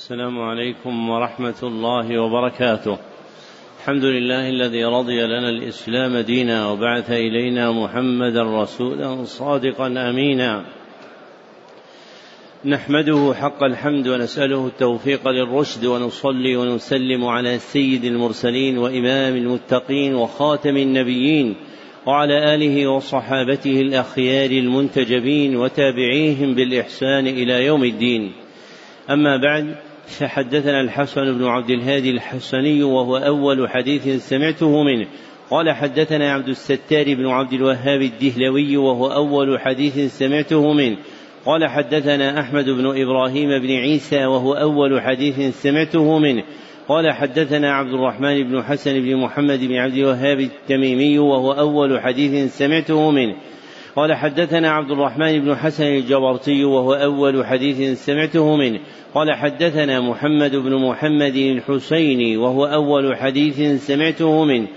السلام عليكم ورحمة الله وبركاته. الحمد لله الذي رضي لنا الإسلام دينا وبعث إلينا محمدا رسولا صادقا أمينا. نحمده حق الحمد ونسأله التوفيق للرشد ونصلي ونسلم على سيد المرسلين وإمام المتقين وخاتم النبيين وعلى آله وصحابته الأخيار المنتجبين وتابعيهم بالإحسان إلى يوم الدين. أما بعد فحدثنا الحسن بن عبد الهادي الحسني وهو أول حديث سمعته منه. قال حدثنا عبد الستار بن عبد الوهاب الدهلوي وهو أول حديث سمعته منه. قال حدثنا أحمد بن إبراهيم بن عيسى وهو أول حديث سمعته منه. قال حدثنا عبد الرحمن بن حسن بن محمد بن عبد الوهاب التميمي وهو أول حديث سمعته منه. قال حدثنا عبد الرحمن بن حسن الجبرتي وهو أول حديث سمعته منه. قال حدثنا محمد بن محمد الحسيني وهو أول حديث سمعته منه.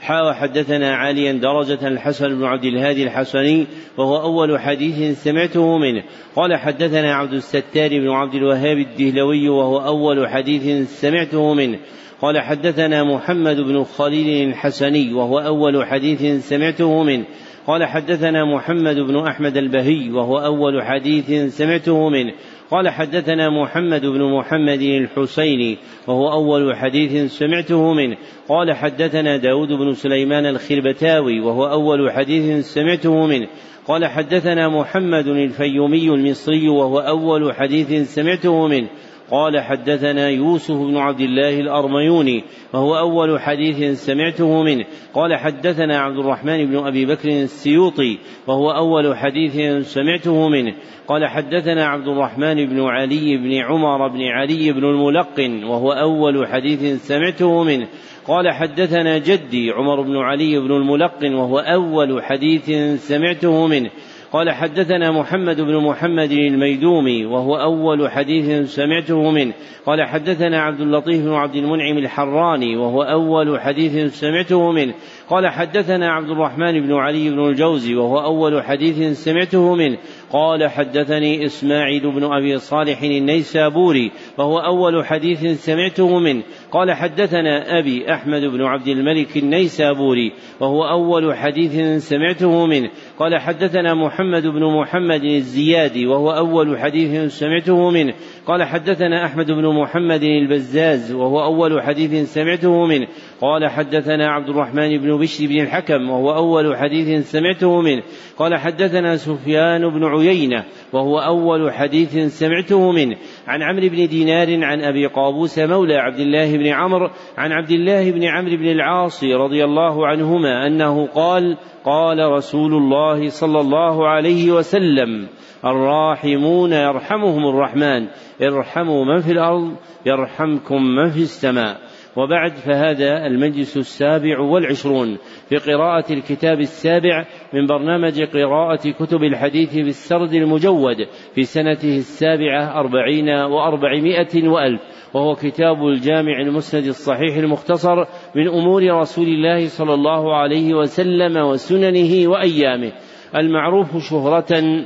حا حدثنا عاليا درجة الحسن بن عبد الهادي الحسني وهو أول حديث سمعته منه. قال حدثنا عبد الستار بن عبد الوهاب الدهلوي وهو أول حديث سمعته منه. قال حدثنا محمد بن خليل الحسني وهو أول حديث سمعته منه. قال حدثنا محمد بن أحمد البهي وهو أول حديث سمعته منه. قال حدثنا محمد بن محمد الحسيني وهو أول حديث سمعته منه. قال حدثنا داود بن سليمان الخربتاوي وهو أول حديث سمعته منه. قال حدثنا محمد الفيومي المصري وهو أول حديث سمعته منه. قال حدثنا يوسف بن عبد الله الأرميوني وهو أول حديث سمعته منه. قال حدثنا عبد الرحمن بن أبي بكر السيوطي وهو أول حديث سمعته منه. قال حدثنا عبد الرحمن بن علي بن عمر بن علي بن الملقن وهو أول حديث سمعته منه. قال حدثنا جدي عمر بن علي بن الملقن وهو أول حديث سمعته منه. قال حدثنا محمد بن محمد الميدومي وهو أول حديث سمعته منه. قال حدثنا عبد اللطيف بن عبد المنعم الحراني وهو أول حديث سمعته منه. قال حدثنا عبد الرحمن بن علي بن الجوزي وهو أول حديث سمعته منه. قال حدثني إسماعيل بن أبي صالح النيسابوري وهو أول حديث سمعته منه. قال حدثنا أبي أحمد بن عبد الملك النيسابوري وهو أول حديث سمعته منه. قال حدثنا محمد بن محمد الزيادي وهو أول حديث سمعته منه. قال حدثنا أحمد بن محمد البزاز وهو أول حديث سمعته منه. قال حدثنا عبد الرحمن بن بشر بن الحكم وهو أول حديث سمعته منه. قال حدثنا سفيان بن عيينة وهو أول حديث سمعته منه. عن عمرو بن دينار عن أبي قابوس مولى عبد الله بن عمرو عن عبد الله بن عمرو بن العاص رضي الله عنهما أنه قال قال رسول الله صلى الله عليه وسلم الراحمون يرحمهم الرحمن ارحموا من في الأرض يرحمكم من في السماء. وبعد فهذا المجلس السابع والعشرون في قراءة الكتاب السابع من برنامج قراءة كتب الحديث بالسرد المجود في سنته السابعة أربعين وأربعمائة وألف. وهو كتاب الجامع المسند الصحيح المختصر من أمور رسول الله صلى الله عليه وسلم وسننه وأيامه المعروف شهرة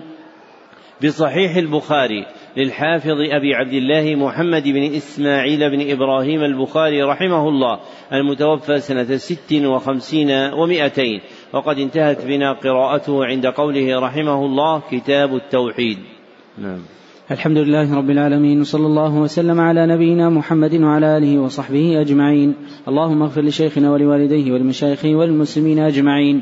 بصحيح البخاري للحافظ أبي عبد الله محمد بن إسماعيل بن إبراهيم البخاري رحمه الله المتوفى سنة ست وخمسين ومائتين وقد انتهت بنا قراءته عند قوله رحمه الله كتاب التوحيد. نعم. الحمد لله رب العالمين وصلى الله وسلم على نبينا محمد وعلى آله وصحبه أجمعين. اللهم اغفر لشيخنا ولوالديه ولمشايخه وللمسلمين أجمعين.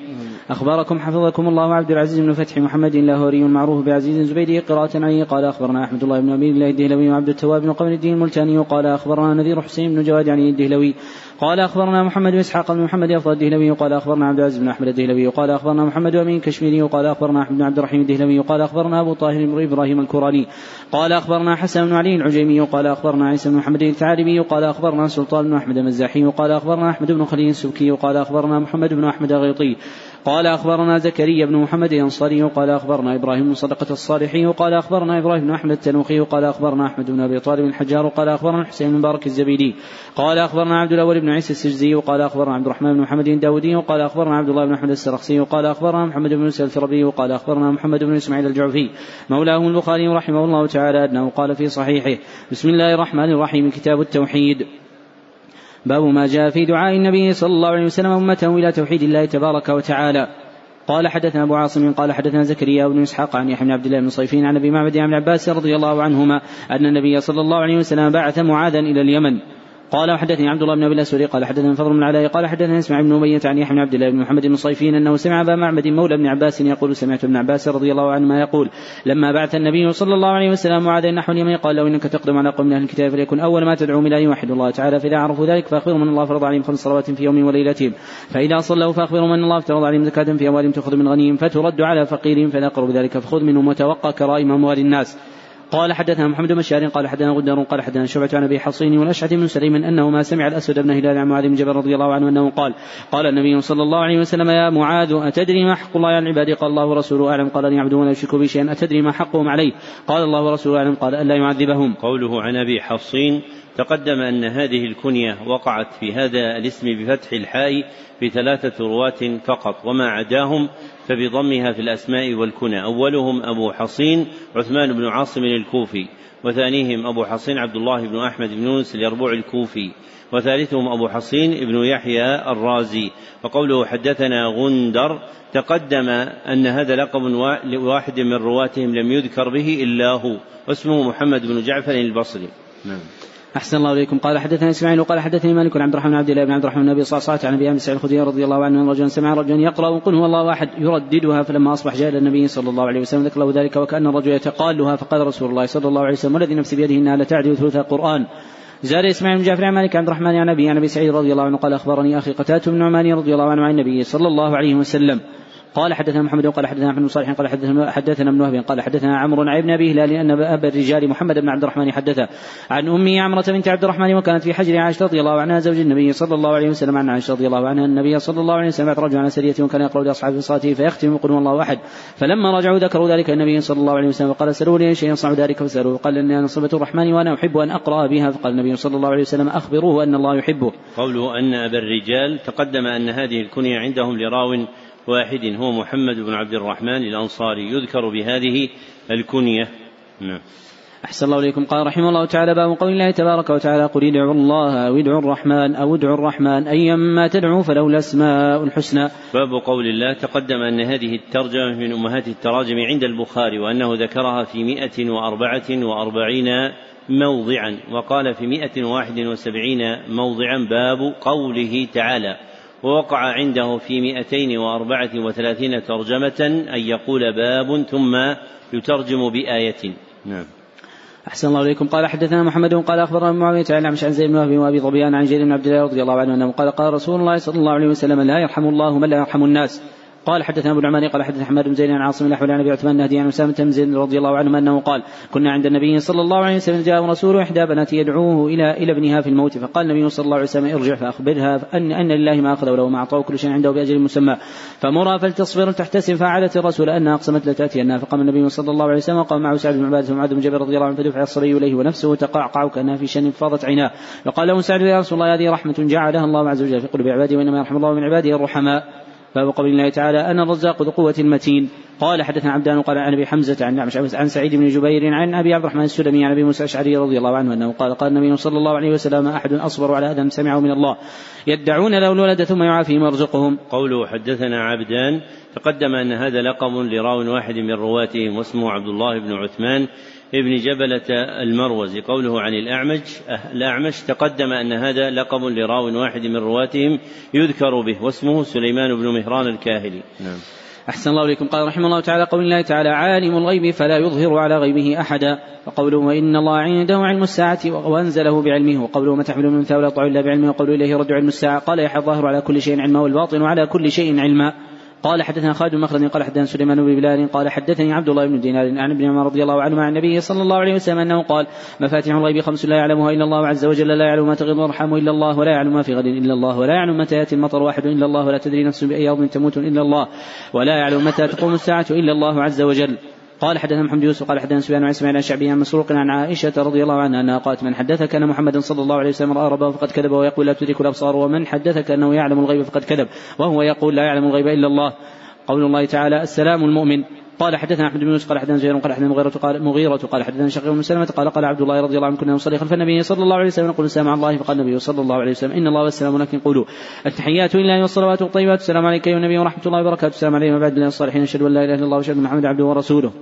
أخبركم حفظكم الله عبد العزيز بن فتح محمد اللاهوري المعروف بعزيز الزبيدي قراءة عليه قال أخبرنا أحمد الله بن أبي الله الدهلوي وعبد التواب بن قمر الدين الملتاني قال أخبرنا نذير حسين بن جواد عن الدهلوي قال اخبرنا محمد بن اسحاق بن محمد افضل الدهلوي وقال اخبرنا عبد العزيز بن احمد الدهلوي وقال اخبرنا محمد امين كشميري وقال اخبرنا احمد بن عبد الرحيم الدهلوي وقال اخبرنا ابو طاهر بن إبراهيم الكوراني قال اخبرنا حسن بن علي العجيمي وقال اخبرنا عيسى بن محمد الثعالبي وقال اخبرنا سلطان بن احمد المزاحي وقال اخبرنا احمد بن خليل السبكي وقال اخبرنا محمد بن احمد الغيطي قال أخبرنا زكريا بن محمد الأنصاري قال أخبرنا إبراهيم بن صدقة الصالحي قال أخبرنا إبراهيم بن أحمد التنوخي قال أخبرنا أحمد بن أبي طالب الحجار قال أخبرنا الحسين بن مبارك الزبيدي قال أخبرنا عبد الأول بن عيسى السجزي قال أخبرنا عبد الرحمن بن محمد الداودي قال أخبرنا عبد الله بن أحمد السرخسي قال أخبرنا محمد بن يوسف الفربي قال أخبرنا محمد بن إسماعيل الجعفي مولاه البخاري رحمه الله تعالى أنه قال في صحيحه بسم الله الرحمن الرحيم كتاب التوحيد باب ما جاء في دعاء النبي صلى الله عليه وسلم أمته إلى توحيد الله تبارك وتعالى. قال حدثنا أبو عاصم قال حدثنا زكريا بن إسحاق عن يحيى بن عبد الله بن صيفين عن أبي معبد عن عباس رضي الله عنهما أن النبي صلى الله عليه وسلم بعث معاذا إلى اليمن. قال وحدثني عبد الله بن أبي الأسود قال حدثنا فضل بن علاء قال حدثنا اسمع بن أمية عن يحيى بن عبد الله بن محمد بن صيفين أنه سمع أبا معبد مولى بن عباس يقول سمعت ابن عباس رضي الله عنهما يقول لما بعث النبي صلى الله عليه وسلم معاذ نحو اليمن قال له إنك تقدم على قوم من أهل الكتاب فليكن أول ما تدعوهم إلى أن يوحدوا الله تعالى فإذا عرفوا ذلك فأخبرهم أن الله فرض عليهم خمس صلوات في يوم وليلتهم فإذا صلوا فأخبرهم أن الله افترض عليهم زكاة في أموالهم تؤخذ من غنيهم فترد على فقيرهم فاذا قروا بذلك فخذ منهم وتوقى كرائم أموال الناس. قال حدثنا محمد بن بشار قال حدثنا غدار قال حدثنا شعبة عن أبي حصين والاشعث بن سليم أنه ما سمع الأسود بن هلال عن معاذ بن جبل رضي الله عنه أنه قال قال النبي صلى الله عليه وسلم يا معاذ أتدري ما حق الله على العباد قال الله ورسوله أعلم. قال ان يعبدون ولا يشركوا به شيئا. أتدري ما حقهم عليه قال الله ورسوله أعلم. قال ألا يعذبهم. قوله عن أبي حصين تقدم أن هذه الكنية وقعت في هذا الاسم بفتح الحاء في ثلاثة رواة فقط وما عداهم فبضمها في الأسماء والكنى. أولهم أبو حصين عثمان بن عاصم الكوفي. وثانيهم أبو حصين عبد الله بن أحمد بن يونس اليربوع الكوفي. وثالثهم أبو حصين ابن يحيى الرازي. وقوله حدثنا غندر تقدم أن هذا لقب واحد من رواتهم لم يذكر به إلا هو واسمه محمد بن جعفر البصري. نعم. أحسن الله إليكم. قال حدثنا إسماعيل قال حدثني مالك عبد الرحمن عبد الله بن عبد الرحمن النبي صلى الله عليه وسلم عن أبي سعيد الخدري رضي الله عنه أن رجلا سمع رجلا يقرأ قل هو الله أحد يرددها فلما أصبح جاء إلى النبي صلى الله عليه وسلم ذكر له ذلك وكأن الرجل يتقالها فقال رسول الله صلى الله عليه وسلم والذي نفسي بيده إنها لتعدل ثلث القرآن زاد إسماعيل بن جعفر عن مالك عبد الرحمن عن أبي عن أبي سعيد رضي الله عنه قال أخبرني أخي قتادة بن نعمان رضي الله عنه عن النبي صلى الله عليه وسلم. قال حدثنا محمد قال حدثنا أحمد بن صالح قال حدثنا حدثنا ابن وهب قال حدثنا عمرو عن ابن ابي هلال أن ابا الرجال محمد بن عبد الرحمن حدث عن امه عمرة بنت عبد الرحمن وكانت في حجر عائشة رضي الله عنها زوج النبي صلى الله عليه وسلم عن عائشة رضي الله عنها النبي صلى الله عليه وسلم رجلا على سرية وكان يقرأ لاصحابه صلاته فيختم يقول الله أحد. فلما رجعوا ذكروا ذلك النبي صلى الله عليه وسلم وقال سلوني شيء يصنع ذلك فسالوه قال إني أنا صفه الرحمن وأنا أحب أن أقرأ بها. فقال النبي صلى الله عليه وسلم أخبروه أن الله يحبه. قوله أن أبا الرجال تقدم أن هذه الكنية عندهم لراو واحد هو محمد بن عبد الرحمن الأنصاري يذكر بهذه الكنية. نعم. أحسن الله إليكم. قال رحمه الله تعالى باب قول الله تبارك وتعالى قل ادعوا الله أو ادعوا الرحمن أو ادعوا الرحمن أيما تدعوا فله الأسماء الحسنى. باب قول الله تقدم أن هذه الترجمة من أمهات التراجم عند البخاري وأنه ذكرها في مئة وأربعة وأربعين موضعا وقال في مئة واحد وسبعين موضعا باب قوله تعالى. ووقع عنده في مئتين وأربعة وثلاثين ترجمة أن يقول باب ثم يترجم بآية. نعم. أحسن الله إليكم. قال حدثنا محمد قال أخبرنا معاوية عن عن زيد بن وهب وأبي ظبيان عن جرير بن عبد الله رضي الله عنه أنه قال قال رسول الله صلى الله عليه وسلم لا يرحم الله من لا يرحم الناس. قال حدثنا أبو العماني قال حدثنا حماد بن زيد عن عاصم الأحول عن أبي عثمان النهدي عن أسامة بن زيد رضي الله عنه أنه قال كنا عند النبي صلى الله عليه وسلم جاء رسول إحدى بناته يدعوه إلى إلى ابنها في الموت فقال النبي صلى الله عليه وسلم ارجع فأخبرها ان أن لله ما أخذ وله ما أعطاه كل شيء عنده بأجل مسمى فمرها فلتصبر تحتسب فعلت الرسول أنها أقسمت لتاتينا فقام النبي صلى الله عليه وسلم وقام معه سعد بن عبادة ومعاذ بن جبل رضي الله عنه فدفع الصبي إليه ونفسه تقعقع كأنها في شن فاضت عيناه. فقال له سعد يا رسول الله هذه رحمة جعلها الله عز وجل في قلوب عباده وإنما يرحم الله من عباده الرحماء باب قول الله تعالى أنا الرزاق ذو قوة متين قال حدثنا عبدان قال عن أبي حمزة عن عن سعيد بن جبير عن أبي عبد الرحمن السلمي عن أبي موسى الأشعري رضي الله عنه أنه قال قال النبي صلى الله عليه وسلم أحد أصبر على أذى سمعه من الله يدعون له الولد ثم يعافيهم ويرزقهم. قوله حدثنا عبدان تقدم أن هذا لقب لراو واحد من رواتهم واسمه عبد الله بن عثمان ابن جبلة المروزي قوله عن الأعمج الأعمش تقدم أن هذا لقب لراو واحد من رواتهم يذكر به واسمه سليمان بن مهران الكاهلي. نعم. أحسن الله إليكم. قال رحمه الله تعالى قول الله تعالى عالم الغيب فلا يظهر على غيبه أحدا وقوله وإن الله عنده علم الساعة وأنزله بعلمه وقوله ما تحمل من طع إلا بعلمه وقوله إليه رد علم الساعة قال يحيى الظاهر على كل شيء علما والباطن على كل شيء علما قال حدثنا خالد مخلد قال حدثنا سليمان بن بلال قال حدثني عبد الله بن دينار عن ابن عمر رضي الله عنه عن النبي صلى الله عليه وسلم أنه قال مفاتيح الغيب خمس لا يعلمها إلا الله عز وجل لا يعلم ما تغيض الارحام إلا الله ولا يعلم ما في غد إلا الله ولا يعلم متى يأتي المطر واحد إلا الله ولا تدري نفس بأي ارض تموت إلا الله ولا يعلم متى تقوم الساعة إلا الله عز وجل. قال حدثنا محمد يوسف قال حدثنا سفيان عن إسماعيل عن شعبي عن مسروق عن عائشة رضي الله عنها أنها قالت من حدثك أن محمدا صلى الله عليه وسلم رأى ربه فقد كذب ويقول لا تدرك الأبصار ومن حدثك أنه يعلم الغيب فقد كذب وهو يقول لا يعلم الغيب إلا الله. قول الله تعالى السلام المؤمن. قال حدثنا أحمد بن يوسف قال حدثنا زهير قال حدثنا مغيرة قال مغيرة قال حدثنا شقيق بن سلمة قال قال عبد الله رضي الله عنه كنا نصلي خلف النبي صلى الله عليه وسلم نقول السلام على الله فقال النبي صلى الله عليه وسلم إن الله والسلام لكن قولوا التحيات لله والصلوات والطيبات السلام عليك ايها النبي ورحمة الله وبركاته السلام علينا وبعد الله الصالحين أشهد أن لا إله إلا الله وأشهد أن محمدا عبده ورسوله.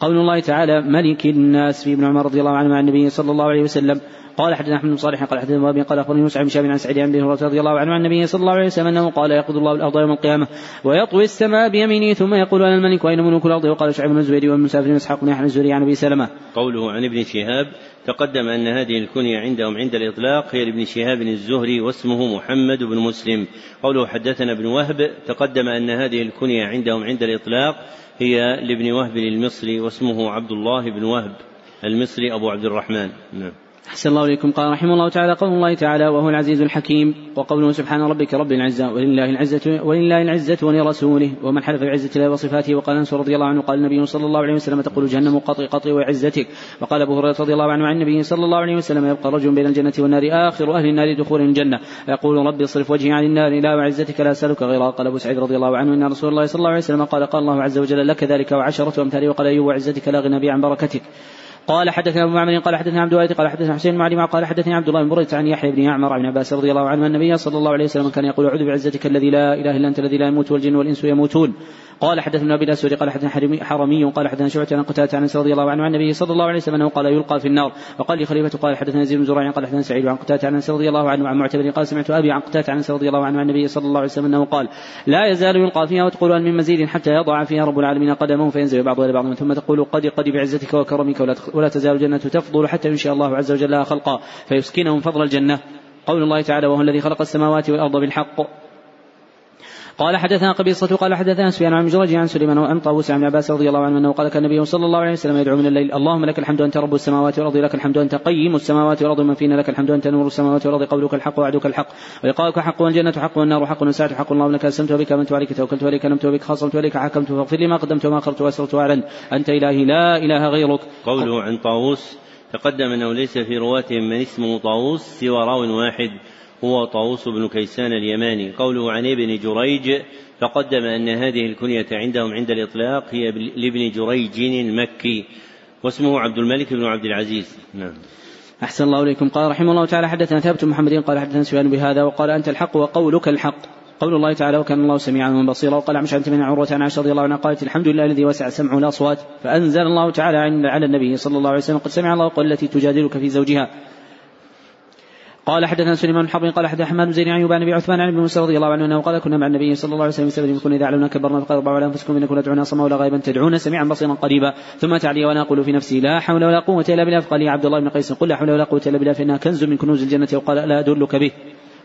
قول الله تعالى ملك الناس في ابن عمر رضي الله عنه عن النبي صلى الله عليه وسلم قال حدثنا أحمد بن صالح قال حدثنا ابي قال أخبرني موسى بن شهاب عن سعيد بن هريرة رضي الله عنه عن النبي صلى الله عليه وسلم أنه قال يقض الله الأرض يوم القيامة ويطوي السماء بيمينه ثم يقول أنا الملك وأين ملوك الأرض وقال شعيب بن الزبيدي والمسافر بن إسحاق بن يحيى الزهري عن أبي سلمة. قوله عن ابن شهاب تقدم أن هذه الكنية عندهم عند الإطلاق هي لابن شهاب الزهري واسمه محمد بن مسلم. قوله حدثنا ابن وهب تقدم أن هذه الكنية عندهم عند الإطلاق هي لابن وهب المصري واسمه عبد الله بن وهب المصري أبو عبد الرحمن. نعم. أحسن الله إليكم. قال رحمه الله تعالى قول الله تعالى وهو العزيز الحكيم وقوله سبحان ربك رب العزة ولله العزة ولله العزة ولرسوله ومن حلف بعزة الله وصفاته وقال أنس رضي الله عنه قال النبي صلى الله عليه وسلم تقول جهنم قطي قطي وعزتك. وقال أبو هريرة رضي الله عنه عن النبي صلى الله عليه وسلم يبقى رجل بين الجنة والنار آخر أهل النار دخول الجنة. يقول ربي اصرف وجهي عن النار لا وعزتك لا أسألك غيرها. قال أبو سعيد رضي الله عنه إن رسول الله صلى الله عليه وسلم قال قال الله عز وجل لك ذلك وعشرة أمثاله وقال أيوب وعزتك لا غنى بي عن بركتك. قال حدثنا أبو معمر قال حدثنا عبد الوارث قال حدثنا حسين بن علي قال حدثني عبد الله بن بريدة عن يحيى بن يعمر عن عباس رضي الله عنه النبي صلى الله عليه وسلم كان يقول أعوذ بعزتك الذي لا إله إلا أنت الذي لا يموت والجن والإنس يموتون. قال حدثنا ابي الاسود قال حدثنا حرمي قال حدثنا شعبة عن قتادة عن رضي الله عنه عن النبي صلى الله عليه وسلم أنه قال يلقى في النار. وقال لي خليفة قال حدثنا زيد بن زرع قال حدثنا سعيد عن قتادة عن رضي الله عنه عن معتبر قال سمعت أبي عن قتادة عن رضي الله عنه عن النبي صلى الله عليه وسلم أنه قال لا يزال يلقى فيها وتقول من مزيد حتى يضع فيها رب العالمين قدمه فينزل بعضها إلى بعض ثم تقول قد قد بعزتك وكرمك ولا, ولا تزال الجنة تفضل حتى ينشئ الله عز وجل خلقا فيسكنهم فضل الجنة. قول الله تعالى وهو الذي خلق السماوات والأرض بالحق. قال حدثنا قبيصة قال حدثنا سفيان عن مجرد عن سليمان وعن طاووس عن عباس رضي الله عنه أنه قال كان النبي صلى الله عليه وسلم يدعو من الليل اللهم لك الحمد انت رب السماوات والأرض لك الحمد انت قيم السماوات والأرض من فينا لك الحمد انت نور السماوات والأرض قولك الحق وعدك الحق ولقاؤك حق والجنة حق والنار حق والساعة حق اللهم لك أسلمت وبك آمنت وعليك توكلت وعليك نمت وبك خاصمت وعليك حكمت فاغفر لي ما قدمت وما أخرت وأسررت واعلنت أنت إلهي لا إله غيرك. قوله عن طاووس تقدم أنه ليس في رواتهم من اسمه طاووس سوى راو واحد هو طاووس بن كيسان اليماني. قوله عن ابن جريج تقدم أن هذه الكنية عندهم عند الإطلاق هي لابن جريج المكي واسمه عبد الملك بن عبد العزيز. نعم. أحسن الله إليكم. قال رحمه الله تعالى حدثنا ثابت محمد قال حدثنا سفيان بهذا وقال أنت الحق وقولك الحق. قول الله تعالى وكان الله سميعا بصيرا وقال عمش عن من عروة عن عائشة رضي الله عنها. قالت الحمد لله الذي وسع سمعه الأصوات فأنزل الله تعالى على النبي صلى الله عليه وسلم. قد سمع الله قول التي تجادلك في زوجها. قال حدثنا سليمان بن قال حدثنا حماد بن زيد عن يوبان بن عثمان عن ابن موسى رضي الله عنه قال كنا مع النبي صلى الله عليه وسلم بسبب كنا إذا علمنا كبرنا فقال اربعوا على أنفسكم إنكم لا تدعون صما ولا غائبا تدعون سميعا بصيرا قريبا ثم تعلي وأنا أقول في نفسي لا حول ولا قوة إلا بالله فقال يا عبد الله بن قيس قل لا حول ولا قوة إلا بالله فإنها كنز من كنوز الجنة وقال لا أدلك به.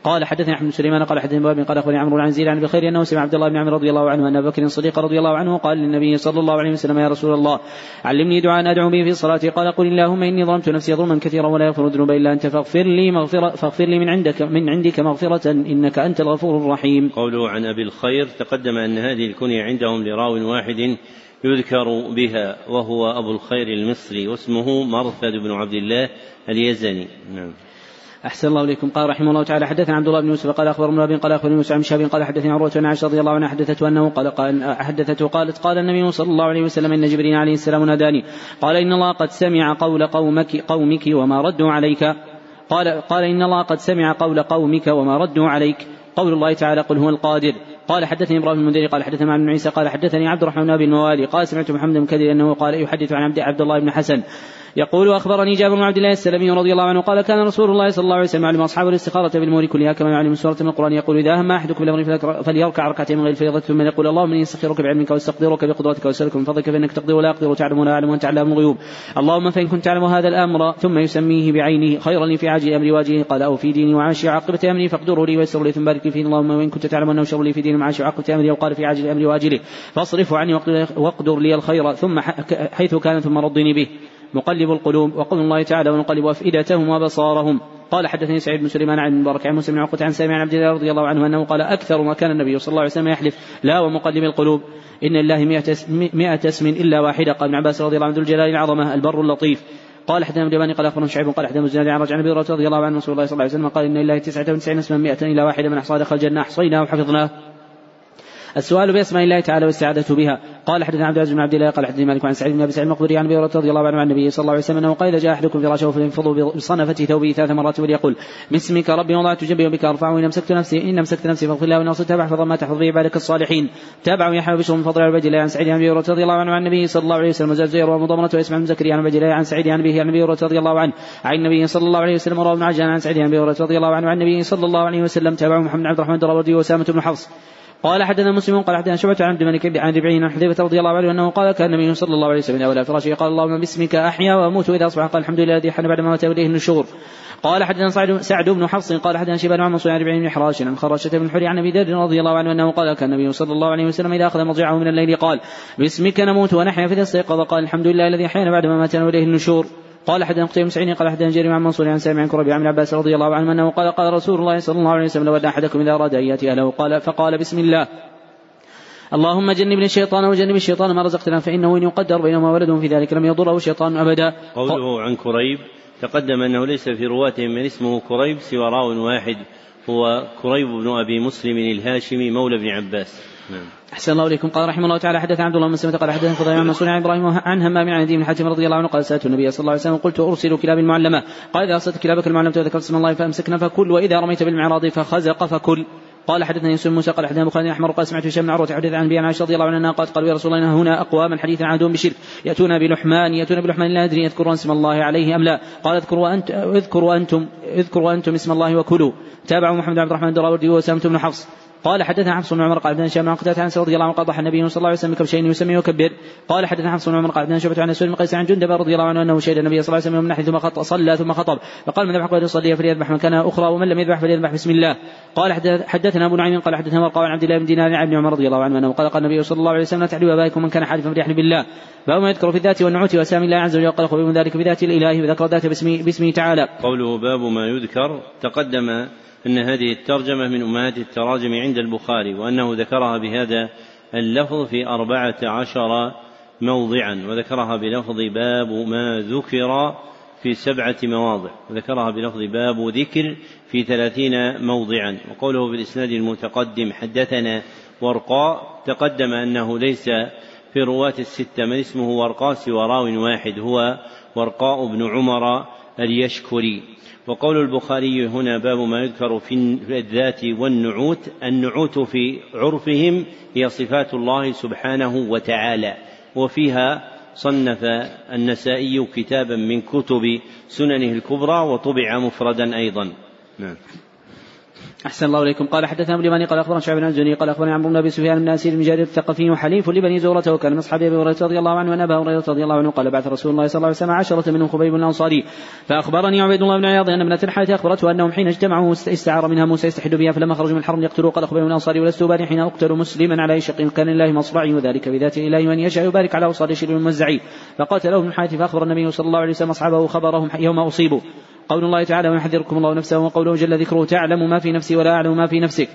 قال حدثني احمد سليمان قال حدثني باب قال اخبرني عمرو عن زيد عن بخير أنه سمع عبد الله بن عمرو رضي الله عنه أن أبا بكر الصديق رضي الله عنه قال للنبي صلى الله عليه وسلم يا رسول الله علمني دعاء أدعو به في صلاتي قال قل اللهم إني ظلمت نفسي ظلما كثيرا ولا يغفر الذنوب إلا أنت فاغفر لي مغفرة فاغفر لي من عندك من عندك مغفرة إنك أنت الغفور الرحيم. قوله عن أبي الخير تقدم أن هذه الكنية عندهم لراو واحد يذكر بها وهو أبو الخير المصري واسمه مرثد بن عبد الله اليزني. نعم. أحسن الله إليكم. قال رحمه الله تعالى حدثنا عبد الله بن يوسف قال أخبر ابن قال أخبرني موسى عن شهاب قال حدثني عروة عن عائشة رضي الله عنها حدثته أنه قال, قال حدثته قالت قال النبي صلى الله عليه وسلم إن جبريل عليه السلام ناداني. قال إن الله قد سمع قول قومك قومك وما ردوا عليك. قال قال إن الله قد سمع قول قومك وما ردوا عليك. قول الله تعالى قل هو القادر. قال حدثني إبراهيم المنذري قال حدثنا بن عيسى قال حدثني عبد الرحمن بن الموالي قال سمعت محمد بن كثير أنه قال يحدث عن عبد الله بن حسن. يقول أخبرني جابر بن عبد الله السلمي رضي الله عنه قال كان رسول الله صلى الله عليه وسلم يعلم أصحابه الاستخارة في الأمور كلها كما يعلم سورة من القرآن يقول إذا هم أحدكم بالأمر فليركع ركعتين من غير الفريضة ثم يقول اللهم إني أستخيرك بعلمك وأستقدرك بقدرتك وأسألك من فضلك فإنك تقدر ولا أقدر وتعلم ولا أعلم وأنت علام الغيوب. اللهم فإن كنت تعلم هذا الأمر ثم يسميه بعينه خيرا لي في عاجل أمري واجله قال أو في ديني وعاشي عاقبة أمري فاقدره لي ويسر لي ثم بارك فيه. اللهم وإن كنت تعلم أنه شر لي في ديني وعاشي عاقبة أمري أو قال في عاجل أمري واجله. فاصرفه عني واقدر لي الخير ثم حيث كان ثم ردني به. مقلب القلوب وقول الله تعالى ونقلب أفئدتهم وبصارهم قال حدثني سعيد بن سليمان عن المبارك عن مسلم عقبة عن سامع عن عبد الله رضي الله عنه أنه قال أكثر ما كان النبي صلى الله عليه وسلم يحلف لا ومقلب القلوب. إن لله مئة اسم إلا واحدة. قال ابن عباس رضي الله عنه ذو الجلال العظمة البر اللطيف. قال حدثنا ابن قال أخبرنا شعيب قال حدثنا الزناد عن رجع النبي رضي الله عنه رسول الله صلى الله عليه وسلم قال إن لله تسعة وتسعين اسما مئة الا واحدة من أحصى دخل الجنة أحصيناه وحفظناه. السؤال باسماء الله تعالى والاستعاذة بها. قال حدثنا عبد العزيز بن عبد الله قال حدثني مالك عن سعيد بن أبي سعيد المقبري عن أبي رضي الله عنه عن النبي صلى الله عليه وسلم أنه قال إذا جاء أحدكم فراشه فلينفض بصنفة ثوبه ثلاث مرات وليقول باسمك ربي وضعت جنبي وبك ارفعه إن أمسكت نفسي إن أمسكت نفسي فاغفر الله وإن وصلت فاحفظ ما تحفظ به عبادك الصالحين. تابعوا يحيى بشر من فضل عبد الله عن سعيد عن أبي رضي الله عنه عن النبي صلى الله عليه وسلم وزاد زير ومضمرة واسمع بن زكريا عن عبد الله عن سعيد عن ابي عن النبي رضي الله عنه عن النبي صلى الله عليه وسلم وروى ابن عجلان عن سعيد عن أبي رضي الله عنه عن النبي صلى الله عليه وسلم. تابعوا محمد عبد الرحمن الدراوردي وأسامة بن حفص. قال حدثنا مسلم قال حدثنا شعبة عن عبد الملك عن ربعين عن حذيفة رضي الله عنه أنه قال كان النبي صلى الله عليه وسلم ولا فراشه قال اللهم باسمك أحيا وأموت وإذا أصبح قال الحمد لله الذي حن بعد ما مات اليه النشور. قال حدثنا سعد بن حفص قال حدثنا شيبان عن منصور عن ربعين بن حراش عن خراشة بن حري عن أبي ذر رضي الله عنه أنه قال كان النبي صلى الله عليه وسلم إذا أخذ مضجعه من الليل قال باسمك نموت ونحيا فاذا استيقظ قال الحمد لله الذي أحيانا بعد ما ماتنا وإليه النشور. قال حدثنا قتيبة بن سعيد قال حدثنا جرير عن منصور عن سامع عن كربي عن عباس رضي الله عنه أنه قال قال رسول الله صلى الله عليه وسلم لو أن أحدكم إذا أراد أن يأتي أهله قال فقال بسم الله. اللهم جنبني الشيطان وجنب الشيطان ما رزقتنا فإنه إن يقدر بينهما ولد في ذلك لم يضره الشيطان أبدا. قوله عن كريب تقدم أنه ليس في رواتهم من اسمه كريب سوى راو واحد هو كريب بن أبي مسلم الهاشمي مولى ابن عباس. نعم. أحسن الله إليكم. قال رحمه الله تعالى حدث عبد الله بن سلمة قال حدثنا فضيل عن مسعود عن إبراهيم عن همام عن بن حاتم رضي الله عنه قال سألت النبي صلى الله عليه وسلم قلت أرسل كلاب المعلمة قال إذا أرسلت كلابك المعلمة وذكرت اسم الله فأمسكنا فكل وإذا رميت بالمعراض فخزق فكل. قال حدثني يوسف موسى قال حدثنا بخاري أحمر قال سمعت هشام بن عروة حدث عن أبي عائشة رضي الله عنها قالت قالوا يا رسول الله هنا أقواما حديثا عهدهم بشرك ياتون بلحمان ياتون بلحمان لا أدري يذكرون اسم الله عليه أم لا. قال اذكروا وانت اذكروا وأنتم اذكروا وأنتم اسم الله وكلوا. تابعوا محمد عبد الرحمن الدراوردي وسامة بن حفص. قال حدثنا حفص بن عمر قال حدثنا هشام عن قتادة عن رضي الله عنه قال ضحى النبي صلى الله عليه وسلم بكبشين يسمي وكبر قال حدثنا حفص بن عمر قال حدثنا شعبة عن سؤال بن قيس عن جندب رضي الله عنه أنه شهد النبي صلى الله عليه وسلم من نحل ثم خط صلى ثم خطب. فقال من ذبح قد يصلي فليذبح من كان أخرى ومن لم يذبح فليذبح. بسم الله. قال حدثنا أبو نعيم قال حدثنا ورقاء عن عبد الله بن دينار عن ابن عمر رضي الله عنه أنه قال قال النبي صلى الله عليه وسلم لا تعلوا أبائكم من كان حالفا فليحلف بالله. باب ما يذكر في الذات والنعوت وأسامي الله عز وجل. قال من ذلك بذات الإله وذكر ذاته باسمه, باسمه تعالى. قوله باب ما يذكر تقدم أن هذه الترجمة من أمهات التراجم عند البخاري وأنه ذكرها بهذا اللفظ في أربعة عشر موضعا وذكرها بلفظ باب ما ذكر في سبعة مواضع وذكرها بلفظ باب ذكر في ثلاثين موضعا. وقوله في الإسناد المتقدم حدثنا ورقاء تقدم أنه ليس في رواة الستة من اسمه ورقاء سوى راو واحد هو ورقاء بن عمر اليشكري. وقول البخاري هنا باب ما يذكر في الذات والنعوت. النعوت في عرفهم هي صفات الله سبحانه وتعالى. وفيها صنف النسائي كتابا من كتب سننه الكبرى وطبع مفردا أيضا. نعم. أحسن الله إليكم. قال حدثنا ابن قال أخبرنا شعب بن الزني قال أخبرني عمرو بن أبي سفيان بن أسير بن جابر الثقفي وحليف لبني زورة وكان من أصحاب أبي هريرة رضي الله عنه وأن أبا هريرة رضي الله عنه قال بعث رسول الله صلى الله عليه وسلم عشرة منهم خبيب الأنصاري. فأخبرني عبيد الله بن عياض أن ابنة الحارث أخبرته أنهم حين اجتمعوا استعار منها موسى يستحد بها فلما خرجوا من الحرم يقتلوا. قال خبيب الأنصاري ولست أبالي حين أقتل مسلما على شق كان لله مصرعي وذلك بذات الله من يشاء يبارك على أوصال شر الموزعين فقاتله ابن الحارث فأخبر النبي صلى الله عليه وسلم أصحابه خبرهم يوم أصيبوا. قول الله تعالى ويحذركم الله نفسه وقوله جل ذكره تعلم ما في نفسي ولا أعلم ما في نفسك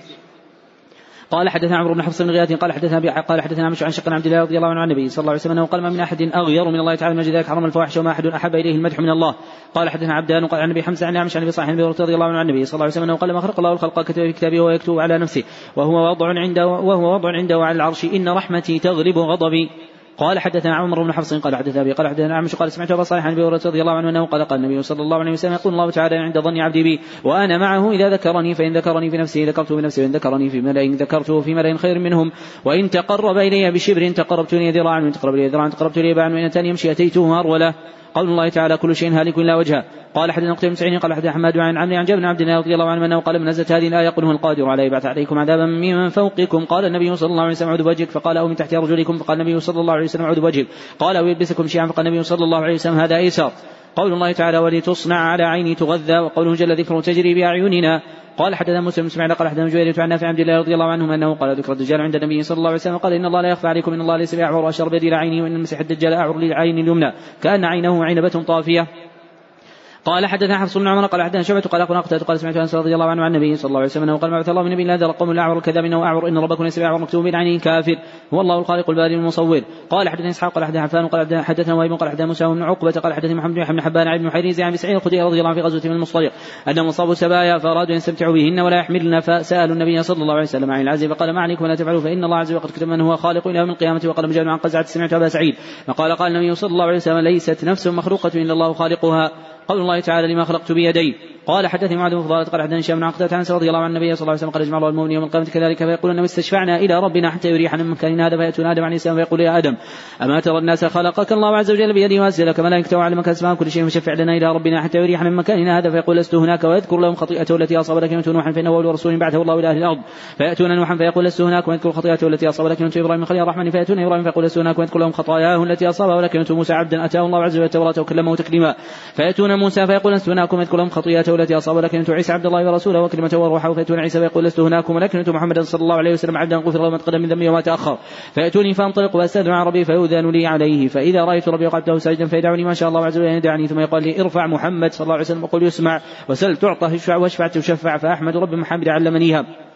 قال حدثنا عمرو بن حفص بن غياث قال حدثنا قال حدثنا عمش عن شق عبد الله رضي الله عنه عن النبي صلى الله عليه وسلم أنه قال ما من أحد أغير من الله تعالى من ذلك حرم الفواحش وما أحد أحب إليه المدح من الله قال حدثنا عبدان قال عن النبي حمزة عن عمش عن أبي صالح رضي الله عنه عن النبي صلى الله عليه وسلم أنه قال ما خلق الله الخلق كتب في كتابه ويكتب على نفسه وهو وضع عنده وهو وضع عنده على العرش إن رحمتي تغلب غضبي قال حدثنا عمر بن حفص قال حدثنا أبي قال حدثنا أعمش قال سمعت أبا صالح عن أبي هريرة رضي الله عنه أنه قال قال النبي صلى الله عليه وسلم يقول الله تعالى عند ظن عبدي بي وأنا معه إذا ذكرني فإن ذكرني في نفسه ذكرته بنفسي وإن ذكرني في ملأ ذكرته في ملأ خير منهم وإن تقرب إلي بشبر تقربت الي ذراعا وان تقرب إلي ذراعا تقربت الي باعا وإن أتاني يمشي أتيته هروله قول الله تعالى كل شيء هالك إلا وجهه. قال حدثنا قتيبة بن قال حدثنا حماد عن عمرو عن جابر بن عبد الله رضي الله عنه أنه قال من نزلت هذه الآية قل هو القادر على يبعث عليكم عذابا من فوقكم. قال النبي صلى الله عليه وسلم اعوذ بوجهك. فقال أو من تحت أرجلكم. فقال النبي صلى الله عليه وسلم اعوذ بوجهك. قال أو يلبسكم شيئا. فقال النبي صلى الله عليه وسلم هذا أيسر. قول الله تعالى ولتصنع على عيني تغذى وقوله جل ذكره تجري بأعيننا. قال حدثنا مسلم بن قال حدثنا جويرية عن نافع عبد الله رضي الله عنه أنه قال ذكر الدجال عند النبي صلى الله عليه وسلم قال إن الله لا يخفى عليكم إن الله ليس باعور اشر بيدي إلى وإن المسيح الدجال أعور للعين اليمنى. كأن عينه عنبة طافية. قال حدثنا حفص بن عمر قال حدثنا شعبة قال قتادة قال سمعت أنس رضي الله عنه عن النبي صلى الله عليه وسلم أنه قال بعث الله من نبي لا ذر قوم الأعور الكذاب إنه أعور إن ربكم ليس بأعور مكتوب بين عينه كافر هو الله الخالق الباري المصور. قال حدثنا إسحاق قال حدثنا عفان قال حدثنا وهيب قال حدثنا موسى بن عقبة قال حدثني محمد بن حبان عن ابن حريز عن سعيد الخدري رضي الله عنه في غزوة من المصطلق أنهم أصابوا سبايا فارادوا ان يستمتعوا بهن ولا يحملن فسألوا النبي صلى الله عليه وسلم عن العزي فقال ما عليكم ولا تفعلوا فإن الله عز وجل قد كتب من هو خالق إلى يوم القيامة وقال مجاهد عن قزعة سمعت أبا سعيد. فقال قال النبي صلى الله عليه وسلم ليست نفس مخلوقة إلا الله خالقها. قول الله تعالى لما خلقت بيدي قال حدثني معاذ بن فضالة قال حدثني هشام بن عقدة عن رضي الله عن النبي صلى الله عليه وسلم قال اجمع الله المؤمنين يوم القيامة كذلك. فيقول إنما استشفعنا إلى ربنا حتى يريحنا من مكان هذا فيأتون آدم عليه السلام فيقول يا آدم أما ترى الناس خلقك الله عز وجل بيده وأنزلك؟ ملائكته وعلمك اسماء كل شيء فشفع لنا إلى ربنا حتى يريحنا من مكاننا هذا فيقول لست هناك ويذكر لهم خطيئته التي اصاب لك يموت نوحا فإنه أول رسول بعثه الله إلى أهل الأرض. فيأتون نوحا فيقول لست هناك ويذكر خطيئته التي اصاب لك يموت إبراهيم خليل الرحمن. فيأتون إبراهيم فيقول لست هناك ويذكر لهم خطاياه التي اصابه لك يموت موسى عبدا أتاه الله عز وجل التوراة وكلمه تكليما. فيأتون موسى فيقول لست هناك ويذكر لهم خطيئته التي أصاب لك يموت عيسى عبد الله ورسوله وكلمته وروحه فيأتون عيسى فيقول لست هناكم ولكن أنتم محمدا صلى الله عليه وسلم عبدا غفر له ما تقدم من ذنبي وما تأخر. فيأتوني فأنطلق وأستأذن عن ربي فيؤذن لي عليه. فإذا رأيت ربي وقعدته ساجدا فيدعني ما شاء الله عز وجل أن يدعني ثم يقال لي ارفع محمد صلى الله عليه وسلم وقل يسمع وسل تعطى اشفع واشفع تشفع فأحمد رب محمد علمنيها.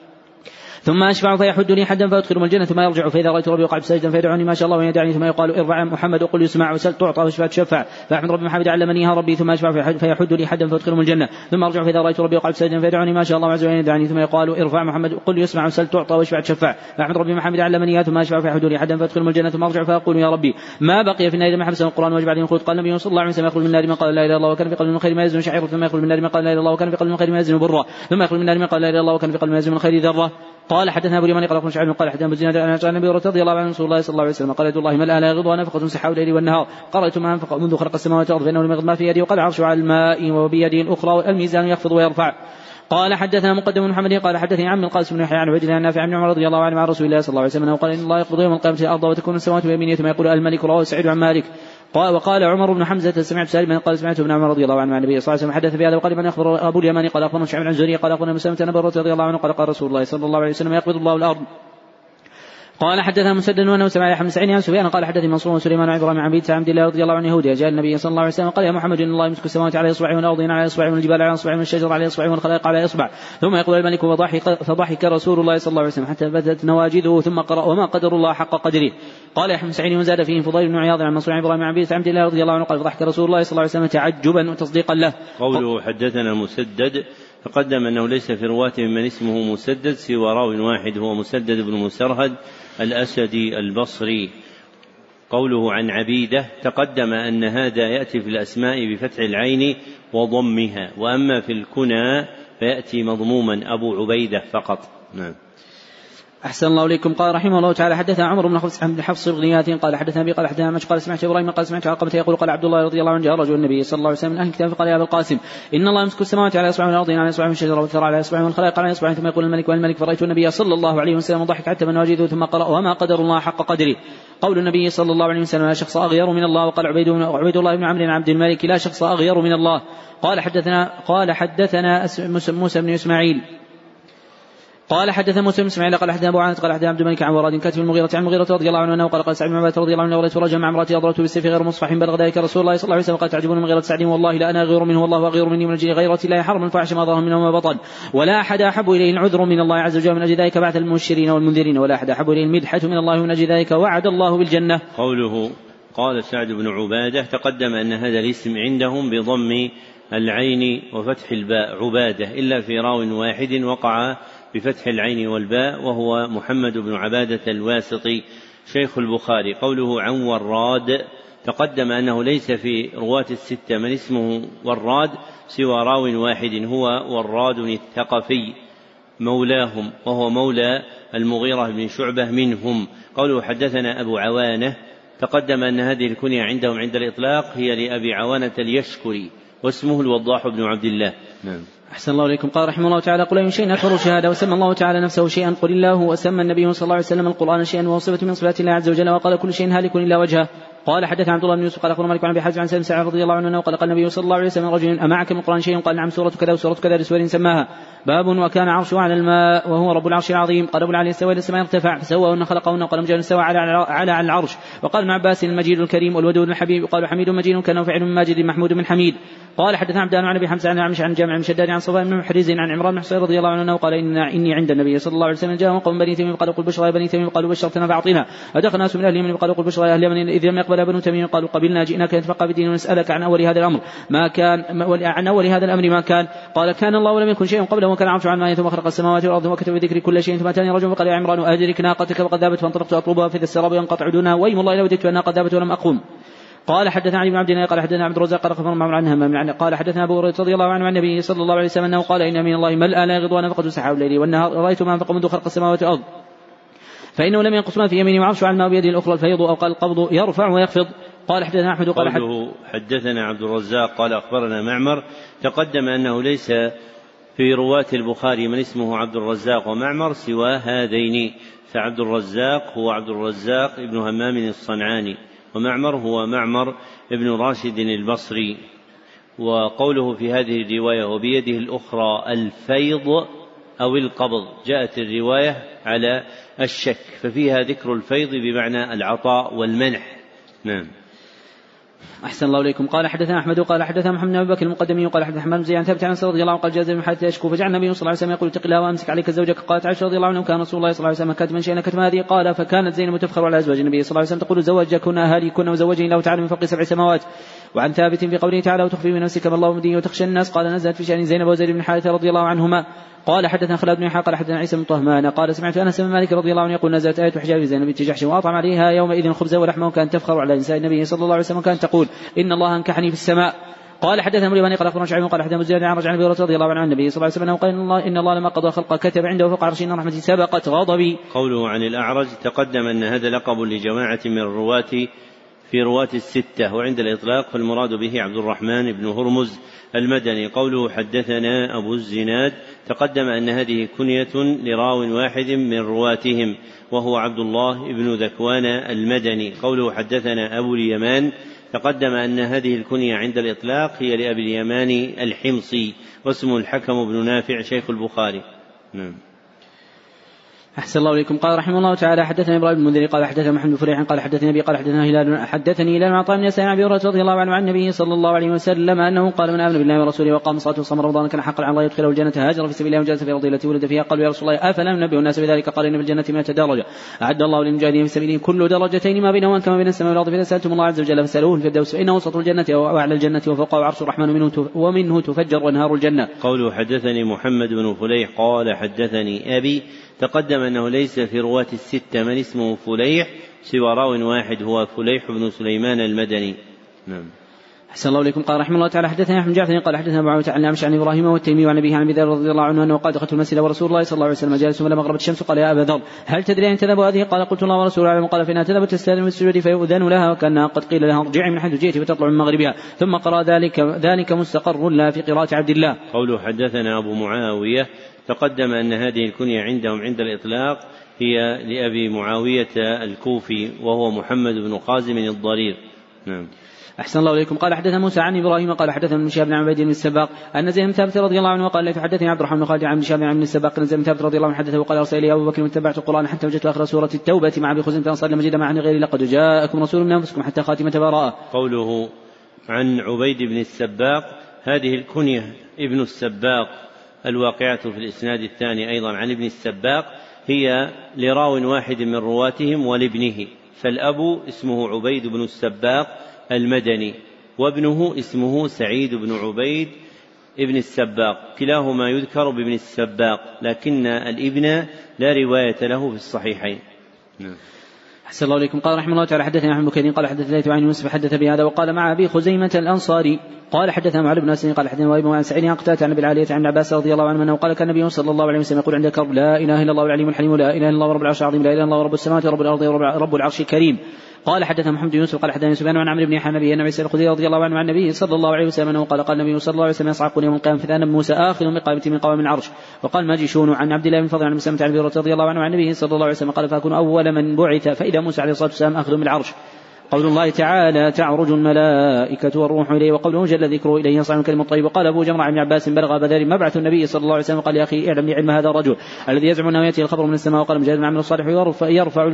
ثم أشفع فيحد لي حدا فأدخلهم الجنة. ثم يرجع فإذا رأيت ربي وقع ساجدا فيدعوني. ما شاء الله ويدعني ثم يقال ارفع محمد وقل يسمع وسل. تعطى واشفع تشفع. فأحمد ربي محمد علمنيها ربي. ثم أشفع فيحد لي حدا فأدخلهم الجنة. ثم أرجع فإذا رأيت ربي وقع ساجدا فيدعوني. ما شاء الله عز وجل يدعني. ثم يقال ارفع محمد وقل يسمع وسل. تعطى واشفع تشفع. فأحمد ربي محمد علمنيها ثم أشفع فيحد لي حدا فأدخلهم الجنة. ثم أرجع فأقول يا ربي ما بقي في النار ما حبس القرآن وجب عليه الخلود قال النبي صلى الله عليه وسلم يخرج من النار من قال لا إله إلا الله وكان في قلب من خير ما يزن شعير ثم يخرج من النار من قال لا إله إلا الله وكان في قلب من خير ما يزن برا ثم يخرج من النار من قال لا إله إلا الله وكان في قلب ما يزن من خير ذرة. قال حدثنا أبو اليماني قال أخبرنا شعيب قال حدثنا أبو زناد عن النبي رضي الله عنه رسول الله صلى الله عليه وسلم قال يد الله ملأ لا يغضها نفقة سحاب الليل والنهار. قرأت ما أنفق منذ خلق السماوات والأرض فانه لم يغض ما في يدي وقال عرش على الماء وبيده الاخرى الميزان يخفض ويرفع. قال حدثنا مقدم بن محمد قال حدثني عم القاسم بن يحيى عن عبد الله نافع عن عمر رضي الله عنه عن رسول الله صلى الله عليه وسلم قال إن الله يقبض يوم القيامة الأرض وتكون السماوات بيمينه ثم يقول الملك رواه سعيد عن مالك. قال وقال عمر بن حمزة سمعت سالما قال سمعت ابن عمر رضي الله عنه عن النبي صلى الله عليه وسلم حدث في هذا وقال من أخبر أبو اليماني قال أخبرنا شعب عن زهري قال أخبرنا مسلمة بن رضي الله عنه قال قال رسول الله صلى الله عليه وسلم يقبض الله الأرض. قال حدثنا مسدد وانه سمع يحيى بن سعيد عن سفيان قال حدثني منصور وسليمان وعبد إبراهيم عن عبيد عبد الله رضي الله عنه يهودي جاء النبي صلى الله عليه وسلم قال يا محمد إن الله يمسك السماوات على إصبع والأرض على إصبع والجبال على إصبع والشجر على إصبع والخلائق على إصبع. ثم يقول الملك فضحك فضحك رسول الله صلى الله عليه وسلم حتى بدت نواجذه ثم قرأ وما قدر الله حق قدره. قال يحيى بن سعيد وزاد فيه فضيل بن عياض عن منصور عن إبراهيم عبيد عبد الله رضي الله عنه قال فضحك رسول الله صلى الله عليه وسلم تعجبا وتصديقا له. قوله حدثنا مسدد تقدم أنه ليس في رواته من اسمه مسدد سوى راو واحد هو مسدد بن مسرهد الأسدي البصري. قوله عن عبيدة تقدم أن هذا يأتي في الأسماء بفتح العين وضمها وأما في الكنى فيأتي مضموما أبو عبيدة فقط. نعم. أحسن الله إليكم. قال رحمه الله تعالى حدثنا عمر بن حفص بن حفص الغنيات قال حدثنا أبي قال حدثنا مش قال سمعت إبراهيم قال سمعت عقبة يقول قال عبد الله رضي الله عنه جاء رجل النبي صلى الله عليه وسلم من أهل الكتاب فقال يا أبا القاسم إن الله يمسك السماوات على إصبع والأرض على إصبع والشجرة والثرى على إصبع والخلائق على إصبع ثم يقول الملك والملك فرأيت النبي صلى الله عليه وسلم ضحك حتى من وجده ثم قرأ وما قدر الله حق قدره. قول النبي صلى الله عليه وسلم لا شخص أغير من الله. وقال عبيد عبيد الله بن عمرو عبد الملك لا شخص أغير من الله. قال حدثنا قال حدثنا موسى بن إسماعيل. قال حدث مسلم إسماعيل قال حدثنا أبو عانة قال حدثنا عبد الملك عن وراد كاتب المغيرة عن المغيرة رضي الله عنه أنه قال قال سعد بن عبادة رضي الله عنه وليت رجلا مع امرأتي اضربت بالسيف غير مصفح بلغ ذلك رسول الله صلى الله عليه وسلم قال تعجبون من غيرة سعد والله لا أنا غير منه والله غير مني من أجل غيرة لا يحرم الفاحش ما ظهر منه وما بطن ولا أحد أحب إليه العذر من الله عز وجل من أجل ذلك بعث المبشرين والمنذرين ولا أحد أحب إليه المدحة من الله من أجل ذلك وعد الله بالجنة. قوله قال سعد بن عبادة تقدم أن هذا الاسم عندهم بضم العين وفتح الباء عبادة إلا في راو واحد وقع بفتح العين والباء وهو محمد بن عبادة الواسطي شيخ البخاري. قوله عن وراد تقدم أنه ليس في رواة الستة من اسمه وراد سوى راو واحد هو وراد الثقفي مولاهم وهو مولى المغيرة بن شعبة منهم. قوله حدثنا أبو عوانة تقدم أن هذه الكنية عندهم عند الإطلاق هي لأبي عوانة اليشكري واسمه الوضاح بن عبد الله. نعم. أحسن الله إليكم. قال رحمه الله تعالى قل أي شيء أكبر شهادة وسمى الله تعالى نفسه شيئا قل الله وسمى النبي صلى الله عليه وسلم القرآن شيئا وهو صفة من صفات الله عز وجل وقال كل شيء هالك إلا وجهه. قال حدث عبد الله بن يوسف قال اخبر مالك عن أبي عن سلم سعد رضي الله عنه قال قال النبي صلى الله عليه وسلم رجل أمعك من القرآن شيء؟ قال نعم سورة كذا وسورة كذا لسور سماها. باب وكان عرشه على الماء وهو رب العرش العظيم. قال أبو العلي استوى إلى السماء ارتفع فسواهن خلقهن وقال مجاهد استوى على على على العرش. وقال ابن عباس المجيد الكريم والودود الحبيب. وقال حميد مجيد كانه فعل ماجد محمود من حميد. قال حدثنا عبدان عن أبي حمزة عن عن جامع بن عن صفوان بن محرز عن عمران بن حصين رضي الله عنه قال إن إني عند النبي صلى الله عليه وسلم جاء قوم بني تميم قالوا قل بشرى بني تميم قالوا بشرتنا فاعطنا أدخل ناس من أهل اليمن قالوا قل بشرى أهل اليمن إذ لم يقبل بنو تميم قالوا قبلنا جئناك نتفقى بدين ونسألك عن أول هذا الأمر. ما كان عن أول هذا الأمر ما كان. قال كان الله ولم يكن شيء قبله وكان عرشه عن ما ثم خلق السماوات والأرض وكتب بذكر كل شيء. ثم أتاني رجل فقال يا عمران أهدرك ناقتك وقد ذابت فانطلقت أطلبها فاذا السراب ينقطع دونها وايم الله لو وددت أنها قد ذابت ولم اقوم قال حدثنا علي بن عبد الله قال حدثنا عبد الرزاق قال أخبرنا معمر عن همام قال حدثنا أبو هريرة رضي الله عنه عن النبي صلى الله عليه وسلم أنه قال إن من الله ملأ لا يغض نفقه سحاب الليل والنهار رأيت ما أنفق منذ خلق السماوات والأرض. فإنه لم ينقص ما في يمينه وعرش على الماء بيده الأخرى الفيض أو قال القبض يرفع ويخفض. قال حدثنا أحمد قال حدثنا عبد الرزاق قال أخبرنا معمر تقدم أنه ليس في رواة البخاري من اسمه عبد الرزاق ومعمر سوى هذين فعبد الرزاق هو عبد الرزاق ابن همام الصنعاني. ومعمر هو معمر ابن راشد البصري وقوله في هذه الرواية وبيده الأخرى الفيض أو القبض جاءت الرواية على الشك ففيها ذكر الفيض بمعنى العطاء والمنح. نعم. أحسن الله إليكم. قال حدثنا أحمد قال حدثنا محمد بن أبي بكر المقدمي قال حدثنا بن زياد ثابت عن رضي الله عنه قال جاز من حتى يشكو فجعل النبي صلى الله عليه وسلم يقول اتق الله وأمسك عليك زوجك. قالت عائشة رضي الله عنه كان رسول الله صلى الله عليه وسلم كاتبا شيئا كتب هذه قال فكانت زينب تفخر على أزواج النبي صلى الله عليه وسلم تقول زوجكن أهاليكن وزوجني الله تعالى من فوق سبع سماوات. وعن ثابت في قوله تعالى وتخفي من نفسك ما الله مبديه وتخشى الناس. قال نزلت في شأن زينب وزيد بن حارثة رضي الله عنهما. قال حدثنا خلاد بن قال حدثنا عيسى بن طهمان. قال سمعت أنس بن مالك رضي الله عنه يقول نزلت آية حجاب زينب بنت جحش وأطعم عليها يومئذ الخبز ولحمه وكانت تفخر على نساء النبي صلى الله عليه وسلم وكانت تقول إن الله أنكحني في السماء. قال حدثنا مريم قال اخبرنا شعيب قال حدثنا مزيد عن رجع عن رضي الله عنه عن النبي صلى الله عليه وسلم قال إن الله إن الله لما قضى خلق كتب عنده فوق عرشه إن رحمتي سبقت غضبي. قوله عن الأعرج تقدم أن هذا لقب لجماعة من الرواة في رواة الستة وعند الإطلاق فالمراد به عبد الرحمن بن هرمز المدني. قوله حدثنا أبو الزناد تقدم أن هذه كنية لراو واحد من رواتهم وهو عبد الله بن ذكوان المدني. قوله حدثنا أبو اليمان تقدم أن هذه الكنية عند الإطلاق هي لأبي اليمان الحمصي واسمه الحكم بن نافع شيخ البخاري. نعم. أحسن الله إليكم قال رحمه الله تعالى حدثنا إبراهيم بن المنذر قال حدثنا محمد بن فريح قال حدثني أبي قال حدثنا هلال حدثني هلال عطاء بن يسار عن أبي هريرة رضي الله عنه عن النبي صلى الله عليه وسلم أنه قال من آمن بالله ورسوله وقام صلاة وصام رمضان كان حقا على الله يدخله الجنة هاجر في سبيل الله وجلس في أرض التي ولد فيها قالوا يا رسول الله أفلا ننبئ الناس بذلك قال إن في الجنة 100 درجة أعد الله للمجاهدين في سبيله كل درجتين ما بينهما كما بين السماء والأرض فإذا سألتم الله عز وجل فاسألوه الفردوس فإنه وسط الجنة وأعلى الجنة وفوقه عرش الرحمن ومنه ومنه تفجر أنهار الجنة. قوله حدثني محمد بن فليح قال حدثني أبي تقدم أنه ليس في رواة الستة من اسمه فليح سوى راو واحد هو فليح بن سليمان المدني. نعم. أحسن الله إليكم. قال رحمه الله تعالى حدثنا أحمد جعفر قال حدثنا أبو عن نعمش عن إبراهيم والتيمي وعن أبيه عن أبي ذر رضي الله عنه أنه قال دخلت المسجد ورسول الله صلى الله عليه وسلم جالس فلما غربت الشمس قال يا أبا ذر هل تدري أن تذهب هذه؟ قال قلت الله ورسوله أعلم. قال فإنها تذهب تستأذن السجود فيؤذن لها وكأنها قد قيل لها ارجعي من حيث جئت فتطلع من مغربها. ثم قرأ ذلك ذلك مستقر لا في قراءة عبد الله. قوله حدثنا أبو معاوية تقدم أن هذه الكنية عندهم عند الإطلاق هي لأبي معاوية الكوفي وهو محمد بن قازم الضرير. نعم. أحسن الله إليكم. قال حدثنا موسى عن إبراهيم قال حدثنا من شهاب بن عبيد بن السباق أن زيد بن ثابت رضي الله عنه قال حدثني عبد الرحمن بن خالد عن شهاب بن السباق أن زيد بن ثابت رضي الله عنه حدثه وقال أرسل لي أبو بكر واتبعت القرآن حتى وجدت آخر سورة التوبة مع أبي خزيمة فأنصار لم أجد معه غير لقد جاءكم رسول من أنفسكم حتى خاتمة براءة. قوله عن عبيد بن السباق هذه الكنية ابن السباق. الواقعة في الإسناد الثاني أيضا عن ابن السباق هي لراو واحد من رواتهم ولابنه فالأب اسمه عبيد بن السباق المدني وابنه اسمه سعيد بن عبيد ابن السباق كلاهما يذكر بابن السباق لكن الابن لا رواية له في الصحيحين نعم. أحسن الله إليكم. قال رحمه الله تعالى حدثنا أحمد بن قال حدث ليث عن يوسف حدث بهذا وقال مع أبي خزيمة الأنصاري. قال حدثنا معل بن اسد قال حدثنا وابن عن سعيد قتادة عن أبي العالية عن عباس رضي الله عنه أنه قال كان النبي صلى الله عليه وسلم يقول عند كرب لا إله إلا الله العليم الحليم لا إله إلا الله رب العرش العظيم لا إله إلا الله رب السماوات ورب الأرض رب العرش الكريم. قال حدثنا محمد بن يوسف قال حدثنا سفيان عن عمرو بن حنبي النبي سعيد الخدري رضي الله عنه عن النبي صلى الله عليه وسلم أنه قال قال النبي صلى الله عليه وسلم يصعقون يوم القيامه فاذا موسى اخذ بقائمه من قوام العرش. وقال ماجشون عن عبد الله بن فضل عن مسلمة عن رضي الله عنه عن النبي صلى الله عليه وسلم قال فأكون أول من بعث فإذا موسى عليه الصلاة والسلام اخذ بالعرش قول الله تعالى تعرج الملائكة والروح إليه وقوله جل ذكره إليه يصعد الكلم الطيب وقال أبو جمرة عن عباس بلغ بدر مبعث النبي صلى الله عليه وسلم قال يا أخي اعلم لعلم هذا الرجل الذي يزعم أنه يأتي الخبر من السماء وقال مجاهد العمل الصالح يرفع, يرفع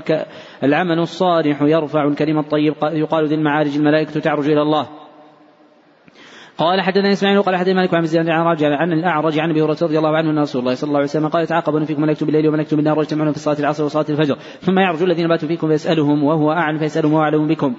العمل الصالح يرفع الكلم الطيب يقال ذي المعارج الملائكة تعرج إلى الله. قال حدثنا إسماعيل قال حدثنا مالك عن زياد عن راجع عن الأعرج عن أبي هريرة رضي الله عنه أن رسول الله صلى الله عليه وسلم قال تعاقبون فيكم ملكت بالليل وملكت بالنهار واجتمعون في صلاة العصر وصلاة الفجر. ثم يعرج الذين باتوا فيكم فيسألهم وهو أعلم فيسألهم وهو أعلم بكم.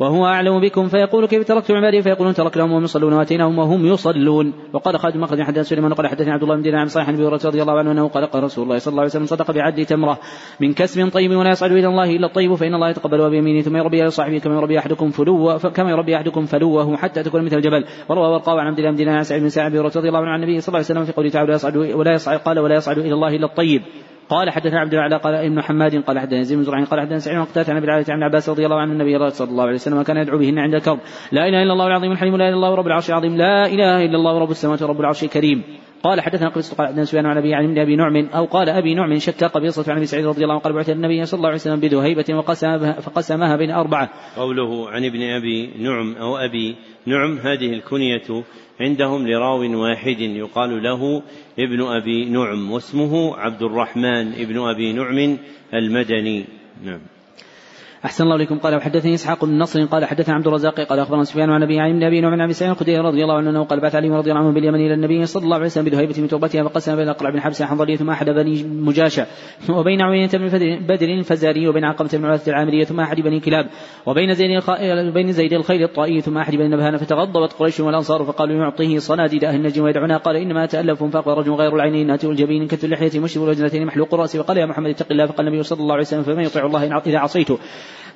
وهو أعلم بكم فيقول كيف تركتم عبادي؟ فيقولون تركناهم وهم يصلون وآتيناهم وهم يصلون. وقال خالد مخرج حدث سليمان قال حدثني عبد الله بن دينار عن صالح بن رضي الله عنه أنه قال قال رسول الله صلى الله عليه وسلم صدق بعد تمرة من كسب طيب ولا يصعد إلى الله إلا الطيب فإن الله يتقبل بيمينه ثم يربي صاحبه كما يربي أحدكم فلو كما يربي أحدكم فلوه حتى تكون مثل الجبل. وروى ورقاء عن عبد الله بن دينار عن سعيد بن سعد رضي الله عنه عن النبي صلى الله عليه وسلم في قوله تعالى ولا يصعد ولا يصعد قال ولا يصعد إلى الله إلا الطيب قال حدثنا عبد الاعلى قال ابن حماد قال حدثنا يزيد بن زرعين قال حدثنا سعيد بن عن أبي العالية عن عباس رضي الله عنه النبي صلى الله عليه وسلم كان يدعو بهن عند الكرب لا إله إلا الله العظيم الحليم لا إله إلا الله رب العرش العظيم لا إله إلا الله رب السماوات ورب العرش الكريم قال حدثنا قبيصة قال حدثنا سفيان عن أبي عن أبي نعم أو قال أبي نعم شك قبيصة عن أبي سعيد رضي الله عنه قال بعث النبي صلى الله عليه وسلم بذهيبة وقسمها فقسمها بين أربعة. قوله عن ابن أبي نعم أو أبي نعم هذه الكنية عندهم لراو واحد يقال له ابن أبي نعم واسمه عبد الرحمن ابن أبي نعم المدني. نعم. أحسن الله إليكم. قال وحدثني إسحاق بن نصر قال حدثنا عبد الرزاق قال أخبرنا سفيان عن أبي عن أبي نعم عن أبي سعيد الخدري رضي الله عنه قال بعث علي رضي الله عنه باليمن إلى النبي صلى الله عليه وسلم بذهيبة من تربتها فقسم بين أقرع بن حبس حنظلية ثم أحد بني مجاشع وبين عوينة بن بدر الفزاري وبين عقبة بن عبادة العامرية ثم أحد بني كلاب وبين زيد بين زيد الخيل الطائي ثم أحد بني نبهان فتغضبت قريش والأنصار فقالوا يعطيه صناديد أهل النجم ويدعونا قال إنما أتألف فأقبل رجل غير العينين ناتئ الجبين كث اللحية مشرب الوجنتين محلوق الرأس وقال يا محمد اتق الله فقال النبي صلى الله عليه وسلم فمن يطيع الله إذا عصيته.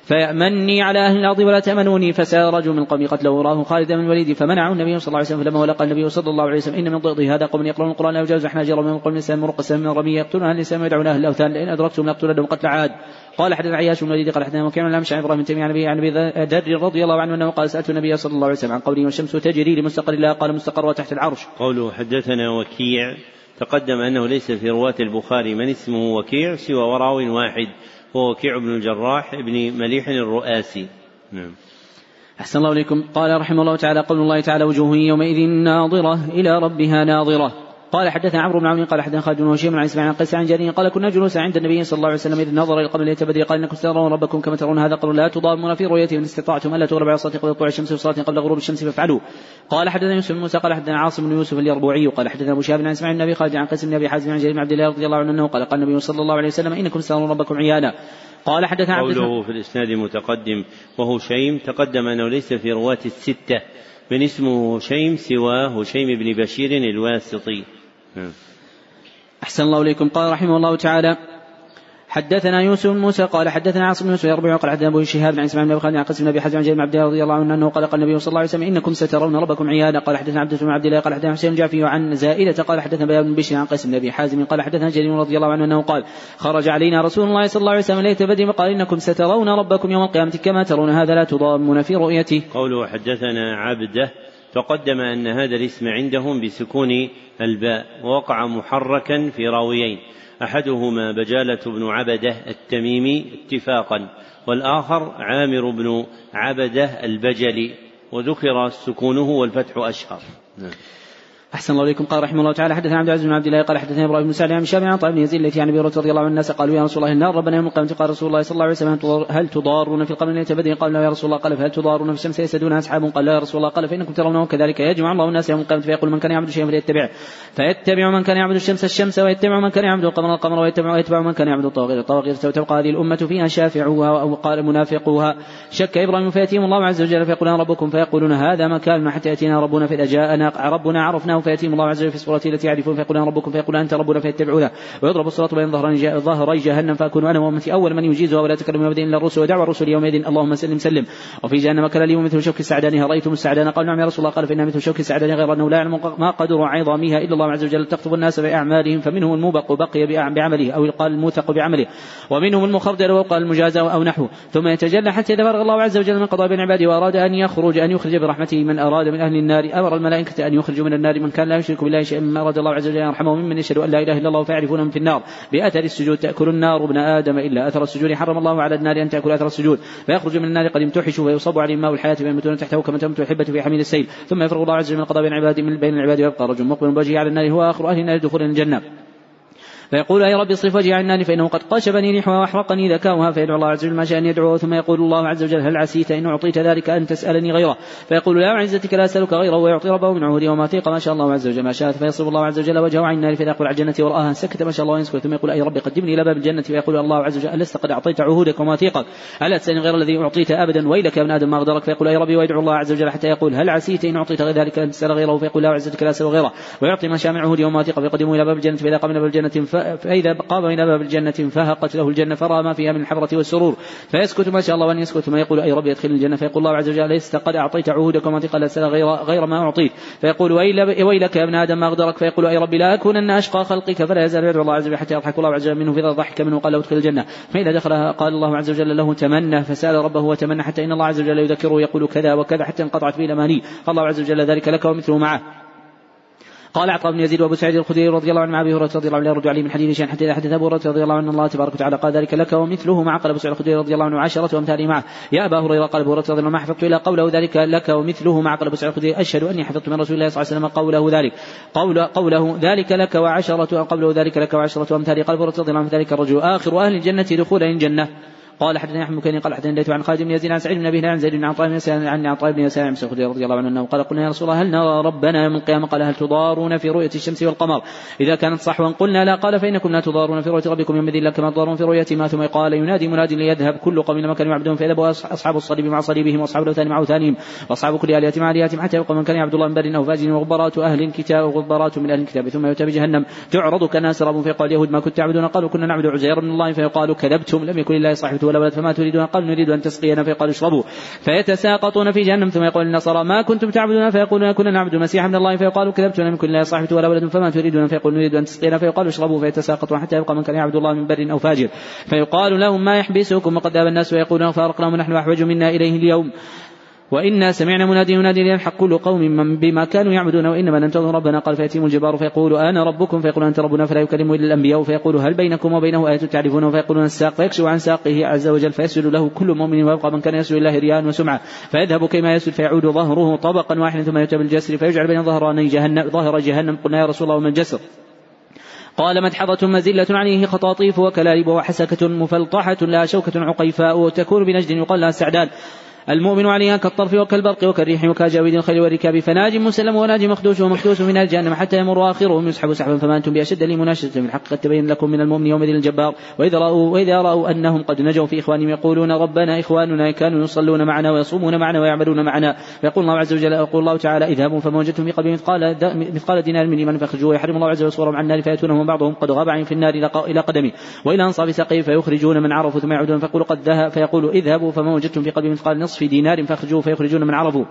فيأمني على أهل الأرض ولا تأمنوني. فسار رجل من قومي قتله وراه خالد من الوليد. فمنعه النبي صلى الله عليه وسلم فلما ولقى النبي صلى الله عليه وسلم إن من ضغطه هذا قوم يقرؤون القرآن لا يجاوز حناجر من قوم الإسلام مرق من رمي يقتلون أهل الإسلام ويدعون أهل الأوثان. لئن أدركتم لأقتلنهم قتل عاد. قال حدثنا عياش بن الوليد قال حدثنا وكيع لا مشعر إبراهيم تيمية عن ابي عن أبي ذر رضي الله عنه أنه قال سألت النبي صلى الله عليه وسلم عن قوله والشمس تجري لمستقر الله قال مستقرها تحت العرش. قوله حدثنا وكيع. تقدم أنه ليس في رواة البخاري من اسمه وكيع سوى وراو واحد. هو وكيع بن الجراح بن مليح الرؤاسي. نعم. أحسن الله إليكم. قال رحمه الله تعالى قول الله تعالى وجوه يومئذ ناظرة إلى ربها ناظرة. قال حدثنا عمرو بن عون قال حدثنا خالد بن هشيم عن إسماعيل عن قيس عن جرير قال كنا جلوسا عند النبي صلى الله عليه وسلم إذ نظر إلى قبل بدر قال إنكم سترون ربكم كما ترون هذا قالوا لا تضامون في رؤيته. إن استطعتم ألا تغلب على صلاه قبل طلوع الشمس وصلاة قبل غروب الشمس فافعلوا. قال حدثنا يوسف بن موسى قال حدثنا عاصم بن يوسف اليربوعي قال حدثنا أبو شهاب عن إسماعيل بن أبي خالد عن قيس بن أبي حازم عن جرير بن عبد الله رضي الله عنه قال قال النبي صلى الله عليه وسلم إنكم سترون ربكم عيانا قال حدثنا قوله في الإسناد متقدم وهو شيم تقدم أنه ليس في رواة الستة من اسمه هشيم سوى هشيم بن بشير الواسطي. أحسن الله إليكم. قال رحمه الله تعالى حدثنا يوسف بن موسى قال حدثنا عاصم بن يوسف يربع قال حدثنا أبو شهاب عن إسماعيل بن خالد عن قسم بن أبي حزم عن جابر بن عبد الله رضي الله عنه أنه قال قال النبي صلى الله عليه وسلم إنكم سترون ربكم عيادا. قال حدثنا عبد بن عبد الله قال حدثنا حسين الجعفي عن زائدة قال حدثنا بيان بن بشر عن بن أبي حازم قال حدثنا جرير رضي الله عنه أنه قال خرج علينا رسول الله صلى الله عليه وسلم ليلة بدر وقال إنكم سترون ربكم يوم القيامة. كما ترون هذا لا تضامون في رؤيته. قوله حدثنا عبده تقدم أن هذا الاسم عندهم بسكون الباء ووقع محركا في راويين أحدهما بجالة بن عبدة التميمي اتفاقا والآخر عامر بن عبدة البجلي وذكر سكونه والفتح أشهر نعم. أحسن الله إليكم. قال رحمه الله تعالى حدثنا عبد العزيز بن عبد الله قال حدثنا إبراهيم بن سعد عن شاب عن طيب بن يزيد التي عن أبي رضي الله عنه الناس قالوا يا رسول الله النار ربنا يوم القيامة قال رسول الله صلى الله عليه وسلم هل تضارون في القمر ليلة قال لا يا رسول الله. قال فهل تضارون في الشمس؟ يسدون أصحاب قال لا يا رسول الله. قال فإنكم ترونه كذلك يجمع الله الناس يوم القيامة فيقول من كان يعبد شيئا فليتبع. فيتبع من كان يعبد الشمس الشمس ويتبع من كان يعبد القمر. القمر ويتبع ويتبع من كان يعبد الطاغية. الطاغية وتبقى هذه الأمة فيها شافعوها أو قال منافقوها. شك إبراهيم فيأتيهم الله عز وجل فيقول ربكم. فيقولون هذا مكان حتى يأتينا ربنا فإذا جاءنا ربنا عرفناه فيأتيهم الله عز وجل في الصورة التي يعرفون فيقول أنا ربكم فيقول أنت ربنا فيتبعونه ويضرب الصراط بين ظهري جهنم فأكون أنا وأمتي أول من يجيزها ولا تكلم يومئذ إلا الرسل ودعوى الرسل يومئذ اللهم سلم سلم. وفي جهنم كلاليم مثل شوك السعدان رأيتم السعدان قال نعم يا رسول الله قال فإنها مثل شوك السعدان غير أنه لا يعلم ما قدر عظامها إلا الله عز وجل. تخطب الناس بأعمالهم فمنهم الموبق بقي بعمله أو يقال الموثق بعمله. ومنهم المخردل وقال المجازى أو نحوه ثم يتجلى حتى إذا فرغ الله عز وجل من قضاء بين عباده وأراد أن يخرج أن يخرج برحمته من أراد من أهل النار. أمر الملائكة أن يخرجوا من النار من كان لا يشرك بالله شيئا مما أراد الله عز وجل يرحمه ممن يشهد أن لا إله إلا الله فيعرفونهم في النار. بأثر السجود تأكل النار ابن آدم إلا أثر السجود. حرم الله على النار أن تأكل أثر السجود. فيخرج من النار قد امتحشوا ويصب عليهم ماء الحياة فيموتون تحته كما تموت الحبة في حميل السيل. ثم يفرغ الله عز وجل من القضاء بين عباده من بين العباد ويبقى رجل مقبل بوجهه على النار. هو آخر أهل النار دخول الجنة. فيقول أي رب اصرف وجهي عن النار فإنه قد قشبني ريحها وأحرقني ذكاؤها فيدعو الله عز وجل ما شاء أن يدعوه ثم يقول الله عز وجل هل عسيت إن أعطيت ذلك أن تسألني غيره؟ فيقول لا عزتك لا أسألك غيره ويعطي ربه من عهوده وما ثيق ما شاء الله عز وجل ما شاء فيصرف الله عز وجل وجهه عن النار فيقول على الجنة ورآها سكت ما شاء الله وينسكت ثم يقول أي رب قدمني إلى باب الجنة؟ فيقول الله عز وجل ألست قد أعطيت عهودك ومواثيقك ألا تسألني غير الذي أعطيت أبدا؟ ويلك يا ابن آدم ما أغدرك فيقول أي ربي ويدعو الله عز وجل حتى يقول هل عسيت إن أعطيت ذلك أن تسأل غيره؟ فيقول لا عزتك لا أسأل غيره ويعطي ما شاء من عهوده ومواثيقه فيقدمه إلى باب الجنة فإذا قام إلى باب الجنة فإذا قام إلى باب الجنة فهقت له الجنة فرأى ما فيها من الحبرة والسرور. فيسكت ما شاء الله وأن يسكت ثم يقول أي ربي أدخلني الجنة؟ فيقول الله عز وجل ليس قد أعطيت عهودك وما لا غير, غير ما أعطيت. فيقول ويلك يا ابن آدم ما أغدرك فيقول أي ربي لا أكونن أشقى خلقك فلا يزال يدعو الله عز وجل حتى يضحك. الله عز وجل منه فإذا ضحك منه قال له ادخل الجنة. فإذا دخلها قال الله عز وجل له تمنى. فسأل ربه وتمنى حتى إن الله عز وجل يذكره يقول كذا وكذا حتى انقطعت به الأماني. الله عز وجل ذلك لك ومثله معه. قال عطاء بن يزيد وابو سعيد الخدري رضي الله عنه مع أبي هريرة رضي الله عنه يرد عليه من حديث شيئا حتى اذا حدث أبو هريرة رضي الله عنه الله تبارك وتعالى قال ذلك لك ومثله مع قال أبو سعيد الخدري رضي الله عنه عشرة وامثاله معه. يا أبا هريرة قال أبو هريرة رضي الله عنه ما حفظت إلا قوله ذلك لك ومثله مع قال أبو سعيد الخدري أشهد أني حفظت من رسول الله صلى الله عليه وسلم قوله ذلك. قول قوله ذلك لك وعشره قوله ذلك لك وعشرة امثاله قال أبو هريرة رضي الله عنه ذلك الرجل. آخر أهل الجنة دخولا الجنه قال حدثني أحمد بن قال حدثني عن خالد بن يزيد عن سعيد بن أبي عن زيد بن عطاء بن عن عطاء بن يسار بن رضي الله عنه قال قلنا يا رسول الله هل نرى ربنا يوم القيامة؟ قال هل تضارون في رؤية الشمس والقمر؟ إذا كانت صحوا قلنا لا قال فإنكم لا تضارون في رؤية ربكم يوم الا كما تضارون في رؤية ما ثم قال ينادي مناد ليذهب كل قوم لما كانوا يعبدون فيذهب أصحاب الصليب مع صليبهم وأصحاب الأوثان مع أوثانهم وأصحاب كل آلهة مع الهاتهم حتى يبقى من كان يعبد الله من بر أو فاجر وغبرات أهل الكتاب وغبرات من أهل الكتاب ثم يؤتى بجهنم. تعرض كناس رب فيقال اليهود ما كنت تعبدون؟ قالوا كنا نعبد عزير بن الله فيقال كذبتم لم يكن لله صاحبة ولا ولد فما تريدون قال نريد أن تسقينا فيقال اشربوا. فيتساقطون في جهنم ثم يقول النصارى ما كنتم تعبدون؟ فيقولون كنا نعبد المسيح من الله فيقال كذبتم لم يكن لا صاحبة ولا ولد فما تريدون فيقول نريد أن تسقينا فيقال اشربوا فيتساقطون حتى يبقى من كان يعبد الله من بر أو فاجر. فيقال لهم ما يحبسكم؟ وقد ذهب الناس ويقولون فارقنا ونحن أحوج منا إليه اليوم. وإنا سمعنا منادي ينادي ليلحق كل قوم من بما كانوا يعبدون وإنما ننتظر ربنا. قال فيأتيهم الجبار فيقول أنا ربكم؟ فيقول أنت ربنا فلا يكلم إلا الأنبياء. فيقول هل بينكم وبينه آية تعرفونه فيقولون الساق فيكشف عن ساقه عز وجل فيسجد له كل مؤمن ويبقى من كان يسجد الله رياء وسمعة فيذهب كما يسجد فيعود ظهره طبقا واحدا ثم يؤتى بالجسر فيجعل بين ظهراني جهنم ظهر جهنم. قلنا يا رسول الله وما الجسر؟ قال مدحضة مزلة عليه خطاطيف وكلاليب وحسكة مفلطحة لا شوكة عقيفاء وتكون بنجد يقال لها السعدان المؤمن عليها كالطرف وكالبرق وكالريح وكجاويد الخيل والركاب فناج مسلم وناج مخدوش ومخدوش من الجهنم حتى يمر آخرهم يسحب سحبا فما أنتم بأشد لي مناشدة من حق قد تبين لكم من المؤمن يومئذ الجبار. وإذا رأوا وإذا رأوا أنهم قد نجوا في إخوانهم يقولون ربنا إخواننا كانوا يصلون معنا ويصومون معنا ويعملون معنا. فيقول الله عز وجل يقول الله تعالى إذهبوا فما وجدتم في قلبه مثقال مثقال دينار من إيمان فاخرجوه ويحرم الله عز وجل صورهم عن النار فيأتونهم بعضهم قد غاب في النار إلى قدمه. وإلى أنصاف ساقيه فيخرجون من عرفوا ثم يعودون فيقول قد ذهب فيقول إذهبوا فما وجدتم في قلبه مثقال نصف دينار فاخرجوه فيخرجون من عرفوا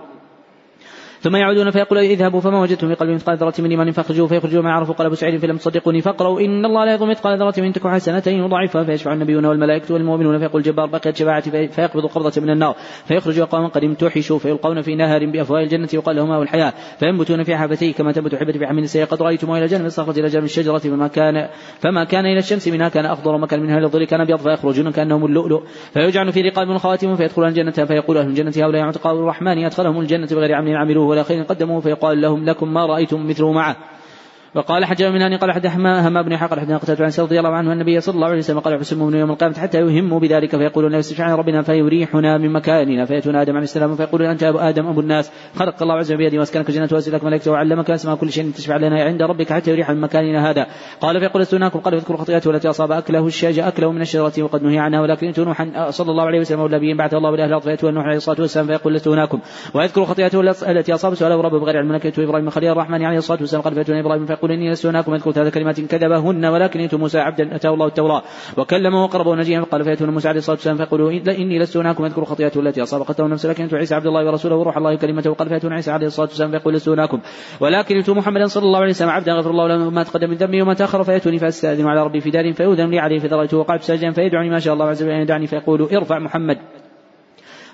ثم يعودون فيقول اذهبوا فما وجدتم في قلب مثقال ذرة من إيمان فاخرجوه فيخرجون ما عرفوا قال أبو سعيد فلم تصدقوني فاقرأوا إن الله لا يظلم مثقال ذرة من تكون حسنة يضاعفها فيشفع النبيون والملائكة والمؤمنون فيقول الجبار بقيت شفاعتي فيقبض قبضة من النار فيخرج أقواما قد امتحشوا فيلقون في نهر بأفواه الجنة يقال لهم ماء الحياة فينبتون في حافتيه كما تنبت حبة في حمل السيء قد رأيتم إلى جانب الصخرة إلى جانب الشجرة فما كان فما كان إلى الشمس منها كان أخضر وما كان منها إلى الظل كان أبيض فيخرجون كأنهم اللؤلؤ فيجعل في رقاب خواتم فيدخلون الجنة فيقول أهل الجنة هؤلاء عتقاء الرحمن أدخلهم الجنة بغير عمل عملوه ولا خير قدموه فيقال لهم لكم ما رأيتم مثله معه. وقال حجر من قال حد هما بن حق حدثنا قتادة عن رضي الله عنه النبي صلى الله عليه وسلم قال يحسن المؤمن يوم القيامة حتى يهم بذلك فيقول يستشفع ربنا فيريحنا من مكاننا فيأتون آدم عليه السلام فيقول أنت أبو آدم أبو الناس خلق الله عز وجل بيده وأسكنك جنة وأسلك ملائكته وعلمك أسماء كل شيء تشفع لنا عند ربك حتى يريح من مكاننا هذا. قال فيقول استناكم قال اذكروا خطيئته التي أصاب أكله الشجع أكله من الشجرة وقد نهي عنها ولكن نوحا صلى الله عليه وسلم والنبيين بعث الله بالأهل فيأتوا نوح عليه الصلاة والسلام فيقول لست هناكم خطيئته التي أصاب سؤاله ربه بغير علم إبراهيم خليل الرحمن عليه الصلاة والسلام قال فيأتون إبراهيم فيقول إني لست هناكم يذكر ثلاث كلمات كذبهن ولكن أنتم موسى عبدا أتاه الله التوراة. وكلمه وقربه نجيا قال فيأتون موسى عليه الصلاة والسلام فيقول إني لست هناكم يذكر خطيئته التي أصاب قتله نفسه لكن عيسى عبد الله ورسوله وروح الله كلمته. قال فيأتون عيسى عليه الصلاة والسلام فيقول لست هناكم ولكن أنتم محمدا صلى الله عليه وسلم عبدا غفر الله له ما تقدم من ذنبي وما تأخر فيأتوني فأستأذن على ربي في دار فيؤذن لي عليه فذريت وقعت ساجدا فيدعني ما شاء الله عز وجل أن يدعني فيقول ارفع محمد.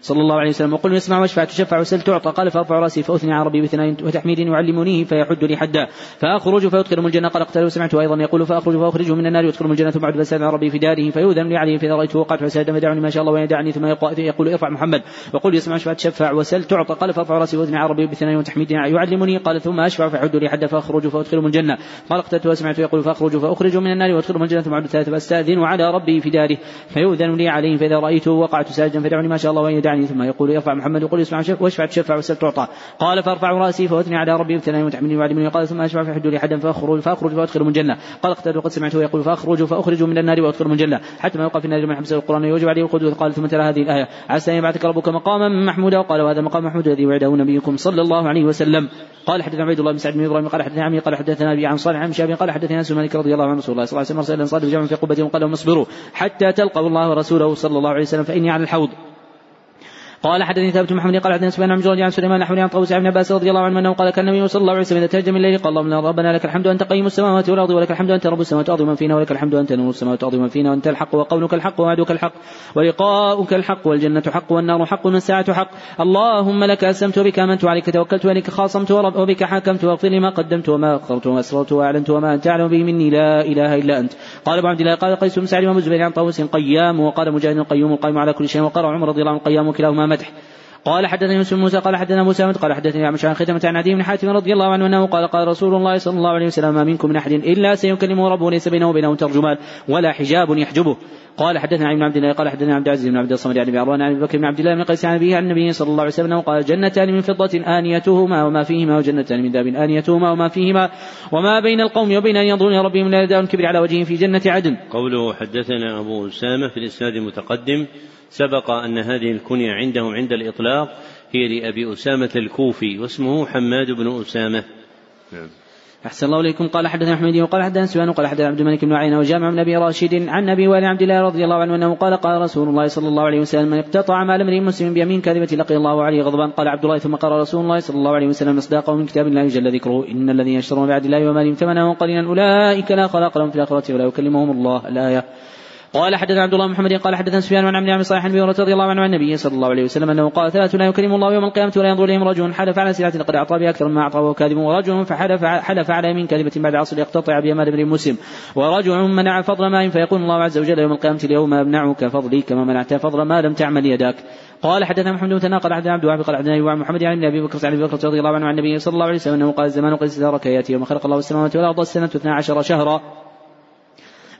صلى الله عليه وسلم وقل اسمع واشفع تشفع وسل تعطى. قال فأرفع رأسي فأثني على ربي بثناء وتحميد يعلمنيه فيحد لي حدا. فأخرج فيدخلهم الجنة. قال اقتل وسمعته أيضا يقول فأخرج فأخرجه من النار ويدخلهم الجنة. ثم بعد فسال ربي في داره فيؤذن لي عليه فاذا رايته وقعت فساد. فدعني ما شاء الله ويدعني ثم يقول ارفع محمد. وقل اسمع واشفع تشفع وسل تعطى. قال فأرفع رأسي وأثني على ربي بثناء وتحميد يعلمني. قال ثم أشفع فيحد لي حدا. فأخرج فادخلهم الجنة. قال اقتلت وسمعته يقول فأخرج فأخرج من النار وادخلهم الجنة. ثم بعد ثلاثة فأستأذن على ربي في داره فيؤذن لي عليه فاذا رايته وقعت ساجدا فدعني ما شاء الله ويدعني ثم يقول ارفع محمد يقول اسمع واشفع تشفع وسل تعطى قال فارفع رأسي فاثني على ربي ابتلاني وتحملني وعلمني قال ثم أشفع في حدود حدا فأخرج فأخرج فادخل من الجنه قال اقتل وقد سمعته يقول فأخرج فأخرج من النار وأدخل من الجنه حتى ما يوقع في النار من حبس القرآن ويوجب عليه القدوة. قال ثم ترى هذه الآية. عسى أن يبعثك ربك مقاما محمودا. وقال وهذا مقام محمود الذي وعده نبيكم صلى الله عليه وسلم. قال حدثنا عبيد الله بن سعد بن إبراهيم قال حدثنا عمي قال حدثنا أبي عن صالح عن شاب قال حدثنا انس مالك رضي الله عنه رسول الله صلى الله عليه وسلم ارسل صادف جمع في قبة وقال لهم اصبروا حتى تلقوا الله ورسوله صلى الله عليه وسلم فإني على الحوض. قال حدثني ثابت بن محمد قال حدثنا سفيان عن جريج عن سليمان نحو عن طاووس بن عباس رضي الله عنه أنه قال كان النبي صلى الله عليه وسلم إذا تهجم الليل قال اللهم ربنا لك الحمد انت قيم السماوات والأرض ولك الحمد انت رب السماوات والأرض فينا ولك الحمد انت نور السماوات والأرض فينا وأنت الحق وقولك الحق ووعدك الحق ولقاؤك الحق والجنة حق والنار حق والساعة حق اللهم لك أسلمت وبك آمنت وعليك توكلت وإليك خاصمت وبك حكمت واغفر لي ما قدمت وما أخرت وما أسررت وأعلنت وما انت اعلم به مني لا إله إلا أنت قال أبو عبد الله قال قيس بن سعد وأبو عن طاووس قيام وقال مجاهد قيوم القيم على كل شيء وقال عمر رضي الله عنه قيام وكلاهما مدح قال حدثني مسلم موسى قال حدثنا موسى قال حدثني عن عن ختمة عن عدي بن حاتم رضي الله عنه أنه قال قال رسول الله صلى الله عليه وسلم ما منكم من أحد إلا سيكلمه ربه ليس بينه وبينه ترجمان ولا حجاب يحجبه قال حدثنا عن عبد الله قال حدثنا عبد العزيز بن عبد الصمد عن أبي عروان عن أبي بكر بن عبد الله بن قيس عن أبيه عن النبي صلى الله عليه وسلم قال جنتان من فضة آنيتهما وما فيهما وجنتان من ذهب آنيتهما وما فيهما وما بين القوم وبين أن ينظرون ربهم لا يدعون كبر على وجههم في جنة عدن. قوله حدثنا أبو أسامة في الإسناد المتقدم سبق أن هذه الكنية عندهم عند الإطلاق هي لأبي أسامة الكوفي واسمه حماد بن أسامة. نعم. أحسن الله إليكم. قال حدثنا حميدي وقال حدثنا سفيان وقال حدثنا عبد الملك بن عينة وجامع بن أبي راشد عن أبي وائل عبد الله رضي الله عنه أنه قال قال رسول الله صلى الله عليه وسلم من اقتطع مال امرئ مسلم بيمين كاذبة لقي الله عليه غضبان. قال عبد الله ثم قال رسول الله صلى الله عليه وسلم مصداقه من كتاب الله جل ذكره إن الذين يشترون بعد الله ومالهم ثمنا قليلا أولئك لا خلاق لهم في الآخرة ولا يكلمهم الله الآية. قال حدثنا عبد الله محمد قال حدثنا سفيان عن عبد الله صالح بن رضي الله عنه عن النبي صلى الله عليه وسلم أنه قال ثلاث لا يكرم الله يوم القيامة ولا ينظر إليهم رجل حلف على سلعه لقد أعطى بها أكثر مما أعطى وهو كاذب. ورجل فحلف حلف على يمين كاذبة بعد عصر يقتطع بيمال امرئ مسلم. ورجل منع فضل ماء فيقول الله عز وجل يوم القيامة اليوم أمنعك فضلي كما منعت فضل ما لم تعمل يداك. قال حدثنا محمد بن قال حدثنا عبد الوهاب قال حدثنا ايوب محمد عن أبي بكر عن أبي بكر رضي الله عنه عن النبي صلى الله عليه وسلم أنه قال الزمان قد استدارك ياتي يوم خلق الله السماوات والأرض السنة 12 شهرا.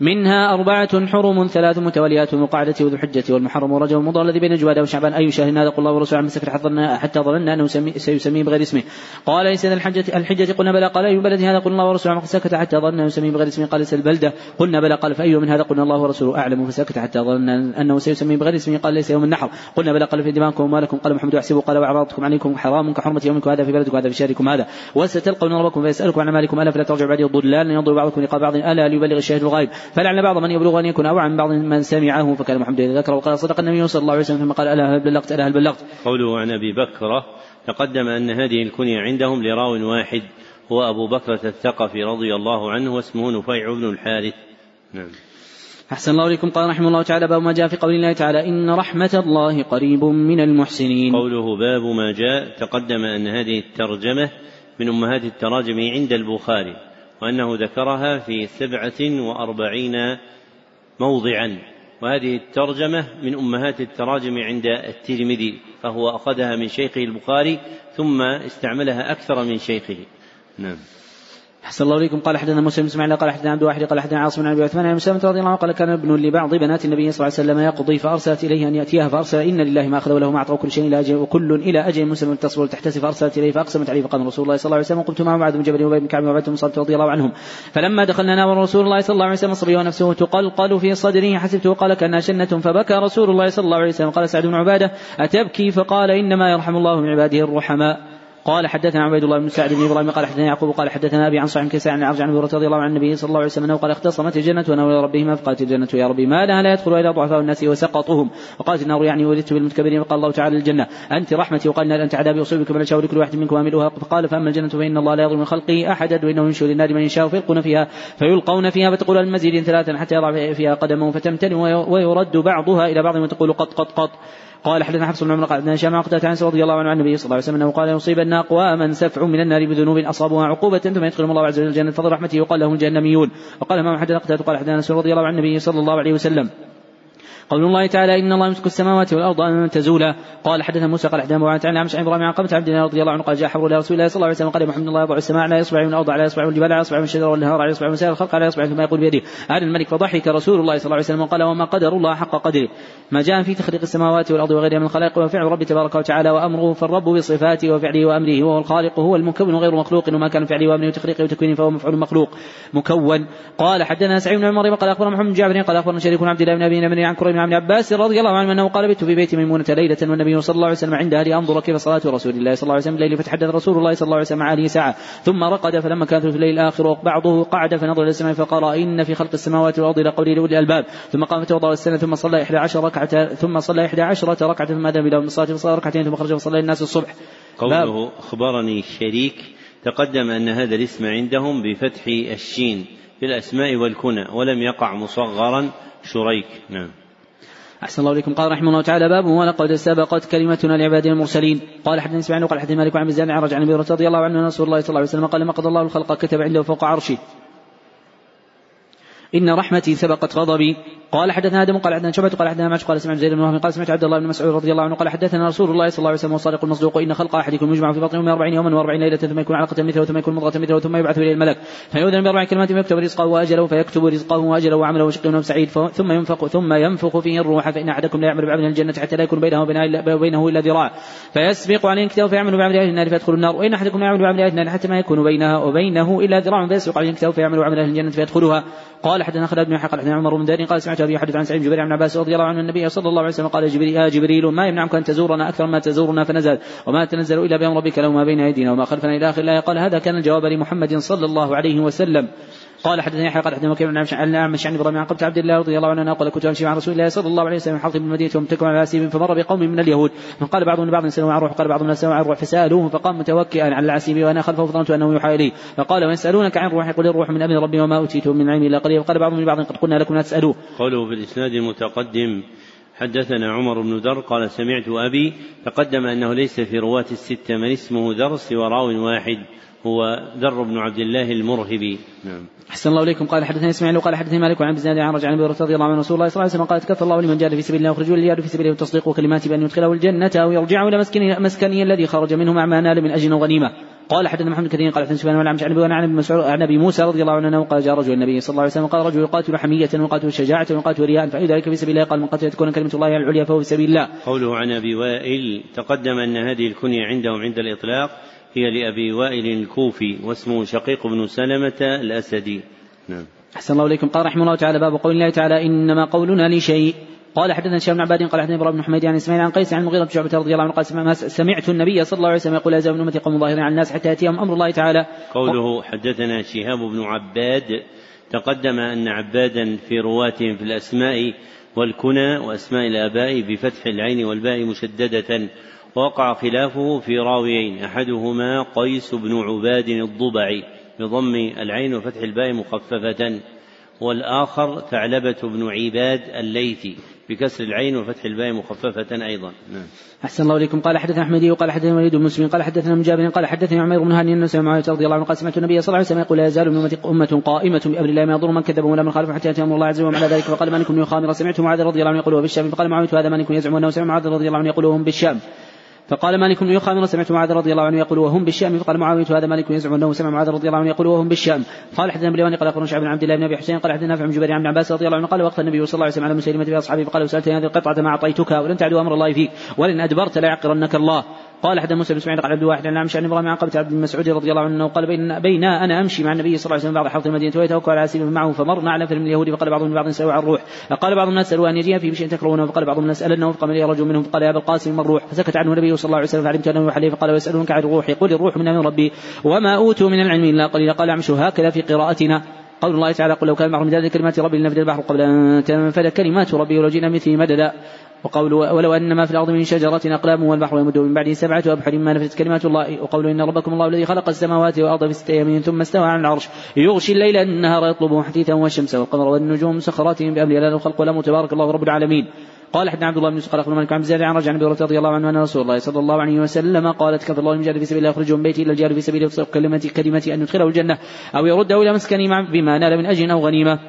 منها أربعة حرم ثلاث متواليات وقعدة وذو الحجة والمحرم ورجب المضر الذي بين جواد وشعبان. أي شهر هذا؟ قل الله ورسوله عن مسكر حتى ظننا أنه سيسميه بغير اسمه. قال ليس الحجة الحجة قلنا بلى. قال أي بلد هذا؟ قل الله ورسوله عن سكت حتى ظننا أنه يسميه بغير اسمه. قال ليس البلدة. قلنا بلى. قال فأي من هذا؟ قلنا الله ورسوله أعلم. فسكت حتى ظننا أنه سيسميه بغير اسمه. قال ليس يوم النحر. قلنا بلى. قال في دماءكم ومالكم. قال محمد أحسبه. قال وأعراضكم عليكم حرام. كحرمة يومكم هذا في بلدكم هذا في شهركم هذا. وستلقون ربكم فيسألكم عن مالكم ألا فلا ترجعوا بعدي ضلالا ينظر بعضكم لقاء بعض. ألا ليبلغ الشاهد الغائب فلعل بعض من يبلغ أن يكون أوعى من بعض من سمعه فكان محمد إذا ذكره وقال صدق النبي صلى الله عليه وسلم ثم قال ألا هل بلغت؟ ألا هل بلغت؟ قوله عن أبي بكرة تقدم أن هذه الكنية عندهم لراو واحد هو أبو بكرة الثقفي رضي الله عنه واسمه نفيع بن الحارث. نعم. أحسن الله إليكم. قال رحمه الله تعالى باب ما جاء في قول الله تعالى إن رحمة الله قريب من المحسنين. قوله باب ما جاء تقدم أن هذه الترجمة من أمهات التراجم عند البخاري. وأنه ذكرها في سبعة وأربعين موضعا. وهذه الترجمة من أمهات التراجم عند الترمذي فهو أخذها من شيخه البخاري ثم استعملها أكثر من شيخه. نعم. أحسن الله إليكم. قال حدثنا مسلم إسماعيل قال حدثنا عبد الواحد قال حدثنا عاصم بن ابي عثمان عن مسلمة رضي الله عنه قال كان ابن لبعض بنات النبي صلى الله عليه وسلم يقضي فأرسلت إليه أن يأتيها فأرسل إن لله ما أخذ وله ما أعطى وكل شيء إلى أجل وكل إلى أجل مسلم تصبر تحتسب فأرسلت إليه فأقسمت عليه فقال رسول الله صلى الله عليه وسلم قمت مع معاذ بن جبل وابي بن كعب وعبد بن صلت رضي الله عنهم. فلما دخلنا نام رسول الله صلى الله عليه وسلم صبي ونفسه تقلقل في صدره حسبته قال كانها شنة فبكى رسول الله صلى الله عليه وسلم. قال سعد بن عبادة أتبكي؟ فقال إنما يرحم الله من عباده الرحماء. قال حدثنا عبيد الله بن سعد بن إبراهيم قال حدثنا يعقوب قال حدثنا أبي عن صاحب كيسان عن عرج عن رضي الله عن النبي صلى الله عليه وسلم قال اختصمت الجنة إلى ربهما فقالت الجنة يا ربي ما لها لا يدخل إلا ضعفاء الناس وسقطهم وقالت النار يعني ولدت بالمتكبرين فقال الله تعالى الجنه أنت رحمتي وقال أنت عذابي اصيبك من اشاء لكل واحد منكم املها فقال فأما الجنة فإن الله لا يظلم من خلقه أحدا وإنه ينشر للنار من يشاء فيلقون فيها فيلقون فيها فتقول المزيد ثلاثا حتى يضع فيها قدمه فتمتن ويرد بعضها إلى بعض وتقول قط قط قط. قال حدثنا حفص بن عمر قال حدثنا هشام عقدة عن رضي الله عنه عن النبي صلى الله عليه وسلم أنه قال يصيبن اقواما سفع من النار بذنوب اصابوها عقوبة ثم يدخلهم الله عز وجل الجنة فضل رحمته وقال لهم الجهنميون وقال امام حدثنا قتادة قال حدثنا رضي الله عن النبي صلى الله عليه وسلم قول الله تعالى إن الله يمسك السماوات والأرض أن تزولا. قال حدثنا موسى قال حدثنا معاذ عن عمش عن إبراهيم عن قبة عبد الله رضي الله عنه قال جاء حبر إلى رسول الله صلى الله عليه وسلم قال محمد الله يضع السماء على اصبع من الأرض على اصبع والجبال على اصبع من الشجر والنهار على اصبع من سائر الخلق على اصبع ثم يقول بيده. أنا الملك فضحك رسول الله صلى الله عليه وسلم وقال وما قدر الله حق قدره. ما جاء في تخليق السماوات والأرض وغيرها من الخلائق وفعل رب تبارك وتعالى وأمره فالرب بصفاته وفعله وأمره وهو الخالق هو المكون غير مخلوق وما كان فعله وأمره وتخليقه وتكوينه فهو مفعول مخلوق. مكون. قال حدثنا سعيد بن عمر قال أخبرنا محمد بن قال أخبرنا شريك عبد الله بن نمر عن كريم بن عباس رضي الله عنه أنه قال بت في بيت ميمونة ليلة والنبي صلى الله عليه وسلم عندها لانظر كيف صلاة رسول الله صلى الله عليه وسلم الليل فتحدث رسول الله صلى الله عليه وسلم مع اهله ساعة ثم رقد فلما كان في الليل الآخر بعضه قعد فنظر إلى السماء فقال إن في خلق السماوات والأرض لقول لأولي الألباب ثم قام فتوضأ السنة ثم صلى إحدى عشر ركعة ثم صلى إحدى عشرة ركعة ثم ذهب إلى الصلاة فصلى ركعتين ثم خرج فصلى الناس الصبح. قوله أخبرني الشريك تقدم أن هذا الاسم عندهم بفتح الشين في الأسماء والكنى ولم يقع مصغرا شريك. نعم. أحسن الله إليكم. قال رحمه الله تعالى باب ولقد سبقت كلمتنا لعبادنا المرسلين. قال حدثني سمعنا قال حدثني مالك عن مزيد عرج عن أبي رضي الله عنه أن رسول الله صلى الله عليه وسلم قال لما قضى الله الخلق كتب عنده فوق عرشه. إن رحمتي سبقت غضبي. قال حدثنا آدم قال حدثنا شعبة قال حدثنا معش قال سمعت زيد بن وهب قال سمعت عبد الله بن مسعود رضي الله عنه قال حدثنا رسول الله صلى الله عليه وسلم والصادق المصدوق إن خلق أحدكم يجمع في بطنه 140 يوما و40 ليلة ثم يكون علقة مثله ثم يكون مضغة مثله ثم يبعث إليه الملك. فيؤذن بأربع كلمات فيكتب رزقه وأجله فيكتب رزقه وأجله وعمله وشقي سعيد. ثم ينفق ثم ينفخ فيه الروح فإن أحدكم لا يعمل بعمل الجنة حتى لا يكون بينه وبينه إلا ذراع. فيسبق عليه كتابه فيعمل بعمل أهل النار فيدخل النار. وإن أحدكم لا يعمل بعمل أهل النار حتى ما يكون بينها وبينه إلا ذراع فيسبق عليه كتابه فيعمل بعمل أهل الجنة فيدخلها. قال حدثنا خالد بن حق حدثنا عمر بن دارين قال سمعت ابي حدث عن سعيد جبير بن عباس رضي الله عنه النبي صلى الله عليه وسلم قال جبريل يا جبريل ما يمنعك أن تزورنا أكثر ما تزورنا فنزل وما تنزل إلا بامر ربك له ما بين أيدينا وما خلفنا إلى آخر الآية. قال هذا كان الجواب لمحمد صلى الله عليه وسلم. قال حدثني يحيى قال حدثني وكيع بن عن اعمش عن إبراهيم عن قبة عبد الله رضي الله عنه قال كنت أمشي مع رسول الله صلى الله عليه وسلم حلق بالمدينة ومتكئا على عسيب فمر بقوم من اليهود. فقال بعضهم لبعض سلوا عن روح قال بعضهم سلوا عن روح فسالوه فقام متوكئا على العسيب وأنا خلفه فظننت أنه يوحى إلي. فقال ويسالونك عن روح قل الروح من أمر ربي وما اوتيتم من علم إلا قليل وقال بعضهم لبعض قد قلنا لكم لا تسالوه. قوله في الاسناد المتقدم حدثنا عمر بن در قال سمعت أبي تقدم أنه ليس في رواة الستة من اسمه در سوى راو واحد. هو در بن عبد الله المرهبي. نعم. أحسن الله إليكم. قال حدثني إسماعيل وقال حدثني مالك عن زناد عن رجع عن رضي الله عنه رسول الله صلى الله عليه وسلم قال تكفى الله لمن جاهد في سبيل الله وخرجوا للجهاد في سبيله وتصديق كلمات بأن يدخله الجنة أو يرجعه إلى مسكنه مسكنه الذي خرج منه مع ما نال من أجر وغنيمة قال حدثنا محمد كثير قال حدثنا سفيان والعمش عن أبي عن أبي مسعود عن أبي موسى رضي الله عنه قال جاء رجل النبي صلى الله عليه وسلم قال رجل يقاتل حمية ويقاتل شجاعة ويقاتل رياء فإذا ذلك في سبيل الله قال من قتل تكون كلمة الله العليا فهو في سبيل الله. قوله عن أبي وائل تقدم أن هذه الكنية عندهم عند الإطلاق هي لأبي وائل الكوفي واسمه شقيق بن سلمة الأسدي. نعم. أحسن الله إليكم. قال رحمه الله تعالى باب قول الله تعالى إنما قولنا لشيء. قال حدثنا هشام بن عباد قال حدثنا إبراهيم بن حميد عن إسماعيل عن قيس عن المغيرة بن شعبة رضي الله عنه قال سمعت النبي صلى الله عليه وسلم يقول لا يزال من امتي قوم ظاهرين على الناس حتى يأتيهم أمر الله تعالى. قوله حدثنا شهاب بن عباد. تقدم أن عبادا في رواتهم في الأسماء والكنى وأسماء الآباء بفتح العين والباء مشددة. وقع خلافه في راويين أحدهما قيس بن عباد الضبعي بضم العين وفتح الباء مخففة والآخر ثعلبة بن عباد الليثي بكسر العين وفتح الباء مخففة أيضا. نعم. أحسن الله إليكم. قال حدثنا أحمدي وقال حدثنا وليد بن مسلم قال حدثنا من جابر قال حدثني عمير بن هاني أن سمع معاوية رضي الله عنه قال سمعت النبي صلى الله عليه وسلم يقول لا يزال من أمة قائمة بأمر الله ما يضر من كذب ولا من خالف حتى يأتي أمر الله عز وجل وعلى ذلك فقال مالك بن خامر سمعت معاذ رضي الله عنه يقول بالشام فقال معاوية هذا مالك يزعم أنه سمع معاذ رضي الله عنه يقول بالشام. فقال مالك بن يخامر سمعت معاذ رضي الله عنه يقول وهم بالشام؟ فقال معاوية هذا مالك يزعم أنه سمع معاذ رضي الله عنه يقول وهم بالشام. قال حدثنا بن قال أخبرنا شعب بن عبد الله بن أبي حسين قال حدثنا نافع بن جبير عن عباس رضي الله عنه قال وقت النبي صلى الله عليه وسلم على مسلمه في اصحابه فقال وسالتني هذه القطعة ما أعطيتك ولن تعدو أمر الله فيك ولن أدبرت ليعقرنك الله. قال حدثنا موسى بن اسماعيل قال عبد الواحد عن عمش عن إبراهيم عن قبة عبد المسعود رضي الله عنه قال بين بين أنا أمشي مع النبي صلى الله عليه وسلم بعض حوض المدينة ويتوكل على سيف معه فمرنا على من اليهود فقال بعضهم لبعض سوى عن الروح. قال بعض الناس سالوا ان يجيء في شيء تكرهونه فقال بعضهم الناس سالنه فقام لي رجل منهم فقال يا أبا القاسم ما الروح فسكت عنه النبي صلى الله عليه وسلم فعلمت أنه عليه فقال ويسالونك عن الروح يقول الروح من أمر ربي وما أوتوا من العلم إلا قليلا. قال عمش هكذا في قراءتنا. قول الله تعالى قل لو كان معه مداد كلمات ربي لنفذ البحر قبل أن تنفذ كلمات ربي ولو جئنا مثله مددا. وقول ولو أن ما في الأرض من شجرة أقلام والبحر يمد من بعده سبعة أبحر ما نفذت كلمات الله. وقول إن ربكم الله الذي خلق السماوات والأرض في ستة أيام ثم استوى على العرش يغشي الليل النهار يطلبه حثيثا والشمس والقمر والنجوم مسخرات بأمره لا الخلق ولا تبارك الله رب العالمين. قال حدثنا عبد الله بن يوسف قال أخبرنا مالك عن زيد عن رجع عن رضي الله عنه أن رسول الله صلى الله عليه وسلم قالت كفى الله المجاهد في سبيل الله يخرج من بيته إلى الجار في سبيله كلمه كلمه أن يدخله الجنة أو يرده إلى مسكنه بما نال من أجر أو غنيمة.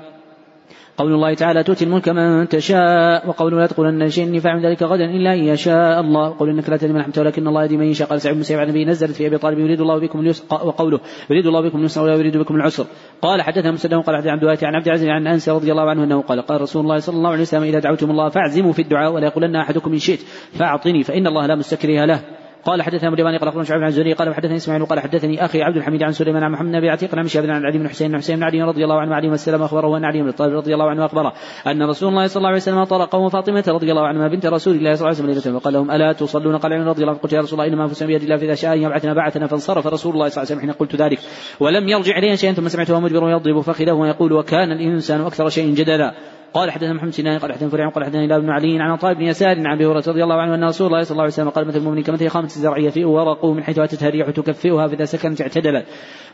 قول الله تعالى تؤتي الملك من تشاء وقول لا تقولن شيء اني ذلك غدا إلا أن يشاء الله. وقول إنك لا تدري من احببت ولكن الله يهدي من يشاء. قال سعيد بن سعيد النبي نزلت في أبي طالب يريد الله بكم اليسر وقوله يريد الله بكم اليسر ولا يريد بكم العسر. قال حدثنا مسلم قال حدثنا عبد عن عبد العزيز عن أنس رضي الله عنه أنه قال قال رسول الله صلى الله عليه وسلم إذا دعوتم الله فاعزموا في الدعاء ولا يقولن أحدكم إن شئت فأعطني فإن الله لا مستكره له. قال حدثنا ابو قال أخبرنا شعيب عن الزهري قال حدثني إسماعيل قال حدثني أخي عبد الحميد عن سليمان عن محمد بن عتيق عن شهاب عن علي بن حسين بن حسين بن علي رضي الله عنه وعلي السلام أخبره أن علي بن طالب رضي الله عنه أخبره أن رسول الله صلى الله عليه وسلم طرق وفاطمه رضي الله عنها بنت رسول الله صلى الله عليه وسلم وقال لهم ألا تصلون؟ قال علي رضي الله عنه قلت يا رسول الله إنما انفسنا بيد الله فاذا شاء أن يبعثنا بعثنا فانصرف رسول الله صلى الله عليه وسلم حين قلت ذلك. ولم يرجع الي شيئا ثم سمعته مدبر يضرب فخذه ويقول وكان الإنسان أكثر شيء جدلا. قال حدثنا محمد سنان قال حدثنا فريع قال حدثنا بن علي عن عطاء بن يسار عن أبي هريرة رضي الله عنه أن رسول الله صلى الله عليه وسلم قال مثل المؤمن كمثل خامة الزرع يفيء ورقه من حيث اتتها الريح تكفئها فإذا سكنت اعتدلت.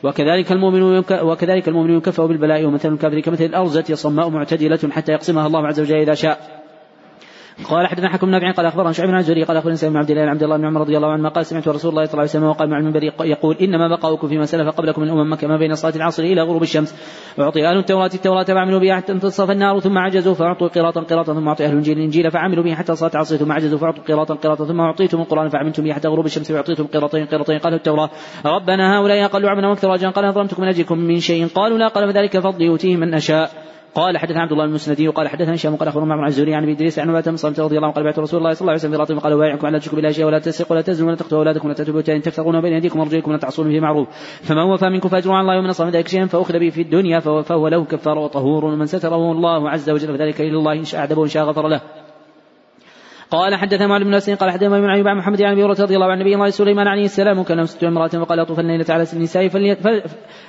وكذلك المؤمن وكذلك المؤمن يكفأ بالبلاء ومثل الكافر كمثل الأرزة صماء معتدلة حتى يقسمها الله عز وجل إذا شاء. قال حدثنا حكم نافع قال أخبرنا شعيب بن الزهري قال اخبرنا بن عبد الله عبد الله بن عمر رضي الله عنه قال سمعت رسول الله صلى الله عليه وسلم وقال مع المنبر يقول إنما بقاؤكم فيما سلف قبلكم من أمم مكة ما بين صلاة العصر إلى غروب الشمس. أعطي أهل التوراة التوراة فعملوا بها حتى انتصف النار ثم عجزوا فأعطوا قراطا قراطا ثم أعطي أهل الإنجيل الإنجيل فعملوا به حتى صلاة العصر ثم عجزوا فأعطوا قراطا قراطا ثم اعطيتم القرآن فعملتم به حتى غروب الشمس فاعطيتم قراطين قراطين قالوا التوراة. ربنا هؤلاء أقلوا عملا وأكثر اجرا. قال ظلمتكم من أجلكم من شيء؟ قالوا لا قال فذلك فضلي يؤتيه من أشاء. قال حدثنا عبد الله المسندي وقال حدثنا هشام قال أخبرنا معمر عن الزهري عن ابي إدريس عن عبادة بن رضي الله عنه قال بعث رسول الله صلى الله عليه وسلم براطم قال بايعكم على تشركوا بالله شيئا ولا تسرقوا ولا تزنوا ولا تقتلوا أولادكم ولا تاتوا بهتان تكثرون بين أيديكم وأرجلكم ولا تعصون في معروف فمن وفى منكم فأجر على الله ومن أصاب ذلك شيئا فأخذ به في الدنيا فهو له كفارة وطهور ومن ستره الله عز وجل فذلك إلى الله إن شاء أعذبه وإن شاء غفر له. قال حدثنا معلم بن نسين قال حدثنا من عن محمد عن أبي رضي الله عن النبي الله سليمان عليه السلام كان ست امرأة فقال أطوف الليلة على النساء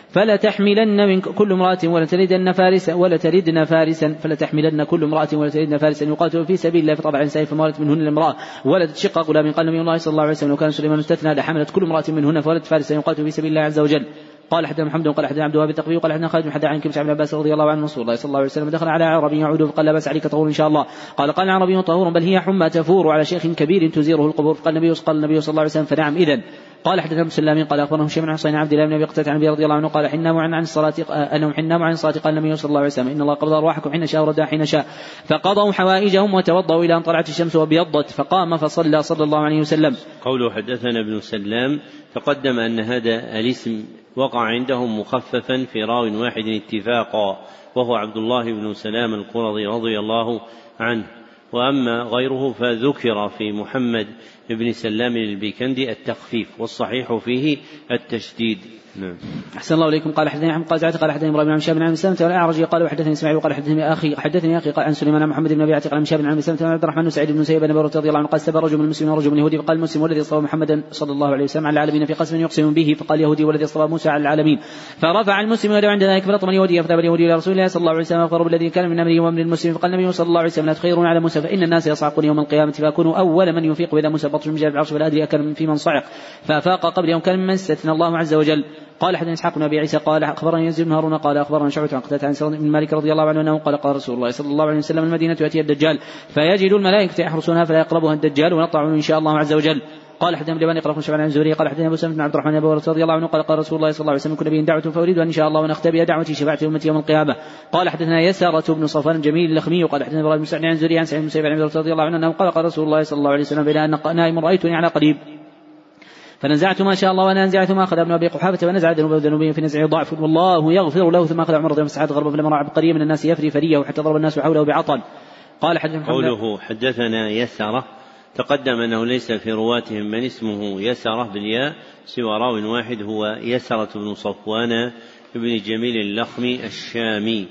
فلتحملن من كل امرأة ولتردن فارسا ولتردن فارسا فلتحملن كل امرأة ولتردن فارسا يقاتل في سبيل الله فطبع النساء فمالت منهن الامرأة ولدت شق غلام قال نبي الله صلى الله عليه وسلم وكان سليمان استثنى لحملت كل امرأة منهن فولدت فارسا يقاتل في سبيل الله عز وجل. قال حدثنا محمد قال حدثنا عبد الوهاب الثقفي قال حدثنا خالد بن حدثنا عن كبش عبد عباس رضي الله عنه رسول الله صلى الله عليه وسلم دخل على عربي يعود فقال لا بأس عليك طهور إن شاء الله. قال قال عربي طهور بل هي حمى تفور على شيخ كبير تزيره القبور. قال النبي قال النبي صلى الله عليه وسلم فنعم اذا قال ابن سلام قال اخبرهم شيخ بن حسين عبد الله بن أبي قتادة عن أبي رضي الله عنه قال حنا عن عن الصلاة انهم حنا عن الصلاة قال النبي صلى الله عليه وسلم إن الله قبض أرواحكم حين شاء وردها حين شاء. فقضوا حوائجهم وتوضوا إلى أن طلعت الشمس وابيضت فقام فصلى صلى الله عليه وسلم. قوله حدثنا ابن سلام تقدم أن هذا الاسم وقع عندهم مخففا في راو واحد اتفاقا وهو عبد الله بن سلام القرظي رضي الله عنه. وأما غيره فذكر في محمد بن سلام البيكندي التخفيف والصحيح فيه التشديد. نعم. أحسن الله إليكم. قال حدثني عن قال قال حدثني إبراهيم بن شاب بن عن سلمة والأعرج قال وحدثني إسماعيل وقال حدثني أخي حدثني أخي قال عن سليمان محمد بن أبي عتيق عن شاب بن عن سلمة عبد الرحمن سعيد بن سيب بن رضي الله عنه قال استبى رجل من المسلمين ورجل من اليهودي فقال المسلم والذي اصطفى محمدا صلى الله عليه وسلم على العالمين في قسم يقسم به فقال يهودي والذي اصطفى موسى على العالمين. فرفع المسلم ولو عند ذلك فلطم اليهودي فذهب اليهودي إلى رسول الله صلى الله عليه وسلم فأخبره بالذي كان من أمره ومن المسلم فقال النبي صلى الله عليه وسلم لا تخيرون على موسى فإن الناس يصعقون يوم القيامة فأكونوا أول من يفيق بإذا موسى بطش من جانب العرش فلا أدري أكن في من صعق. فأفاق قبل يوم كان ممن استثنى الله عز وجل. قال حدثنا إسحاق بن أبي عيسى قال أخبرني يزيد بن هارون قال أخبرنا شعبة عن قتادة عن بن مالك رضي الله عنه أنه قال قال رسول الله صلى الله عليه وسلم المدينة ياتي الدجال فيجد الملائكة يحرسونها فلا يقربها الدجال ونطع إن شاء الله عز وجل. قال حدثنا اخبرنا شعبان عن الزهري قال حدثنا ابو سلمة بن عبد الرحمن هريره رضي الله عنه قال قال رسول الله صلى الله عليه وسلم كن نبي دعوة فأريد أن شاء الله أن أختبئ دعوتي شفاعة أمتي يوم القيامة. قال حدثنا يسارة بن صفوان الجميل اللخمي قال حدثنا إبراهيم بن سعد عن الزهري عن سعيد بن مسيب عن رضي الله عنه قال قال رسول الله صلى الله عليه وسلم بين أن نائم رأيتني على قريب. فنزعت ما شاء الله وأنا نزعت ما اخذ ابن أبي قحافة فنزع ذنوبه في نزعه ضعف والله يغفر له ثم اخذ عمر الله عنه غربا فلما راى عبقريه من الناس يفري فرية حتى ضرب الناس حوله بعطل. قال حدثنا قوله حدثنا يسرة. تقدم أنه ليس في رواتهم من اسمه يسرة بالياء سوى راو واحد هو يسرة بن صفوان بن جميل اللخمي الشامي.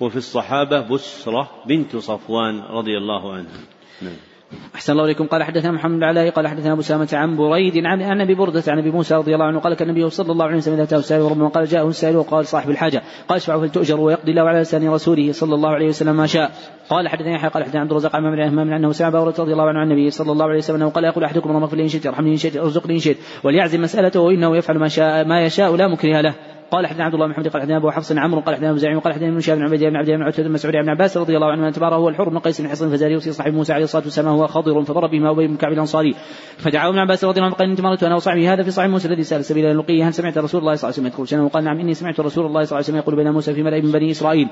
وفي الصحابة بسرة بنت صفوان رضي الله عنها. نعم. أحسن الله إليكم. قال حدثنا محمد بن علاء قال حدثنا أبو سامة عن بريد عن عن أبي بردة عن أبي موسى رضي الله عنه قال كان النبي صلى الله عليه وسلم إذا أتاه السائل وربما قال جاءه السائل وقال صاحب الحاجة قال اشفعوا فلتؤجر ويقضي الله على لسان رسوله صلى الله عليه وسلم ما شاء. قال حدثنا يحيى قال حدثنا عبد الرزاق عن من أنه سمع أبا رضي الله عنه عن النبي صلى الله عليه وسلم أنه قال يقول أحدكم اللهم اغفر لي ان شئت ارحمني إن شئت ارزقني إن شئت وليعزم مسألته وإنه يفعل ما شاء ما يشاء لا مكره له. قال حدثنا عبد الله بن محمد قال حدثنا أبو حفص عمرو قال حدثنا ابو زعيم قال حدثنا ابن شهاب بن الله بن عبد بن عتبه بن مسعود بن عباس رضي الله عنه أن تبارى هو الحر بن قيس بن حصن الفزاري وصي صاحب موسى عليه الصلاة والسلام هو خضر فضرب بهما ابي بن كعب الأنصاري. فدعاه ابن عباس رضي الله عنه قال انت مرت أنا وصاحبي هذا في صاحب موسى الذي سأل سبيل اللقيه هل سمعت رسول الله صلى الله عليه وسلم يدخل وقال نعم إني سمعت رسول الله صلى الله عليه وسلم يقول بين موسى في ملأ من بني إسرائيل.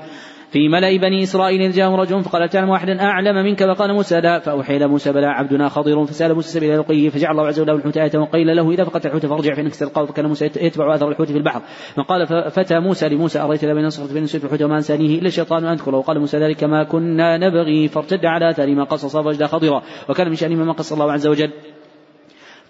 في ملأ بني إسرائيل جاءهم رجل فقال تعلم واحدا أعلم منك فقال موسى لا فأوحي إلى موسى بلى عبدنا خضر فسأل موسى سبيل لقيه فجعل الله عز وجل له الحوت آية وقيل له إذا فقدت الحوت فارجع فإنك ستلقاه فكان موسى يتبع أثر الحوت في البحر فقال فتى موسى لموسى أريت بين صخرة بين الحوت وما أنسانيه إلا الشيطان أن أذكره وقال موسى ذلك ما كنا نبغي فارتد على آثار ما قصص فوجد خضرا وكان من شأنه ما قص الله عز وجل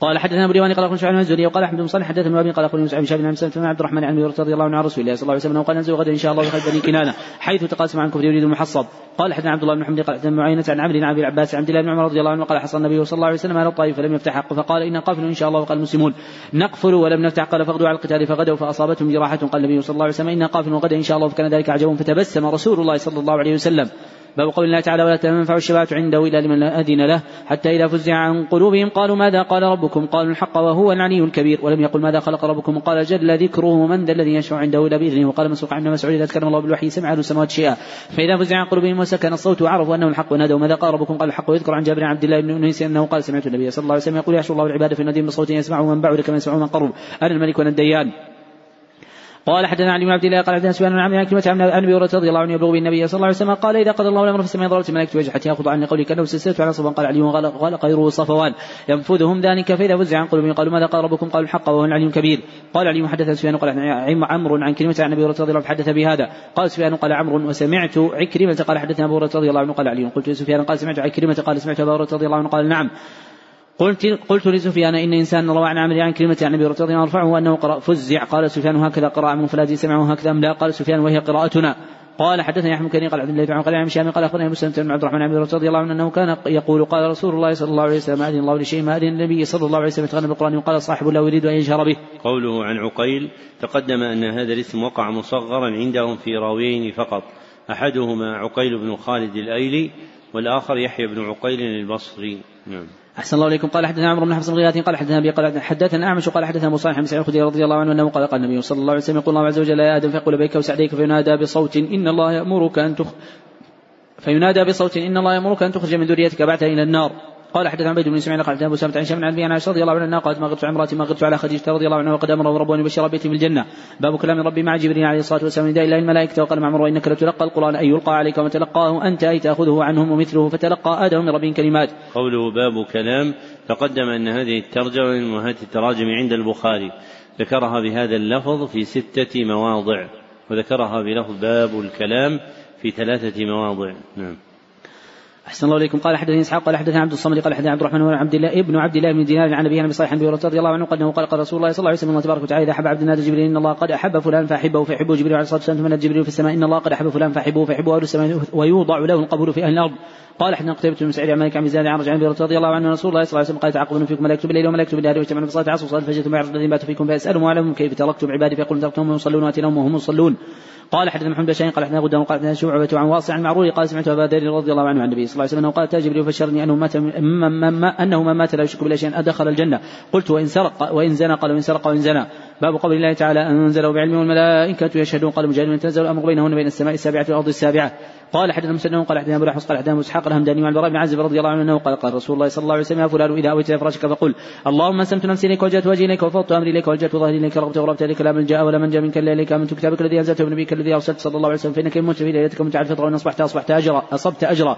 قال حدثنا أبو ريوان قال أخبرنا شعيب بن وقال أحمد بن صالح حدثنا ابي قال اخبرني مسعود بن شهاب بن عبد الرحمن عن رضي الله عنه عن رسول الله صلى الله عليه وسلم وقال ننزل غدا إن شاء الله بخير بني كنانة حيث تقاسم عن كفر يريد المحصب. قال حدثنا عبد الله بن حمد قال حدثنا معينة عن عمرو بن أبي العباس عن عبد الله بن عمر رضي الله عنه قال حصل النبي صلى الله عليه وسلم على الطائف فلم يفتح حقه فقال ان قافل إن شاء الله وقال المسلمون نقفل ولم نفتح قال فغدوا على القتال فغدوا فأصابتهم جراحة قال النبي صلى الله عليه وسلم ان قافل وغدا إن شاء الله فكان ذلك عجبهم فتبسم رسول الله صلى الله عليه وسلم. باب قول الله تعالى ولا تنفع الشفاعة عنده إلا لمن أذن له حتى إذا فزع عن قلوبهم قالوا ماذا قال ربكم؟ قالوا الحق وهو العلي الكبير. ولم يقل ماذا خلق ربكم؟ قال جل ذكره من ذا الذي يشفع عنده إلا بإذنه. وقال مسروق عن مسعود إذا تكلم الله بالوحي سمع له السماوات شيئا. فإذا فزع عن قلوبهم وسكن الصوت وعرفوا أنه الحق ونادوا ماذا قال ربكم؟ قال الحق ويذكر عن جابر عبد الله بن أنيس أنه قال سمعت النبي صلى الله عليه وسلم يقول يحشر الله العباد في النديم بصوت يسمعه من بعد كما يسمعه من قرب. أنا الملك وأنا الديان. قال حدثنا علي بن عبد الله قال حدثنا سفيان بن عمرو عن كلمة عن أبي هريرة رضي الله عنه يبلغ بالنبي صلى الله عليه وسلم قال إذا قضى الله الامر السماء ضربت الملائكة وجه حتى ياخذ عني قولي كأنه سلسلة على صفوان. قال علي غلق غيره صفوان. ينفذهم ذلك فإذا فزع عن قلوبهم قالوا ماذا قال ربكم؟ قالوا الحق وهو العلي الكبير. قال علي حدثنا سفيان قال عمرو عن كلمة عن أبي هريرة رضي الله عنه حدث بهذا. قال سفيان قال عمرو وسمعت عكرمة قال حدثنا أبو هريرة رضي الله عنه قال علي. قلت سفيان قال سمعت عكرمة قال سمعت ابو هريرة رضي الله عنه قال نعم. قلت قلت لسفيان إن إنسان روى عن عمرو عن كلمة عن أبي رضي الله عنه أنه قرأ فزع قال سفيان هكذا قرأ عمرو فلا سمعه هكذا أم لا قال سفيان وهي قراءتنا قال حدثني احمد كريم قال عبد الله بن قال عن هشام قال اخبرني مسلم بن عبد الرحمن عن رضي الله عنه أنه كان يقول قال رسول الله صلى الله عليه وسلم اذن الله لشيء ما اذن النبي صلى الله عليه وسلم يتغنى بالقرآن وقال صاحب لا يريد أن يجهر به. قوله عن عقيل تقدم أن هذا الاسم وقع مصغرا عندهم في راويين فقط أحدهما عقيل بن خالد الأيلي والآخر يحيى بن عقيل البصري. نعم. أحسن الله إليكم. قال حدثنا عمرو بن حفص بن قال حدثنا أبي قال حدثنا أعمش قال حدثنا أبو صالح بن سعيد الخدري رضي الله عنه أنه قال قال النبي صلى الله عليه وسلم يقول الله عز وجل يا آدم فيقول بيك وسعديك فينادى بصوت إن الله يأمرك أن تخ فينادى بصوت إن الله يأمرك أن تخرج من ذريتك بعدها إلى النار. قال حدثنا عبيد بن اسماعيل قال أبو سامة عن شام عن عائشه رضي الله عنها قالت ما غبت عن امراتي ما غبت على خديجة رضي الله عنها وقد امره ربه أن يبشر بيتي في الجنة باب كلام ربي مع جبريل عليه الصلاة والسلام نداء إلى الملائكة وقال مع عمر إنك لتلقى القرآن أي يلقى عليك وما تلقاه أنت أي تأخذه عنهم ومثله فتلقى آدم من ربه كلمات. قوله باب كلام تقدم أن هذه الترجمة من امهات التراجم عند البخاري ذكرها بهذا اللفظ في ستة مواضع وذكرها بلفظ باب الكلام في ثلاثة مواضع نعم. أحسن الله إليكم. قال حدثني إسحاق قال حدثنا عبد الصمد قال حدثنا عبد الرحمن بن عبد الله ابن عبد الله بن دينار عن أبي صالح بن رضي الله عنه قال قال قال رسول الله صلى الله عليه وسلم الله تبارك وتعالى إذا أحب عبد النادي جبريل إن الله قد أحب فلان فأحبه فيحبه جبريل عليه الصلاة والسلام ثم جبريل في السماء إن الله قد أحب فلان فأحبه فيحبه أهل السماء ويوضع له القبول في أهل الأرض. قال حدثنا قتيبة بن سعيد عن مالك عن ميزان عن رجع رضي الله عنه رسول الله صلى الله عليه وسلم قال تعقبون فيكم ملائكة بالليل وملائكة بالنهار في صلاة العصر وصلاة الفجر ثم يعرض الذين باتوا فيكم فيسألهم ويعلمهم كيف تركتم عبادي فيقولون تركتهم يصلون واتيناهم وهم يصلون. قال حدثنا محمد بن قال حدثنا غدام قال حدثنا شعبة عن واصع عن معرور قال سمعت أبا ذر رضي الله عنه عن النبي صلى الله عليه وسلم قال اتى جبريل فبشرني أنه مات أنه من مات لا يشرك بالله شيئا أدخل الجنة. قلت وإن سرق وإن زنى قال وإن سرق وإن زنى. باب قول الله تعالى أنزله بعلم والملائكة يشهدون قال مجاهد من تنزل الأمر بينهن بين السماء السابعة والأرض السابعة. قال حدثنا مسلم قال حدثنا أبو الاحوص قال حدثنا إسحاق الهمداني وعن البراء بن عازب رضي الله عنه قال قال رسول الله صلى الله عليه وسلم يا فلان إذا أويت إلى فراشك فقل اللهم أسلمت نفسي إليك وجهت وجهي إليك وفوضت أمري إليك ولجأت ظهري إليك رغبت ورغبت إليك لا من جاء ولا من جاء منك إلا إليك آمنت كتابك الذي أنزلته بنبيك الذي أرسلت صلى الله عليه وسلم فإنك ان مت في ليلتك متعب الفطره وان أصبحت أصبحت أجرا أصبت أجرا.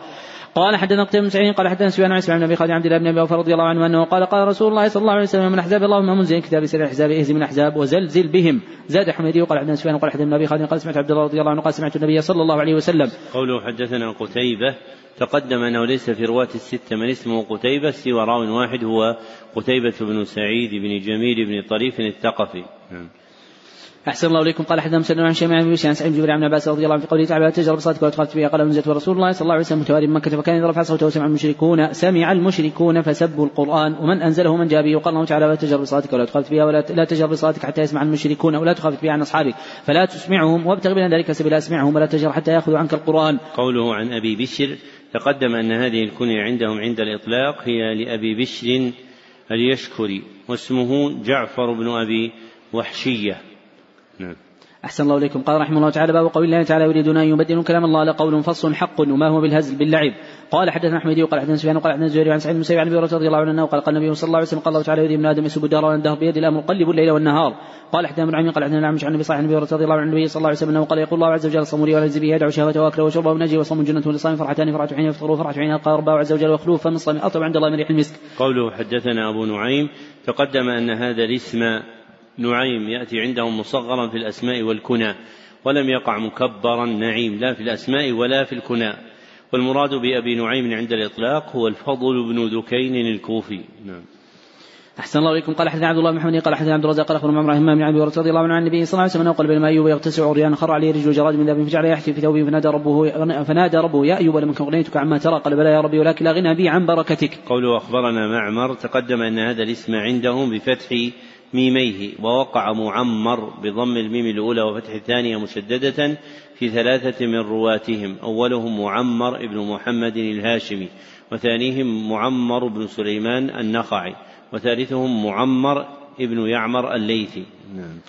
قال حدثنا قتيبة بن سعيد قال حدثنا سفيان عن إسماعيل بن أبي خالد عبد الله بن أبي اوفى رضي الله عنه أنه قال قال رسول الله صلى الله عليه وسلم من أحزاب اللهم منزل كتاب سر الأحزاب اهزم الاحزاب وزلزل بهم. زاد حميدي وقال حدثنا سفيان قال حدثنا أبي خالد قال سمعت عبد الله رضي الله عنه قال سمعت النبي صلى الله عليه وسلم. قوله حدثنا قتيبة تقدم أنه ليس في رواة الستة من اسمه قتيبة سوى راو واحد هو قتيبة بن سعيد بن جميل بن طريف الثقفي. نعم. أحسن الله إليكم. قال حدثنا مسلم عن شيماء بن عن سعيد بن عن عباس رضي الله عنه في قوله تعالى تجرب صلاتك ولا تخالف بها قال نزلت ورسول الله صلى الله عليه وسلم متوالي بمكة فكان إذا رفع صوته سمع المشركون سمع المشركون فسبوا القرآن ومن أنزله من جاء به وقال الله تعالى لا تجرب بصلاتك ولا تخالف بها ولا لا تجرب بصلاتك حتى يسمع المشركون ولا تخالف بها عن أصحابك فلا تسمعهم وابتغ بين ذلك سبيلا أسمعهم ولا تجر حتى يأخذوا عنك القرآن. قوله عن أبي بشر تقدم أن هذه الكنية عندهم عند الإطلاق هي لأبي بشر اليشكري واسمه جعفر بن أبي وحشية. نعم. أحسن الله إليكم. قال رحمه الله تعالى باب قول الله تعالى يريدون أن يبدلوا كلام الله لقول فصل حق وما هو بالهزل باللعب. قال حدثنا أحمد وقال حدثنا سفيان وقال حدثنا زهير عن سعيد بن عن أبي رضي الله عنه قال قال النبي صلى الله عليه وسلم قال الله تعالى يريد ابن آدم يسب الدار والدهر بيد الأمر قلب الليل والنهار. قال حدثنا ابن عمي قال حدثنا الأعمش عن النبي صلى الله رضي الله عن النبي صلى الله عليه وسلم قال يقول الله عز وجل صموا ولا به يدعو شهوته واكله وشربه ونجي وصوم جنة لصائم فرحتان فرحة حين يفطر وفرحة حين يلقى ربه عز وجل وخلوف فمن صام اطيب عند الله من ريح المسك. قوله حدثنا أبو نعيم تقدم أن هذا الاسم نعيم يأتي عندهم مصغرا في الأسماء والكنى ولم يقع مكبرا نعيم لا في الأسماء ولا في الكنى والمراد بأبي نعيم عند الإطلاق هو الفضل بن ذكين الكوفي. نعم. أحسن الله إليكم. قال حدثنا عبد الله بن محمد قال حدثنا عبد الرزاق قال أخبرنا عمرو بن عبد رضي الله عنه عن النبي صلى الله عليه وسلم قال بينما أيوب يغتسل عريان خر عليه رجل جراد من ذهب فجعل يحتي في ثوبه فنادى ربه فنادى ربه يا أيوب لم أكن أغنيتك عما ترى؟ قال بلى يا ربي ولكن لا غنى بي عن بركتك. قوله أخبرنا معمر تقدم أن هذا الاسم عندهم بفتح ميميه ووقع معمر بضم الميم الأولى وفتح الثانية مشددة في ثلاثة من رواتهم أولهم معمر بن محمد الهاشمي وثانيهم معمر بن سليمان النخعي وثالثهم معمر ابن يعمر الليثي. نعم.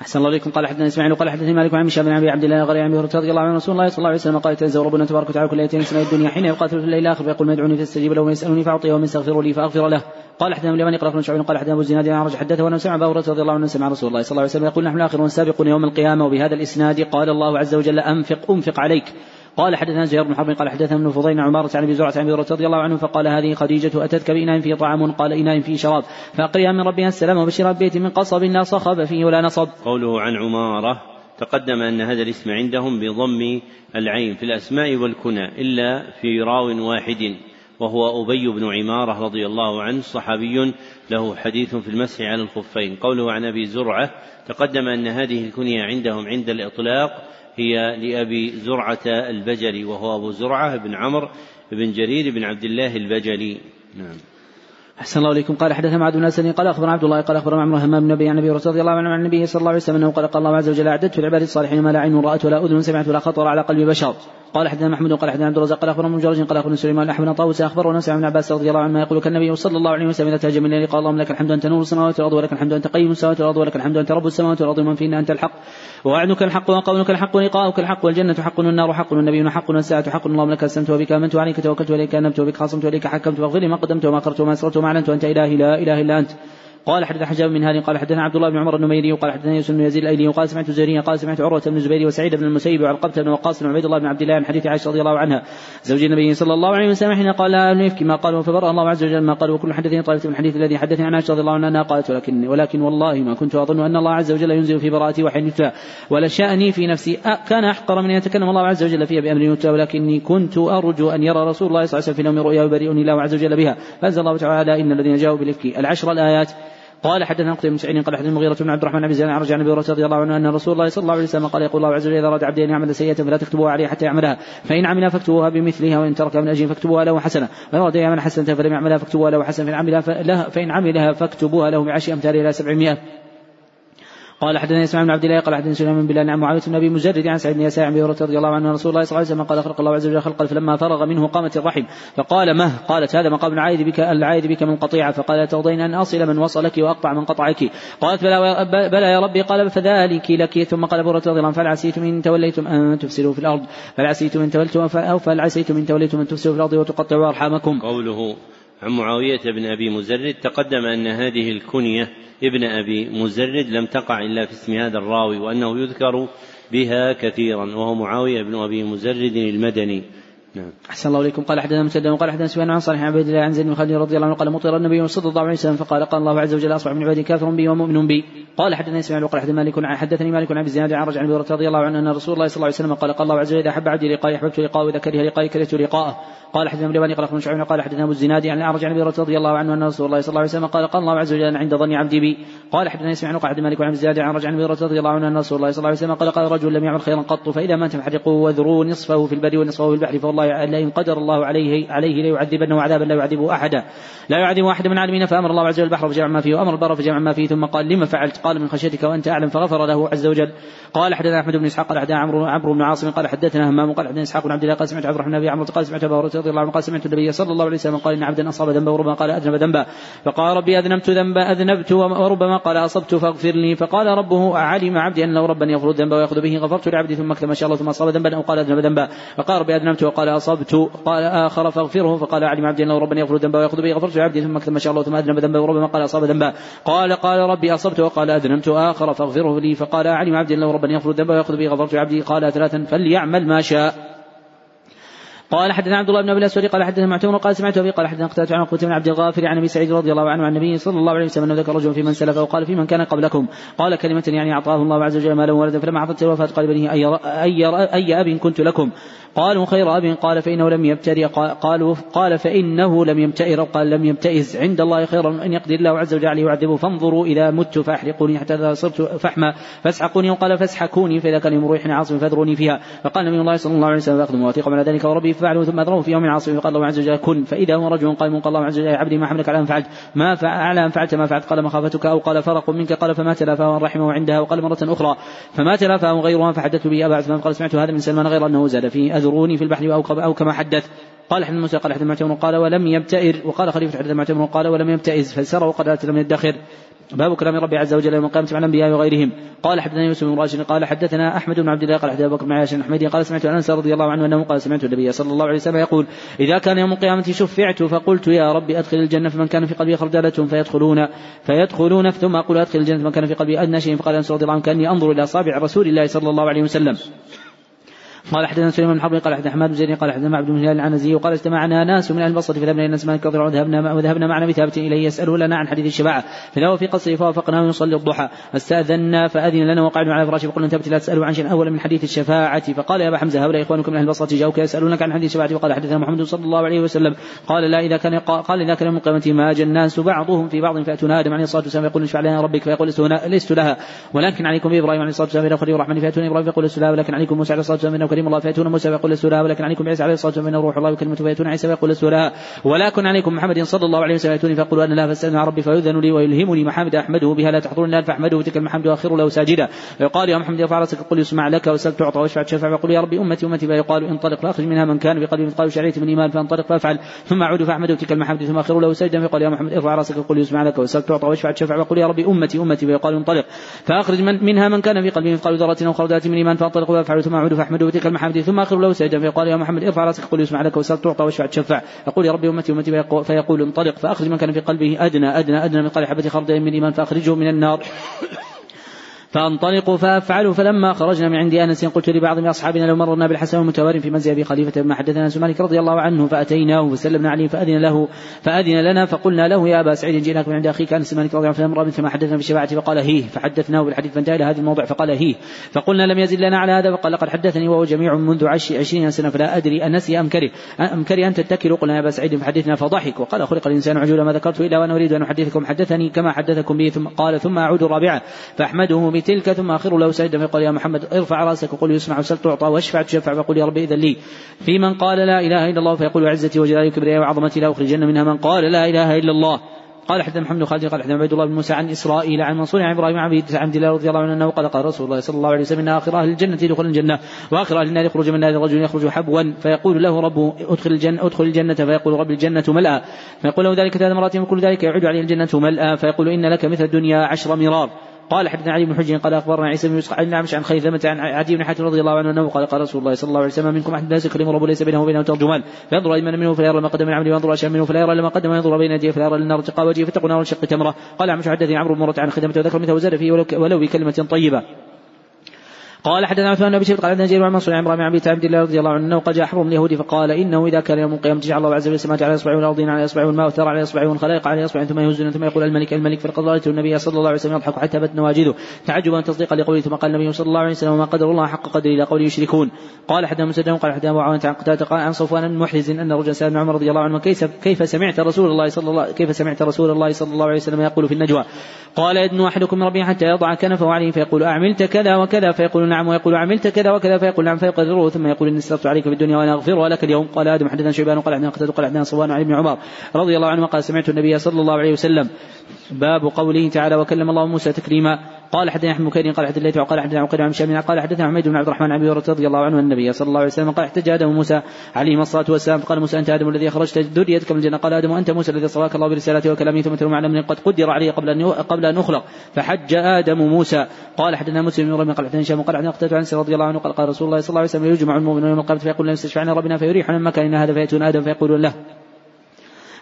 أحسن الله إليكم. قال حدثنا إسماعيل قال حدثني مالك عن هشام بن أبي عبد الله غير عن رضي الله عنه رسول الله صلى الله عليه وسلم قال تنزل ربنا تبارك وتعالى كل ليلة سماء الدنيا حين يقاتل في الليل الآخر فيقول ما يدعوني فاستجيب له ومن يسألني فأعطيه ومن يستغفر لي فأغفر له. قال حدثنا اليماني قال أخبرنا شعبان قال حدثنا أبو الزناد عن حدثه وانه سمع هريرة رضي الله عنه سمع رسول الله صلى الله عليه وسلم يقول نحن الآخرون السابقون يوم القيامة وبهذا الإسناد قال الله عز وجل أنفق أنفق عليك. قال حدثنا زهير بن حرب قال حدثنا ابن فضيل عمارة عن أبي زرعة عن أبي رضي الله عنه فقال هذه خديجة أتتك بإناء فيه طعام قال إناء فيه شراب فأقرئها من ربها السلام وبشرها ببيت من قصب لا صخب فيه ولا نصب. قوله عن عمارة تقدم أن هذا الاسم عندهم بضم العين في الأسماء والكنى إلا في راو واحد وهو أبي بن عمارة رضي الله عنه صحابي له حديث في المسح على الخفين قوله عن أبي زرعة تقدم أن هذه الكنية عندهم عند الإطلاق هي لأبي زرعة البجلي وهو أبو زرعة بن عمرو بن جرير بن عبد الله البجلي. نعم. أحسن الله إليكم. قال حدثنا معاذ بن قال أخبرنا عبد الله قال أخبرنا عمرو همام بن نبي عن النبي رضي الله عنه عن النبي صلى الله عليه وسلم أنه قال قال الله عز وجل أعددت لعباد الصالحين ما لا عين رأت ولا أذن سمعت ولا خطر على قلب بشر. قال حدثنا محمود قال حدثنا عبد الرزاق قال أخبرنا من قال أخبرنا سليمان أحمد طاووس اخبرنا سعد بن عباس رضي الله عنه يقول كالنبي صلى الله عليه وسلم إذا تهجم الليل قال اللهم لك الحمد انت نور السماوات والأرض ولك الحمد انت قيم السماوات والأرض ولك الحمد انت رب السماوات والأرض ومن فينا أنت الحق. ووعدك الحق وقولك الحق ولقاؤك الحق والجنة حق والنار حق والنبي حق والساعة حق اللهم لك أسلمت وبك آمنت وعليك توكلت وإليك أنبت وبك خاصمت وإليك حكمت واغفر ما قدمت وما أخرت وما أسررت وما أعلنت وأنت إلهي لا إله إلا أنت قال حدث حجاب من هذه قال حدثنا عبد الله بن عمر النميري وقال حدثنا يوسف بن يزيد الأيلي وقال سمعت زهريا قال سمعت عروة بن الزبير وسعيد بن المسيب وعلقبه بن وقاص بن عبيد الله بن عبد الله عن حديث عائشة رضي الله عنها. زوج النبي صلى الله عليه وسلم حين قال لا الافك ما قالوا فبرأ الله عز وجل ما قال وكل حدثني طائفة من الحديث الذي حدثني عن عائشة رضي الله عنها قالت ولكن ولكن والله ما كنت أظن أن الله عز وجل ينزل في براءتي وحين يتلى. ولا شأني في نفسي كان أحقر من أن يتكلم الله عز وجل فيها بأمر يتلى ولكني كنت أرجو أن يرى رسول الله صلى الله عليه وسلم في نوم رؤيا ويبرئني الله عز وجل بها. فأنزل الله تعالى إن الذين جاءوا بالإفك العشر الآيات. قال حدثنا قتيبة بن سعيد قال حدثنا المغيرة بن عبد الرحمن بن زيد عن رجع النبي رضي الله عنه أن رسول الله صلى الله عليه وسلم قال يقول الله عز وجل إذا اراد عبدي ان يعمل سيئة فلا تكتبوها عليه حتى يعملها. فإن عملها فاكتبوها بمثلها وإن ترك من أجل فاكتبوها له حسنة. وإن اراد ان يعمل حسنة فلم يعملها فاكتبوها له حسنة. فإن عملها فإن عملها فاكتبوها له بعشر امثالها إلى 700 قال حدثنا اسماعيل بن عبد الله قال حدثنا سليمان بن بلال عن معاوية بن أبي مجرد عن سعيد بن يسار عن رضي الله عنه رسول الله صلى الله عليه وسلم قال خلق الله عز وجل خلقا فلما فرغ منه قامت الرحم. فقال مه؟ قالت هذا مقام العائد بك العائد بك من قطيعة. فقال ترضين أن أصل من وصلك وأقطع من قطعك. قالت بلى, بلى يا ربي. قال فذلك لك. ثم قال أبو رضي الله عنه فهل عسيتم إن توليتم أن تفسدوا في الأرض. فهل عسيتم أن توليتم أو فهل عسيتم إن توليتم أن تفسدوا في الأرض وتقطعوا أرحامكم. قوله عن معاوية بن أبي مزرد تقدم أن هذه الكنية ابن أبي مزرد لم تقع إلا في اسم هذا الراوي وأنه يذكر بها كثيرا وهو معاوية بن أبي مزرد المدني. نعم. أحسن الله إليكم. قال حدثنا مسدد وقال حدثنا سفيان عن صالح عن عبيد الله عن زيد بن خالد رضي الله عنه قال مطر النبي صلى الله عليه وسلم فقال قال الله عز وجل أصبح من عبادي كافر بي ومؤمن بي. قال حدثنا إسماعيل وقال حدثنا مالك حدثني مالك عن ابي الزناد عن الأعرج رضي الله عنه أن رسول الله صلى الله عليه وسلم قال قال الله عز وجل إذا أحب عبدي لقائي أحببت لقاءه واذا كره لقائي كرهت لقاءه. قال حدثنا ابن قال أخبرنا شعيب قال حدثنا أبو الزناد عن الأعرج عن رضي الله عنه أن رسول الله صلى الله عليه وسلم قال قال الله عز وجل عند ظن عبدي بي. قال حدثنا إسماعيل وقال حدثنا مالك عن الزناد عن رجع عن رضي الله عنه أن رسول الله صلى الله عليه وسلم قال قال رجل لم يعمل خيرا قط فإذا مات فحرقوه وذروه نصفه في البر ونصفه في البحر فوالله لئن قدر الله عليه عليه ليعذبنه عذابا لا يعذبه أحدا. لا يعذب أحد من العالمين فأمر الله عز وجل البحر فجمع ما فيه وأمر البر فجمع ما فيه ثم قال لما فعلت؟ قال من خشيتك وأنت أعلم فغفر له عز وجل. قال حدثنا أحمد بن إسحاق قال حدثنا عمرو عمرو بن عاصم قال حدثنا همام قال حدثنا إسحاق بن عبد الله قال سمعت عبد الرحمن بن عمرو قال سمعت هريرة رضي الله عنه قال سمعت النبي صلى الله عليه وسلم قال إن عبدا أصاب ذنبا وربما قال أذنب ذنبا. فقال ربي أذنبت ذنبا أذنبت وربما قال أصبت فاغفر لي. فقال ربه علم عبدي أنه ربا يغفر الذنب ويأخذ به غفرت لعبدي ثم ما شاء الله ثم أصاب ذنبا أو قال أذنب ذنبا. فقال ربي أذنبت وقال أصبت قال آخر فاغفره فقال علم عبدي أنه ربا يغفر الذنب وياخذ به غفرت لعبدي ثم كتب ما شاء الله ثم اذنب ذنبا وربما قال أصاب ذنبا قال قال ربي أصبت وقال اذنبت آخر فاغفره لي فقال علم عبدي أنه ربا يغفر الذنب وياخذ به غفرت لعبدي قال ثلاثا فليعمل ما شاء. قال حدثنا عبد الله بن أبي الأسود قال حدثنا معتمر قال سمعت أبي قال حدثنا قتادة عن قتيبة بن عبد الغافر عن أبي سعيد رضي الله عنه عن النبي صلى الله عليه وسلم أنه ذكر رجل في من سلف وقال في من كان قبلكم. قال كلمة يعني أعطاه الله عز وجل مالا وولدا فلما عطت الوفاة قال بنيه أي أي أي أب كنت لكم؟ قالوا خير أب قال فإنه لم يبتري قالوا قال فإنه لم يمتئر قال لم يمتئز عند الله خيرا أن يقدر الله عز وجل عليه يعذبه فانظروا إذا مت فأحرقوني حتى إذا صرت فحما فاسحقوني وقال فاسحكوني فإذا كان يوم روح عاصم فاذروني فيها. فقال نبي الله صلى الله عليه وسلم فأخذوا مواثيق على ذلك وربي ففعلوا ثم اذروه في يوم عاصم فقال الله عز وجل كن. فإذا هو رجل قائم قال الله عز وجل يا عبدي ما حملك على ان فعلت. ما على ان فعلت ما فعلت. قال مخافتك أو قال فرق منك قال فما تلافاه رحمه عندها وقال مرة أخرى فما تلافاه غيرها فحدثت به أبا عثمان. قال سمعت هذا من سلمان غير أنه زاد فيه أذروني في البحر أو كما حدث. قال حدث موسى قال حدث معتمر قال ولم يبتئر وقال خليفة حدث معتمر قال ولم يبتئز فسر وقد لم يدخر باب كلام ربي عز وجل يوم القيامة مع الأنبياء وغيرهم. قال حدثنا يوسف بن راشد قال حدثنا أحمد بن عبد الله قال حدثنا بكر بن عياش الحميدي قال سمعت أنس رضي الله عنه أنه قال سمعت النبي صلى الله عليه وسلم يقول إذا كان يوم القيامة شفعت فقلت يا ربي أدخل الجنة فمن كان في قلبي خردلة فيدخلون فيدخلون ثم أقول أدخل الجنة من كان في قلبي أدنى شيء فقال أنس رضي الله عنه كأني أنظر إلى أصابع رسول الله صلى الله عليه وسلم. قال حدثنا سليمان بن حرب قال حدثنا حماد بن قال حدثنا عبد بن هلال العنزي وقال اجتمعنا ناس من أهل البصرة فذهبنا إلى مالك رضي الله عنه وذهبنا معنا بثابت إليه يسأله لنا عن حديث الشفاعة. فذهب في قصره فوافقناه يصلي الضحى. استاذنا فأذن لنا وقعدنا على فراشه فقلنا ثابت لا تسألوا عن شيء أول من حديث الشفاعة. فقال يا أبا حمزة هؤلاء إخوانكم من أهل البصرة جاءوك يسألونك عن حديث الشفاعة. وقال حدثنا محمد صلى الله عليه وسلم قال لا إذا كان قال إذا كان يوم القيامه ما الناس بعضهم في بعض فياتون آدم عليه الصلاة والسلام يقول اشفع لنا ربك فيقول لست لها. ولكن عليكم بابراهيم عليه الصلاة والسلام إلى الرحمن فياتون إبراهيم فيقول لست لها ولكن عليكم موسى عليه الصلاة والسلام كريم الله فياتون موسى فيقول لست ولكن عليكم عيسى عليه الصلاة والسلام روح الله وكلمه فياتون عيسى فيقول لست ولكن عليكم محمد صلى الله عليه وسلم ياتوني فيقول أنا لا فاستأذن ربي فيؤذن لي ويلهمني محامد أحمده بها. لا تحضرني الآن فاحمده تلك المحمد وأخر له ساجدا. فيقال يا محمد ارفع رأسك قل يسمع لك وسل تعطى واشفع تشفع. فيقول يا ربي أمتي أمتي. فيقال انطلق فأخرج منها من كان بقلبه مثقال شعيره من إيمان. فانطلق فافعل. ثم أعود فأحمده تلك المحمد ثم أخر له سجدا فيقال يا محمد ارفع رأسك قل يسمع لك وسل تعطى واشفع تشفع. فيقول يا ربي أمتي أمتي. فيقال انطلق. فأخرج من منها من كان في قلبه مثقال ذرة أو خردات من إيمان. فانطلق فافعل. ثم أعود فأحمده تلك المحمد ثم آخر له سجدا فيقال يا محمد ارفع راسك قل يسمع لك وسل تعطى واشفع تشفع. يقول يا ربي أمتي أمتي فيقول انطلق فأخرج من كان في قلبه أدنى أدنى أدنى من قال حبة خردل من إيمان فأخرجه من النار. فانطلقوا فافعلوا فلما خرجنا من عند أنس قلت لبعض من أصحابنا لو مررنا بالحسن المتوار في منزل أبي خليفة بما حدثنا انس مالك رضي الله عنه فأتيناه فسلمنا عليه فأذن له فأذن لنا فقلنا له يا أبا سعيد جئناك من عند أخيك أنس مالك رضي الله عنه ما حدثنا بالشفاعه فقال هيه فحدثناه بالحديث فانتهى إلى هذا الموضع فقال هيه فقلنا لم يزل لنا على هذا فقال لقد حدثني وهو جميع منذ عشرين سنة فلا أدري انسي أم كره أم كره أن تتكلوا قلنا يا أبا سعيد فحدثنا فضحك وقال خلق الإنسان عجولا ما ذكرت إلا وأنا أريد أن أحدثكم حدثني كما حدثكم به ثم قال ثم أعود الرابعه فأحمده بتلك ثم اخر له سجدا فيقول يا محمد ارفع رأسك وقل يسمع وسل تعطى واشفع تشفع فيقول يا رب إذن لي. في من قال لا إله إلا الله فيقول عزتي وجلالي وكبريائي وعظمتي لا أخرجن منها من قال لا إله إلا الله. قال حدثنا محمد خالد قال حدثنا عبيد الله بن موسى عن إسرائيل عن منصور عن إبراهيم عن عبد الله رضي الله عنه أنه قال قال رسول الله صلى الله عليه وسلم إن آخر أهل الجنة يدخل الجنة وآخر أهل النار يخرج من النار رجل يخرج حبوا فيقول له ربه ادخل الجنه ادخل الجنة. فيقول رب الجنة ملأى فيقول له ذلك ثلاث مرات وكل ذلك يعود عليه الجنة ملأى فيقول إن لك مثل الدنيا عشر مرار. قال حدثنا علي بن حجر قال أخبرنا عيسى بن يوسف عن نعمش عن خيثمة عن عدي بن حاتم رضي الله عنه أنه قال قال رسول الله صلى الله عليه وسلم منكم أحد الناس يكرم ربه ليس بينه وبينه ترجمان فينظر ايمن منه فلا يرى ما قدم من عمله وينظر أشياء منه فلا يرى لما قدم وينظر بين يديه فلا يرى للنار تقى وجهه فاتقوا نار شق تمرة. قال عمش حدثني عمرو بن مرة عن خدمة وذكر مثله وزاد فيه ولو بكلمة طيبة. قال حدثنا عثمان بن بشير قال حدثنا جرير عن منصور عن عمرو بن عبد الله رضي الله عنه أنه قد جاء حبر من اليهود فقال إنه إذا كان يوم القيامة جعل الله عز وجل السماوات على إصبعه والأرضين على إصبعه والماء والثرى على إصبعه والخلائق على إصبعه ثم يهزنا ثم يقول الملك الملك فلقد رايت النبي صلى الله عليه وسلم يضحك حتى بت نواجذه. تعجبا تصديقا لقوله ثم قال النبي صلى الله عليه وسلم وما قدر الله حق قدره إلى قوله يشركون. قال حدثنا مسدد قال حدثنا أبو عن قتادة قال عن صفوان بن محرز أن رجلا سأل عمر رضي الله عنه كيف كيف سمعت رسول الله صلى الله كيف سمعت رسول الله صلى الله عليه وسلم يقول في النجوى؟ قال يدنو أحدكم ربه حتى يضع كنفه عليه فيقول أعملت كذا وكذا؟ فيقول نعم ويقول عملت كذا وكذا فيقول نعم فيقرره ثم يقول إني استغفرت عليك في الدنيا وأنا اغفرها لك اليوم. قال آدم حدثنا شيبان قال حدثنا قتادة قال حدثنا صوان عن ابن عمر رضي الله عنه قال سمعت النبي صلى الله عليه وسلم باب قوله تعالى وكلم الله موسى تكريما قال حدثنا أحمد بكير قال حدثنا الليث قال حدثنا عقيل عن شامل قال حدثنا حميد بن عبد الرحمن عن رضي الله عنه النبي صلى الله عليه وسلم قال احتج آدم وموسى عليهما الصلاة والسلام قال موسى أنت آدم الذي أخرجت ذريتك من الجنة؟ قال آدم وانت موسى الذي صلاك الله برسالته وكلامه ثم تلوم على من قد قدر عليه قبل أن قبل أن يخلق فحج آدم موسى. قال حدثنا مسلم بن قال حدثنا هشام قال حدثنا قتاده عن رضي الله عنه قال قال رسول الله صلى الله عليه وسلم يجمع المؤمنون يوم القيامة فيقول لنا استشفعنا ربنا فيريحنا من مكاننا هذا فيأتون آدم فيقولون له.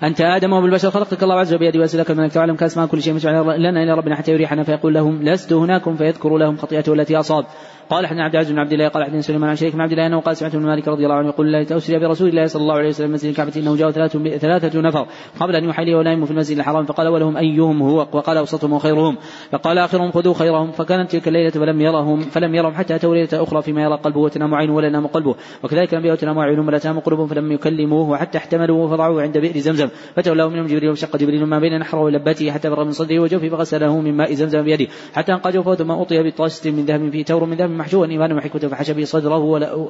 أنت آدم وبالبشر خلقتك الله عز وجل بيدي وأسألك من تعلم كأسماء كل شيء مجمع لنا إلى ربنا حتى يريحنا فيقول لهم لست هناكم فيذكر لهم خطيئته التي أصاب. قال حدثنا عبد العزيز بن عبد الله قال حدثنا سليمان عن شريك بن عبد الله أنه قال سمعت ابن مالك رضي الله عنه يقول لا تأسري برسول الله صلى الله عليه وسلم مسجد الكعبة إنه جاء ثلاثة, ثلاثة نفر قبل أن يوحي لي ونائم في المسجد الحرام فقال اولهم أيهم هو؟ وقال أوسطهم وخيرهم. فقال آخرهم خذوا خيرهم فكانت تلك الليلة فلم يرهم فلم يرهم حتى اتوا ليلة أخرى فيما يرى قلبه وتنام عينه ولا ينام قلبه. وكذلك الانبياء وتنام عينهم ولا تنام قلوبهم فلم يكلموه وحتى احتملوه فضعوه عند بئر زمزم. فتولوا منهم جبريل وشق جبريل ما بين نحره ولبته حتى بر من صدره وجوفه فغسله من ماء زمزم بيده. حتى انقى جوفه ثم بطاسة من ذهب فيه تور من ذهب محشوا ايمان وحكمة فحشى به صدره ولا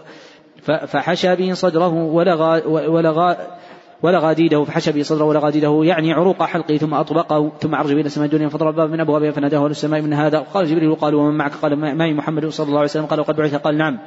فحشى به صدره ولغى ولغى ولغاديده فحشى به صدره ولغاديده يعني عروق حلقه ثم أطبقه ثم عرج إلى السماء الدنيا فضرب باب من ابوابها فناداه أهل السماء من هذا. قال جبريل قالوا ومن معك؟ قال معي محمد صلى الله عليه وسلم؟ قال وقد بعث. قال نعم.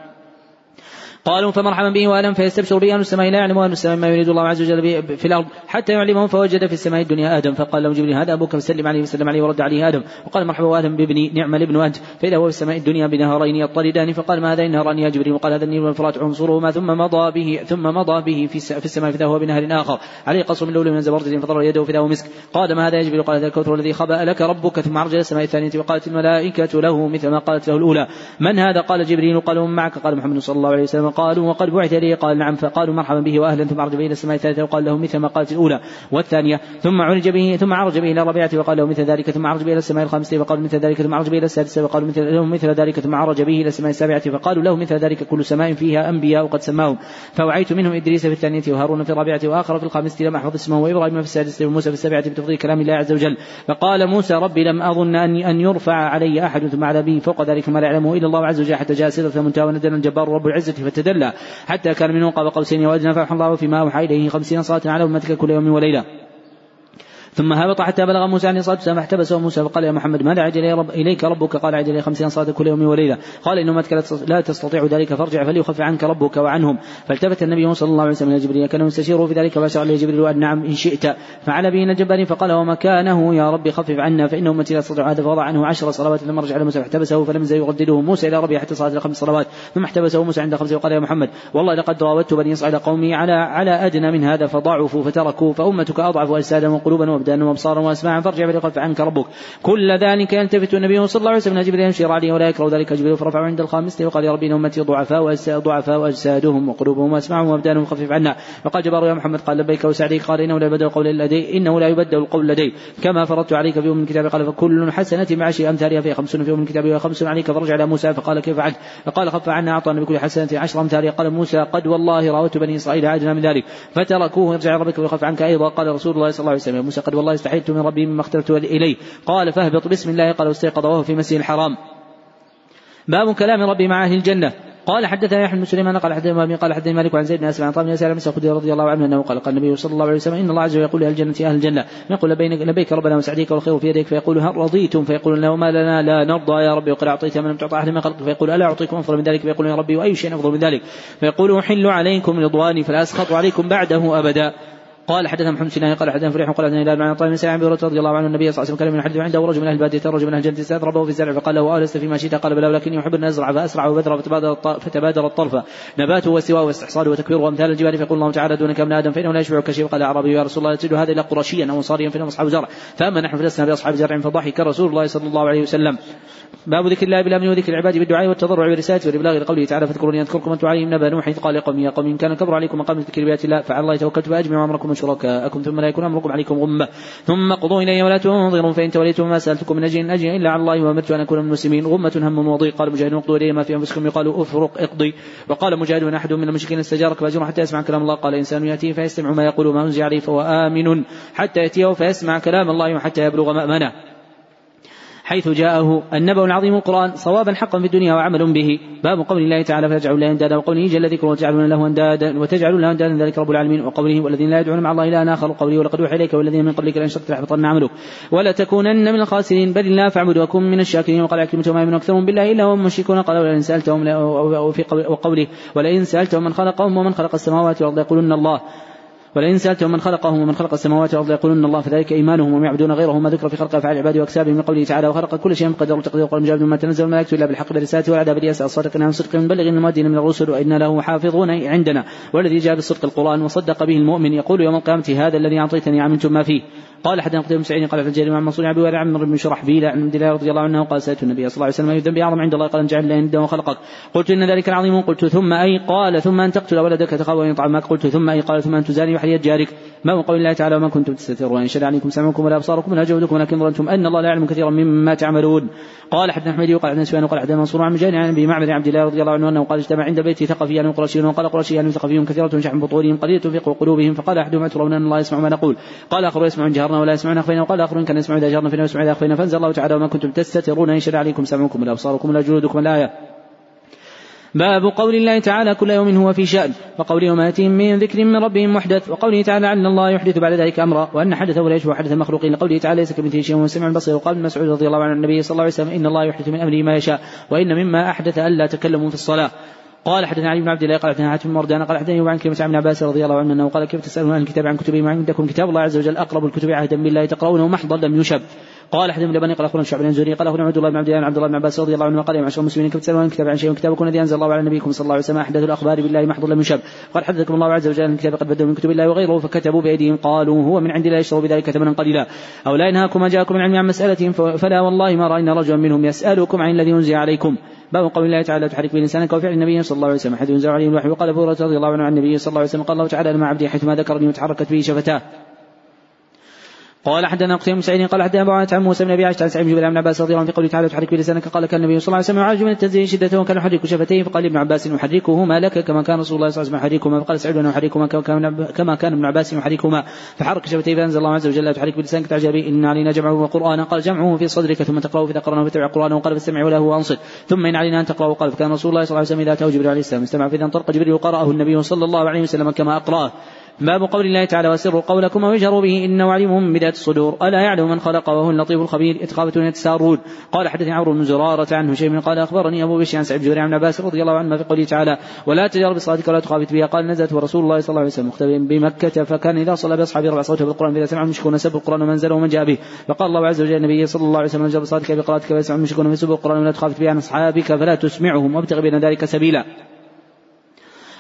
قالوا فمرحبا به واهلا فيستبشر به أهل السماء لا يعلم أهل السماء ما يريد الله عز وجل في الأرض حتى يعلمهم فوجد في السماء الدنيا آدم. فقال له جبريل هذا أبوك فسلم عليه فسلم عليه ورد عليه آدم. وقال مرحبا وادم بابني نعم الابن انت فإذا هو في السماء الدنيا بنهرين يطردان. فقال ما هذين نهران يا جبريل وقال هذا النيل والفرات عنصرهما ثم مضى به ثم مضى به في السماء. فإذا هو بنهر آخر. عليه قصر من لؤلؤ من زبرجد فضر يده فإذا هو مسك. قال ما هذا يا جبريل؟ قال هذا الكوثر الذي خبأ لك ربك. ثم عرج السماء الثانية وقالت الملائكة له مثل ما قالت له الأولى. من هذا؟ قال جبريل. قال معك؟ قال محمد صلى الله عليه وسلم. قالوا وقد بعث إليه قال نعم فقالوا مرحبا به وأهلا ثم عرج به إلى السماء الثالثة وقال له مثل ما قالت الأولى والثانية ثم عرج به ثم عرج به إلى الرابعه وقال له مثل ذلك ثم عرج به إلى السماء الخامسة وقالوا مثل ذلك ثم عرج به إلى السادسة وقالوا مثل له مثل ذلك ثم عرج به إلى السماء السابعة فقالوا له مثل ذلك كل سماء فيها أنبياء قد سماهم. فوعيت منهم إدريس في الثانية وهارون في الرابعة وآخر في الخامسه لم احفظ اسمه وإبراهيم في السادسة وموسى في السابعة بتفضيل كلام الله عز وجل. فقال موسى ربي لم أظن أن أن يرفع علي أحد ثم على به فوق ذلك ما لا يعلمه إلا الله عز وجل حتى جاء سدره منتهى وندل الجبار رب العزة فتدلى حتى كان منه قاب قوسين وادنى فاوحى الله فيما أوحى إليه خمسين صلاة على أمتك كل يوم وليلة. ثم هبط حتى بلغ موسى عليه الصلاة والسلام فاحتبسه موسى فقال يا محمد ماذا عجل إلي رب إليك ربك؟ قال عجل الي خمسين صلاه كل يوم وليلة. قال ان امتك لا تستطيع ذلك فارجع فليخف عنك ربك وعنهم. فالتفت النبي صلى الله عليه وسلم إلى جبريل كان يستشيره في ذلك؟ فاشار اليه جبريل وان نعم إن شئت. فعلى به الجبار فقال ومكانه يا رب خفف عنا فان امتي لا تستطيع هذا. فوضع عنه عشر صلوات لما رجع على موسى فاحتبسه فلم يزل يردده. موسى إلى ربه حتى صلاه الخمس صلوات ثم احتبسه موسى عند خمسه وقال يا محمد والله لقد راودت بني إسرائيل قومي على على أدنى من هذا فضعفوا فتركوا فأمتك أضعف أجسادا وقلوبا وأبدانا. وابصارا واسماعا فارجع فليخف عنك ربك. كل ذلك يلتفت النبي صلى الله عليه وسلم جبريل يمشي عليه ولا يكره ذلك. جبريل فرفعه عند الخامسة وقال يا ربي إن أمتي ضعفاء ضعفاء اجسادهم وقلوبهم وأسماعهم وأبدانهم خفف عنا. فقال جبار يا محمد قال لبيك وسعديك قال إنه لا يبدل القول لدي إنه لا يبدل القول لدي. كما فرضت عليك في أم الكتاب قال فكل حسنة مع شيء أمثالها فهي خمسون في أم الكتاب وخمس عليك. فرجع على موسى فقال كيف فعلت فقال خف عنا أعطانا بكل حسنة عشر امثالها قال موسى قد والله راودت بني إسرائيل عادنا من ذلك. فتركوه يرجع ربك ويخف عنك. أيضا قال رسول الله صلى الله عليه وسلم موسى قد والله استحيت من ربي مما اخترت إليه. قال فاهبط بسم الله. قال واستيقظ وهو في مسجد الحرام. باب كلام ربي مع أهل الجنة. قال حدثنا يحيى بن سليمان قال حدثنا قال حدثني مالك عن زيد بن أسلم عن طه بن بن رضي الله عنه أنه قال قال النبي صلى الله عليه وسلم إن الله عز وجل يقول لأهل الجنة أهل الجنة يقول لبيك, لبيك ربنا وسعديك والخير في يديك؟ فيقول هل رضيتم؟ فيقول له ما لنا لا نرضى يا ربي وقد أعطيت من لم تعطى أحد من خلقك فيقول ألا أعطيكم افضل من ذلك؟ فيقول يا ربي وأي شيء أفضل من ذلك؟ فيقول أحل عليكم رضواني فلا أسخط عليكم بعده أبدا. قال حدثنا محمد بن قال حدثنا فريح قال حدثنا هلال عن طيب بن سعيد رضي الله عنه النبي صلى الله عليه وسلم كان من حديث عنده رجل من أهل البادية رجل من أهل الجنة أستاذ في الزرع فقال له ألست فيما شئت قال بلى ولكني أحب أن أزرع فأسرع وبذر فتبادر الطرف. نباته واستواء واستحصاله وتكبيره وأمثال الجبال فيقول الله تعالى دونك من آدم فإنه لا يشبع كشيء. قال أعرابي يا رسول الله تجد هذا إلا قرشيا أو أنصاريا فإنهم أصحاب زرع. فأما نحن فلسنا بأصحاب زرع فضحك رسول الله صلى الله عليه وسلم. باب ذكر الله بالامن وذكر العباد بالدعاء والتضرع والرسالة والإبلاغ لقوله تعالى فاذكروني أذكركم أنتم عليهم نبأ. نوح إذ قال لقوم يا قوم إن كان كبر عليكم مقام ذكر الله فعلى الله توكلت فأجمعوا أمركم وشركاءكم ثم لا يكون أمركم عليكم غمة. ثم قضوا الي ولا تنظرون فإن توليتم ما سألتكم من أجر أجر إلا على الله وأمرت أن أكون من المسلمين. غمة هم وضيق قال مجاهد اقضوا الي ما في أنفسكم. يقال افرق اقضي. وقال مجاهد أحد من المشركين استجارك فأجره حتى يسمع كلام الله. قال إنسان ياتيه فيستمع ما يقول ما أنزل عليه فهو آمن حتى يأتيه فيسمع كلام الله وحتى يبلغ مأمنه. حيث جاءه النبأ العظيم القرآن صوابا حقا في الدنيا وعمل به. باب قول الله تعالى فيجعلوا له أندادا وقوله جل ذكره وتجعلون له أندادا وتجعلون له أندادا ذلك رب العالمين وقوله والذين لا يدعون مع الله إلى آخر وقوله ولقد أوحي إليك والذين من قبلك لئن شركت ليحبطن عملك. ولا تكونن من الخاسرين. بل الله فاعبد وكن من الشاكرين. وقال عكرمة وما يؤمن أكثرهم بالله إلا هم مشركون. قال ولئن سألتهم وفي وقوله ولئن سألتهم من خلقهم ومن خلق السماوات والأرض يقولون الله. ولئن سألتهم من خلقهم ومن خلق السماوات والأرض يقولون الله فذلك إيمانهم وهم يعبدون غيره. ما ذكر في خلق أفعال العباد وأكسابهم من قوله تعالى وخلق كل شيء بقدر تقدير وقال مجاهد ما تنزل الملائكة إلا بالحق بالرسالة والعذاب بالياس الصادق عن صدق من بلغ المؤدين من الرسل وإنا له حافظون عندنا. والذي جاء بالصدق القرآن وصدق به المؤمن يقول يوم القيامة هذا الذي أعطيتني عملتم ما فيه. قال حدثنا قتيبة سعيد قال عن عن منصور عبد عمرو بن شرحبيل عن عبد الله رضي الله عنه قال سألت النبي صلى الله عليه وسلم أي ذنب أعظم عند الله قال أن جعل ندا وخلقك قلت إن ذلك العظيم قلت ثم أي قال ثم أن تقتل ولدك تخاف أن يطعمك قلت ثم أي قال ثم أن تزاني وحرية جارك ما قول الله تعالى وما كنتم تستترون إن شد عليكم سمعكم ولا أبصاركم ولا جودكم ولكن ظننتم أن الله لا يعلم كثيرا مما تعملون قال حدثنا احمد وقال حدثنا سفيان وقال حدثنا منصور عن مجاهد عن أبي معبد عبد الله رضي الله عنه أنه قال اجتمع عند بيتي ثقفيان وقرشيون وقال قرشيان ثقفيون كثيرة شحم بطونهم قليله في قلوبهم فقال أحدهم أترون أن الله يسمع ما نقول قال آخر يسمع ان جهرنا ولا يسمعون أخفينا. وقال اخر كان يسمع إذا جهرنا فينا ويسمع إذا أخفينا. فانزل الله تعالى وما كنتم تستترون إن شد عليكم سمعكم ولا أبصاركم ولا جلودكم الآية. باب قول الله تعالى كل يوم هو في شأن. وقوله ما يأتيهم من ذكر من ربهم محدث. وقوله تعالى أن الله يحدث بعد ذلك أمرا. وأن حدثه لا يشبه حدث المخلوقين. لقوله تعالى ليس كمثله شيء وسمع البصير وقال ابن مسعود رضي الله عنه النبي صلى الله عليه وسلم إن الله يحدث من أمره ما يشاء. وإن مما أحدث ألا تكلموا في الصلاة. قال حدثنا علي بن عبد الله قال حدثنا حاتم مردان قال حدثني عن كلمة عن عباس رضي الله عنه أنه قال كيف تسألون عن الكتاب؟ عن كتبهم عندكم كتاب الله عز وجل أقرب الكتب عهدا بالله تقرؤونه محضا لم يشب. قال أحد من لبني قال أخبرنا شعب بن قال أخبرنا عبد الله بن عبد الله بن عبد الله بن عباس رضي الله عنه قال يا معشر المسلمين كيف تسألون عن الكتاب؟ عن شيء وكتابكم الذي أنزل الله على نبيكم صلى الله عليه وسلم احدث الأخبار بالله محض لم يشب. قال حدثكم الله عز وجل أن الكتاب قد بدلوا من كتب الله وغيره فكتبوا بأيديهم قالوا هو من عند الله يشتروا بذلك ثمنا قليلا. أو لا ينهاكم ما جاءكم من علم عن مسالتهم فلا والله ما رأينا رجلا منهم يسألكم عن الذي أنزل عليكم. باب قول الله تعالى تحرك به لسانك وفعل النبي صلى الله عليه وسلم. حيث ينزل عليه الوحي وقال ابو رضي الله عنه عن النبي صلى الله عليه وسلم قال الله تعالى لما عبدي حيثما ذكرني وتحركت به شفتاه. قال حدثنا قتيبة بن سعيد قال حدثنا أبو عن موسى بن أبي عائشة عن سعيد بن عباس رضي الله عنه في قوله تعالى تحرك بلسانك قال كان النبي صلى الله عليه وسلم يعالج من التنزيل شدته وكان يحرك شفتيه فقال ابن عباس يحركهما لك كما كان رسول الله صلى الله عليه وسلم يحركهما فقال سعيد انه يحركهما كما كان ابن عباس يحركهما. فحرك شفتيه فأنزل الله عز وجل لا تحرك بلسانك تعجبي إن علينا جمعه وقرآنا قال جمعه في صدرك ثم تقرأه فاذا قرانا فتبع قرآنه وقال فاستمع وله وأنصت ثم إن علينا أن تقرأه قال فكان رسول الله صلى الله عليه وسلم إذا أتاه جبريل عليه السلام استمع فاذا انطلق جبريل وقراه النبي صلى الله عليه وسلم كما أقرأه. باب قول الله تعالى وسروا قولكم ويجهروا به انه عليم بذات الصدور. ألا يعلم من خلق وهو اللطيف الخبير اتخافة يتسارون. قال حدثني عمرو بن زرارة عنه شيء قال أخبرني أبو بشر عن سعيد بن عن عباس رضي الله عنه في قوله تعالى ولا تجهر بصلاتك ولا تخافت بها. قال نزلت ورسول الله صلى الله عليه وسلم مختبئ بمكة فكان إذا صلى بأصحابه رفع صوته بالقرآن فإذا سمع المشركون سب القرآن ومن زل ومن جاء به. فقال الله عز وجل النبي صلى الله عليه وسلم نجر بصلاتك بقراءتك فيسمع المشركون فسب القرآن ولا تخافت به عن أصحابك فلا تسمعهم وابتغ بين ذلك سبيلا.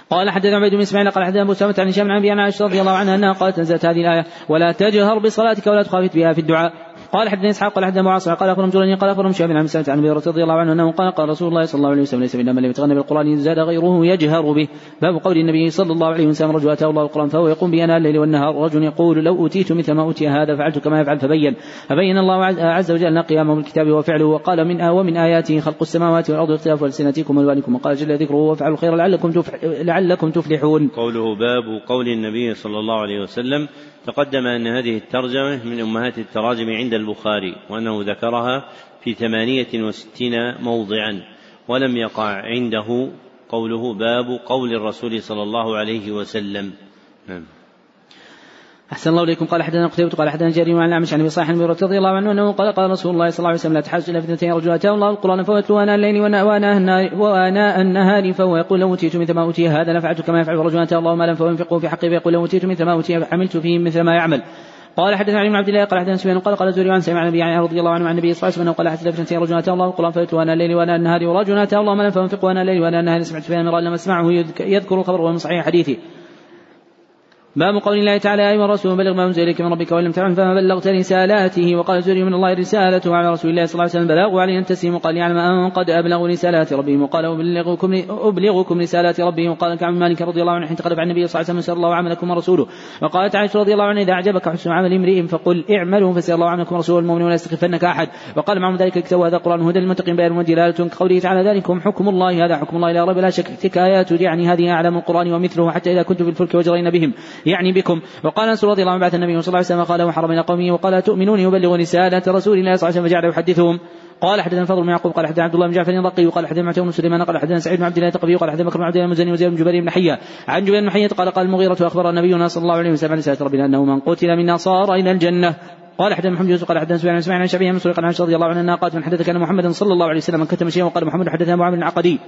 قال حدثنا عبيد بن إسماعيل قال حدثنا أبو سلمة عن هشام عن أبي عائشة رضي الله عنها أنها قالت نزلت هذه الآية ولا تجهر بصلاتك ولا تخافت بها في الدعاء. قال حدثني إسحاق قال حدثنا معاصر قال أخبرهم جرني قال أخبرهم شهاب عن سلمة عن أبي رضي الله عنه أنه قال قال رسول الله صلى الله عليه وسلم ليس منا من لم يتغنى بالقران زاد غيره يجهر به. باب قول النبي صلى الله عليه وسلم رجل أتاه الله القرآن فهو يقوم به الليل والنهار. رجل يقول لو أوتيت مثل ما أوتي هذا فعلت كما يفعل. فبين فبين الله عز وجل قيامه بالكتاب وفعله وقال من ومن آياته خلق السماوات والأرض واختلاف ألسنتكم وألوانكم وقال جل ذكره وافعلوا الخير لعلكم لعلكم تفلحون. قوله باب قول النبي صلى الله عليه وسلم تقدم أن هذه الترجمة من أمهات التراجم عند البخاري وأنه ذكرها في ثمانية وستين موضعا ولم يقع عنده قوله باب قول الرسول صلى الله عليه وسلم. نعم. أحسن الله إليكم. قال حدثنا قتيبة قال حدثنا جرير عن الأعمش عن أبي صالح بن رضي الله عنه أنه قال قال رسول الله صلى الله عليه وسلم لا تحاسد إلا في اثنتين رجل آتاه الله القرآن فهو يتلوه آناء الليل النهار وآناء النهار فهو يقول لو أوتيت مثل ما أوتي هذا لفعلت كما يفعل رجل آتاه الله مالا فهو ينفقه في حقه فيقول لو أوتيت مثل ما أوتي عملت فيه مثل ما يعمل. قال حدثنا علي بن عبد الله قال حدثنا سفيان قال قال زوري عن سمع النبي رضي الله عنه عن النبي صلى الله عليه وسلم قال حدث فتنتين رجل اتاه الله القرآن فيتلو أنا الليل وأنا النهار ورجل اتاه الله مالا فانفقه أنا الليل وأنا النهار. سمعت سفيان لما اسمعه يذكر الخبر وهو من صحيح حديثه. باب قول الله تعالى يا أيها الرسول بلغ ما أنزل إليك من ربك وان لم تفعل فما بلغت رسالاته وقال الزهري من الله رسالته وعلى رسول الله صلى الله عليه وسلم بلاغ وعليه أن تسلم وقال يعلم أن قد ابلغ رسالات ربهم وقال أبلغكم أبلغكم رسالات ربهم وقال كعب مالك رضي الله عنه حين تقرب عن النبي صلى الله عليه وسلم الله عملكم ورسوله وقالت عائشة رضي الله عنها إذا أعجبك حسن عمل امرئ فقل اعملوا فسير الله عملكم ورسوله المؤمن ولا يستخفنك أحد وقال معهم ذلك الكتاب هذا قران هدى للمتقين بيان ودلالة كقوله تعالى ذلكم حكم الله هذا حكم الله لا ريب لا شك تلك ايات يعني هذه اعلام القرآن ومثله حتى إذا كنت في الفلك وجرين بهم يعني بكم وقال انس رضي الله عنه بعث النبي صلى الله عليه وسلم قال وحرم إلى قومه وقال تؤمنون يبلغ رسالة رسول الله صلى الله عليه وسلم فجعل يحدثهم قال حدثنا فضل بن يعقوب قال حدثنا عبد الله بن جعفر الرقي وقال حدثنا معتمر بن سليمان قال حدثنا سعيد بن عبد الله الثقفي وقال حدثنا بكر بن عبد الله المزني وزيد بن جبير بن حيه عن جبير بن حيه قال قال المغيرة اخبر نبينا صلى الله عليه وسلم عن رسالة ربنا انه من قتل منا صار إلى الجنه قال حدثنا محمد يوسف قال حدثنا سفيان سمعنا عن شبيه من سورة رضي الله عنه قالت من حدثك ان محمدا صلى الله عليه وسلم كتم شيئا وقال محمد حدثنا ابو عمرو العقدي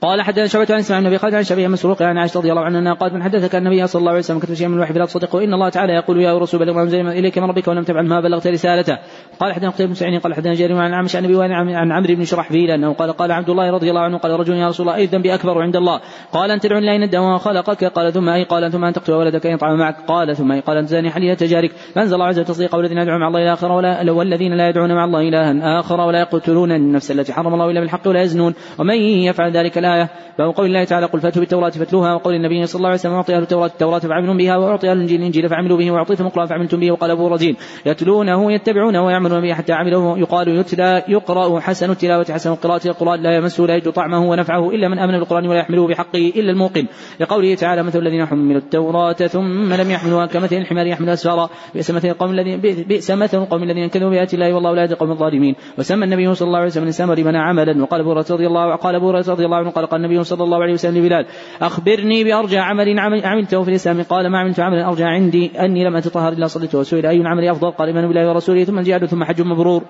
قال حدثنا شعبة عن إسماعيل النبي قال عن شبيه مسروق عن عائشة رضي الله عنها قالت من حدثك النبي صلى الله عليه وسلم؟ كتب شيئا من الوحي فلا تصدقه إن الله تعالى يقول يا رسول بلغ ما أنزل إليك من ربك ولم تفعل ما بلغت رسالته. قال حدثنا قتيبة بن سعيد قال حدثنا جرير عن عمش عن النبي عن عمرو بن شرحبيل أنه قال قال عبد الله رضي الله عنه قال رجل يا رسول الله اي الذنب أكبر عند الله؟ قال ان تدعو ند وما خلقك؟ قال ثم أي؟ قال ثم أن تقتل ولدك يطعم معك. قال ثم أي؟ قال ان تزاني حليله جارك فانزل الله عز وجل تصديق والذين يدعون مع الله إلى آخر ولا والذين لا يدعون مع الله إلها آخر ولا يقتلون النفس التي حرم الله إلا بالحق ولا يزنون. ومن يفعل ذلك الآية؟ باب قول الله تعالى قل فأتوا بالتوراة فاتلوها وقول النبي صلى الله عليه وسلم أعطي أهل التوراة التوراة فعملوا بها وأعطي أهل الإنجيل الإنجيل فعملوا به وأعطيتم القرآن فعملتم به وقال أبو رزين يتلونه يتبعونه به حتى عملوه يقال يتلى يقرأ حسن التلاوة حسن القراءة. القرآن لا يمسه لا يجد طعمه ونفعه إلا من آمن بالقرآن ولا يحمله بحقه إلا الموقن. لقوله تعالى مثل الذين حملوا التوراة ثم لم يحملوها كمثل الحمار يحمل أسفارا. بئس مثل القوم الذين بئس مثل القوم الذين كذبوا بآيات الله والله لا يهدي القوم الظالمين. وسمى النبي صلى الله عليه وسلم الإنسان لمن عملا. وقال أبو رضي الله قال أبو رضي الله عنه قال قال النبي صلى الله عليه وسلم لبلال أخبرني بأرجى عمل عملته في الإسلام. قال ما عملت عملا أرجى عندي أني لم أتطهر إلا صليت وسئل أي العمل أفضل. قال إيمان بالله ورسوله ثم الجهاد ثم حج مبرور.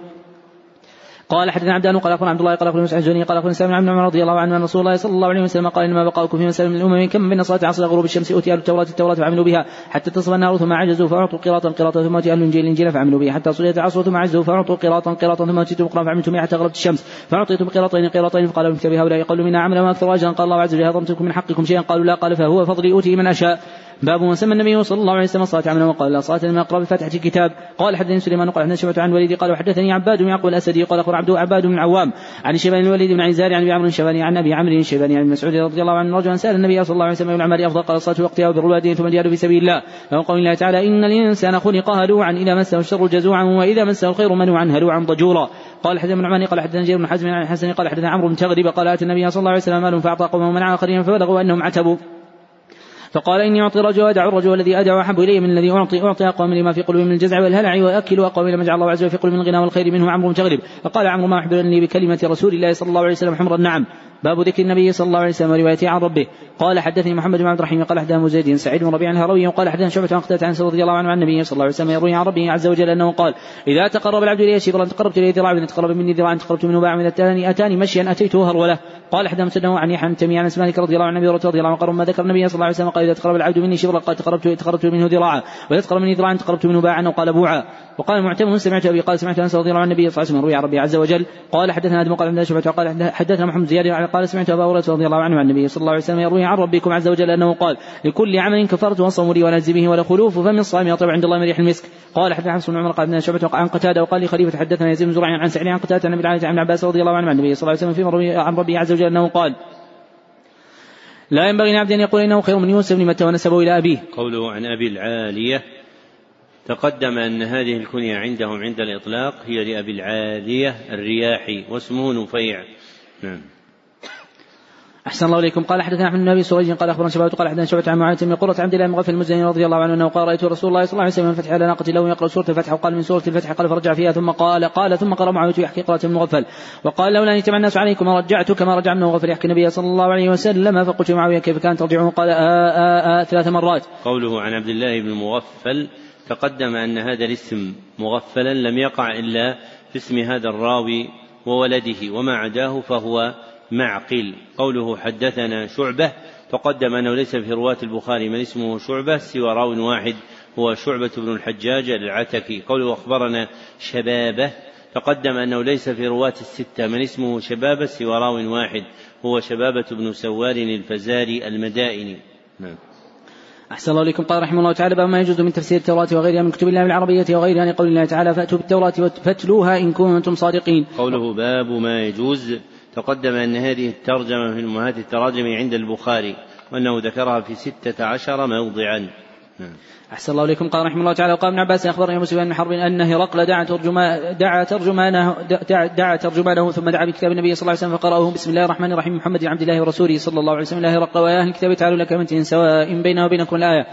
قال حدثنا عبدان قال أخبرنا عبد الله قال أخبرنا مسعود الزهري قال أخبرنا سالم بن عمر رضي الله عنه أن رسول الله صلى الله عليه وسلم قال إنما بقاؤكم في مسألة من الامم كم بين صلاة عصر غروب الشمس أوتي أهل التوراة التوراة فعملوا بها حتى تصل النار ثم عجزوا فأعطوا قراطا قراطا ثم اوتي أهل الإنجيل الإنجيل فعملوا بها حتى صليت العصر ثم عجزوا فأعطوا قراطا قراطا ثم اوتيتم قراطا فعملتم حتى غربت الشمس فأعطيتم قراطين قراطين فقال ابن كتاب هؤلاء قالوا منا عملا وأكثر اجرا قال الله عز وجل هضمتكم من حقكم شيئا؟ قالوا لا قال فهو فضلي أوتي من أشاء. باب من سمى النبي صلى الله عليه وسلم الصلاة عملا وقال لا صلاة لما أقرأ بفاتحة الكتاب. قال حدثني سليمان قال حدثني شعبة عن وليدي قال وحدثني عباد بن يعقوب الأسدي قال أخبر عبد عباد بن عوام عن شيبان الوليد بن عزاري عن أبي عمرو الشيباني عن أبي عمرو الشيباني عن مسعود رضي الله عنه رجلا سأل النبي صلى الله عليه وسلم العمل أفضل قال الصلاه وقتها وبر ثم الجهاد في سبيل الله. له قول الله تعالى إن الإنسان خلق هلوعا إذا مسه الشر جزوعا وإذا مسه الخير منوعا هلوعا ضجورا. قال حدثنا بن عماني قال حدثنا جرير بن حزم عن الحسن قال حدثنا عمرو بن تغرب قال آتى النبي صلى الله عليه وسلم مال فأعطى قومه ومنع آخرين فبلغوا أنهم عتبوا. فقال إني أعطي الرجل وأدع الرجل الذي أدع أحب إلي من الذي أعطي أعطي أقوم لما في قلوبهم من الجزع والهلع وأكل أقوم لما جعل الله عز وجل في قلوبهم من الغنى والخير منه عمرو متغرب فقال عمرو ما أحبرني بكلمة رسول الله صلى الله عليه وسلم حمر النعم باب ذكر النبي صلى الله عليه وسلم وروايته عن ربه. قال حدثني محمد بن عبد الرحيم قال حدثنا زيد سعيد بن ربيع الهروي وقال حدثنا شعبة عن قتادة عن رضي الله عنه عن النبي صلى الله عليه وسلم يروي عن ربه عز وجل أنه قال إذا تقرب العبد إلي شبرا تقربت اليه ذراعا تقرب مني ذراعا تقربت منه باعا وإذا اتاني أتاني مشيا أتيته هرولة. قال حدثنا عن يحيى بن تيميه عن مالك رضي الله عنه رضي الله عنه قال ما ذكر النبي صلى الله عليه وسلم قال إذا تقرب العبد مني شبرا قال تقربت تقربت منه ذراعا. وإذا تقرب مني ذراعا تقربت منه باعا وقال بوعا. وقال معتمر سمعت أبي؟ قال سمعت أنس رضي الله عن النبي صلى الله عليه وسلم روي عن ربي عز وجل. قال حدثنا آدم. قال قال حدثنا محمد زياد. قال سمعت أبا هريرة رضي الله عنه عن النبي صلى الله عليه وسلم يروي عن ربكم عز وجل أنه قال لكل عمل كفرت وصوم لي ونجزي به ولخلوف فمن الصائم يطيب عند الله من ريح المسك. قال حدثنا حفص بن عمر. قال حدثنا شعبة. عن قتادة. وقال لي خليفة حدثنا يزيد بن زرع عن سعيد عن قتادة عن عن عباس رضي الله عنه عن النبي صلى الله عليه وسلم روي عن ربه عز وجل أنه قال لا ينبغي لعبد أن يقول إنه خير من يوسف متى ونسبه إلى أبيه. قوله عن أبي العالية تقدم أن هذه الكنية عندهم عند الإطلاق هي لأبي العالية الرياحي واسمه نفيع نعم أحسن الله إليكم. قال حدثنا أحمد بن أبي سريج قال أخبرنا شباب قال حدثنا شعبة عن معاذ بن قرة عبد الله بن مغفل المزني رضي الله عنه أنه قال رأيت رسول الله صلى الله عليه وسلم الفتح على ناقة له يقرأ سورة الفتح وقال من سورة الفتح قال فرجع فيها ثم قال قال ثم قرأ معاوية يحكي قراءة ابن مغفل وقال لولا أن يجتمع الناس عليكم رجعت كما رجع ابن مغفل يحكي النبي صلى الله عليه وسلم. فقلت معاوية كيف كانت؟ ترجعه قال آآ آآ ثلاث مرات. قوله عن عبد الله بن مغفل تقدم أن هذا الاسم مغفلا لم يقع إلا في اسم هذا الراوي وولده وما عداه فهو معقل. قوله حدثنا شعبة تقدم أنه ليس في رواة البخاري من اسمه شعبة سوى راو واحد هو شعبة بن الحجاج العتكي. قوله أخبرنا شبابة تقدم أنه ليس في رواة الستة من اسمه شبابة سوى راو واحد هو شبابة بن سوار الفزاري المدائني. نعم. أحسن الله إليكم. قال رحمه الله تعالى باب ما يجوز من تفسير التوراة وغيرها من كتب الله بالعربية وغيرها لقول الله تعالى فأتوا بالتوراة فاتلوها إن كنتم صادقين. قوله باب ما يجوز تقدم أن هذه الترجمة من أمهات التراجم عند البخاري وأنه ذكرها في ستة عشر موضعا. نعم. أحسن الله إليكم. قال رحمه الله تعالى وقال ابن عباس أخبرني سفيان بن حرب أن هرقل دعا ترجما دعا ترجمانه دعا ترجمانه ثم دعا بكتاب النبي صلى الله عليه وسلم فقرأه بسم الله الرحمن الرحيم. محمد عبد الله ورسوله صلى الله عليه وسلم. الله هرقل ويا أهل الكتاب تعالوا لك من سواء بيننا وبينكم الآية.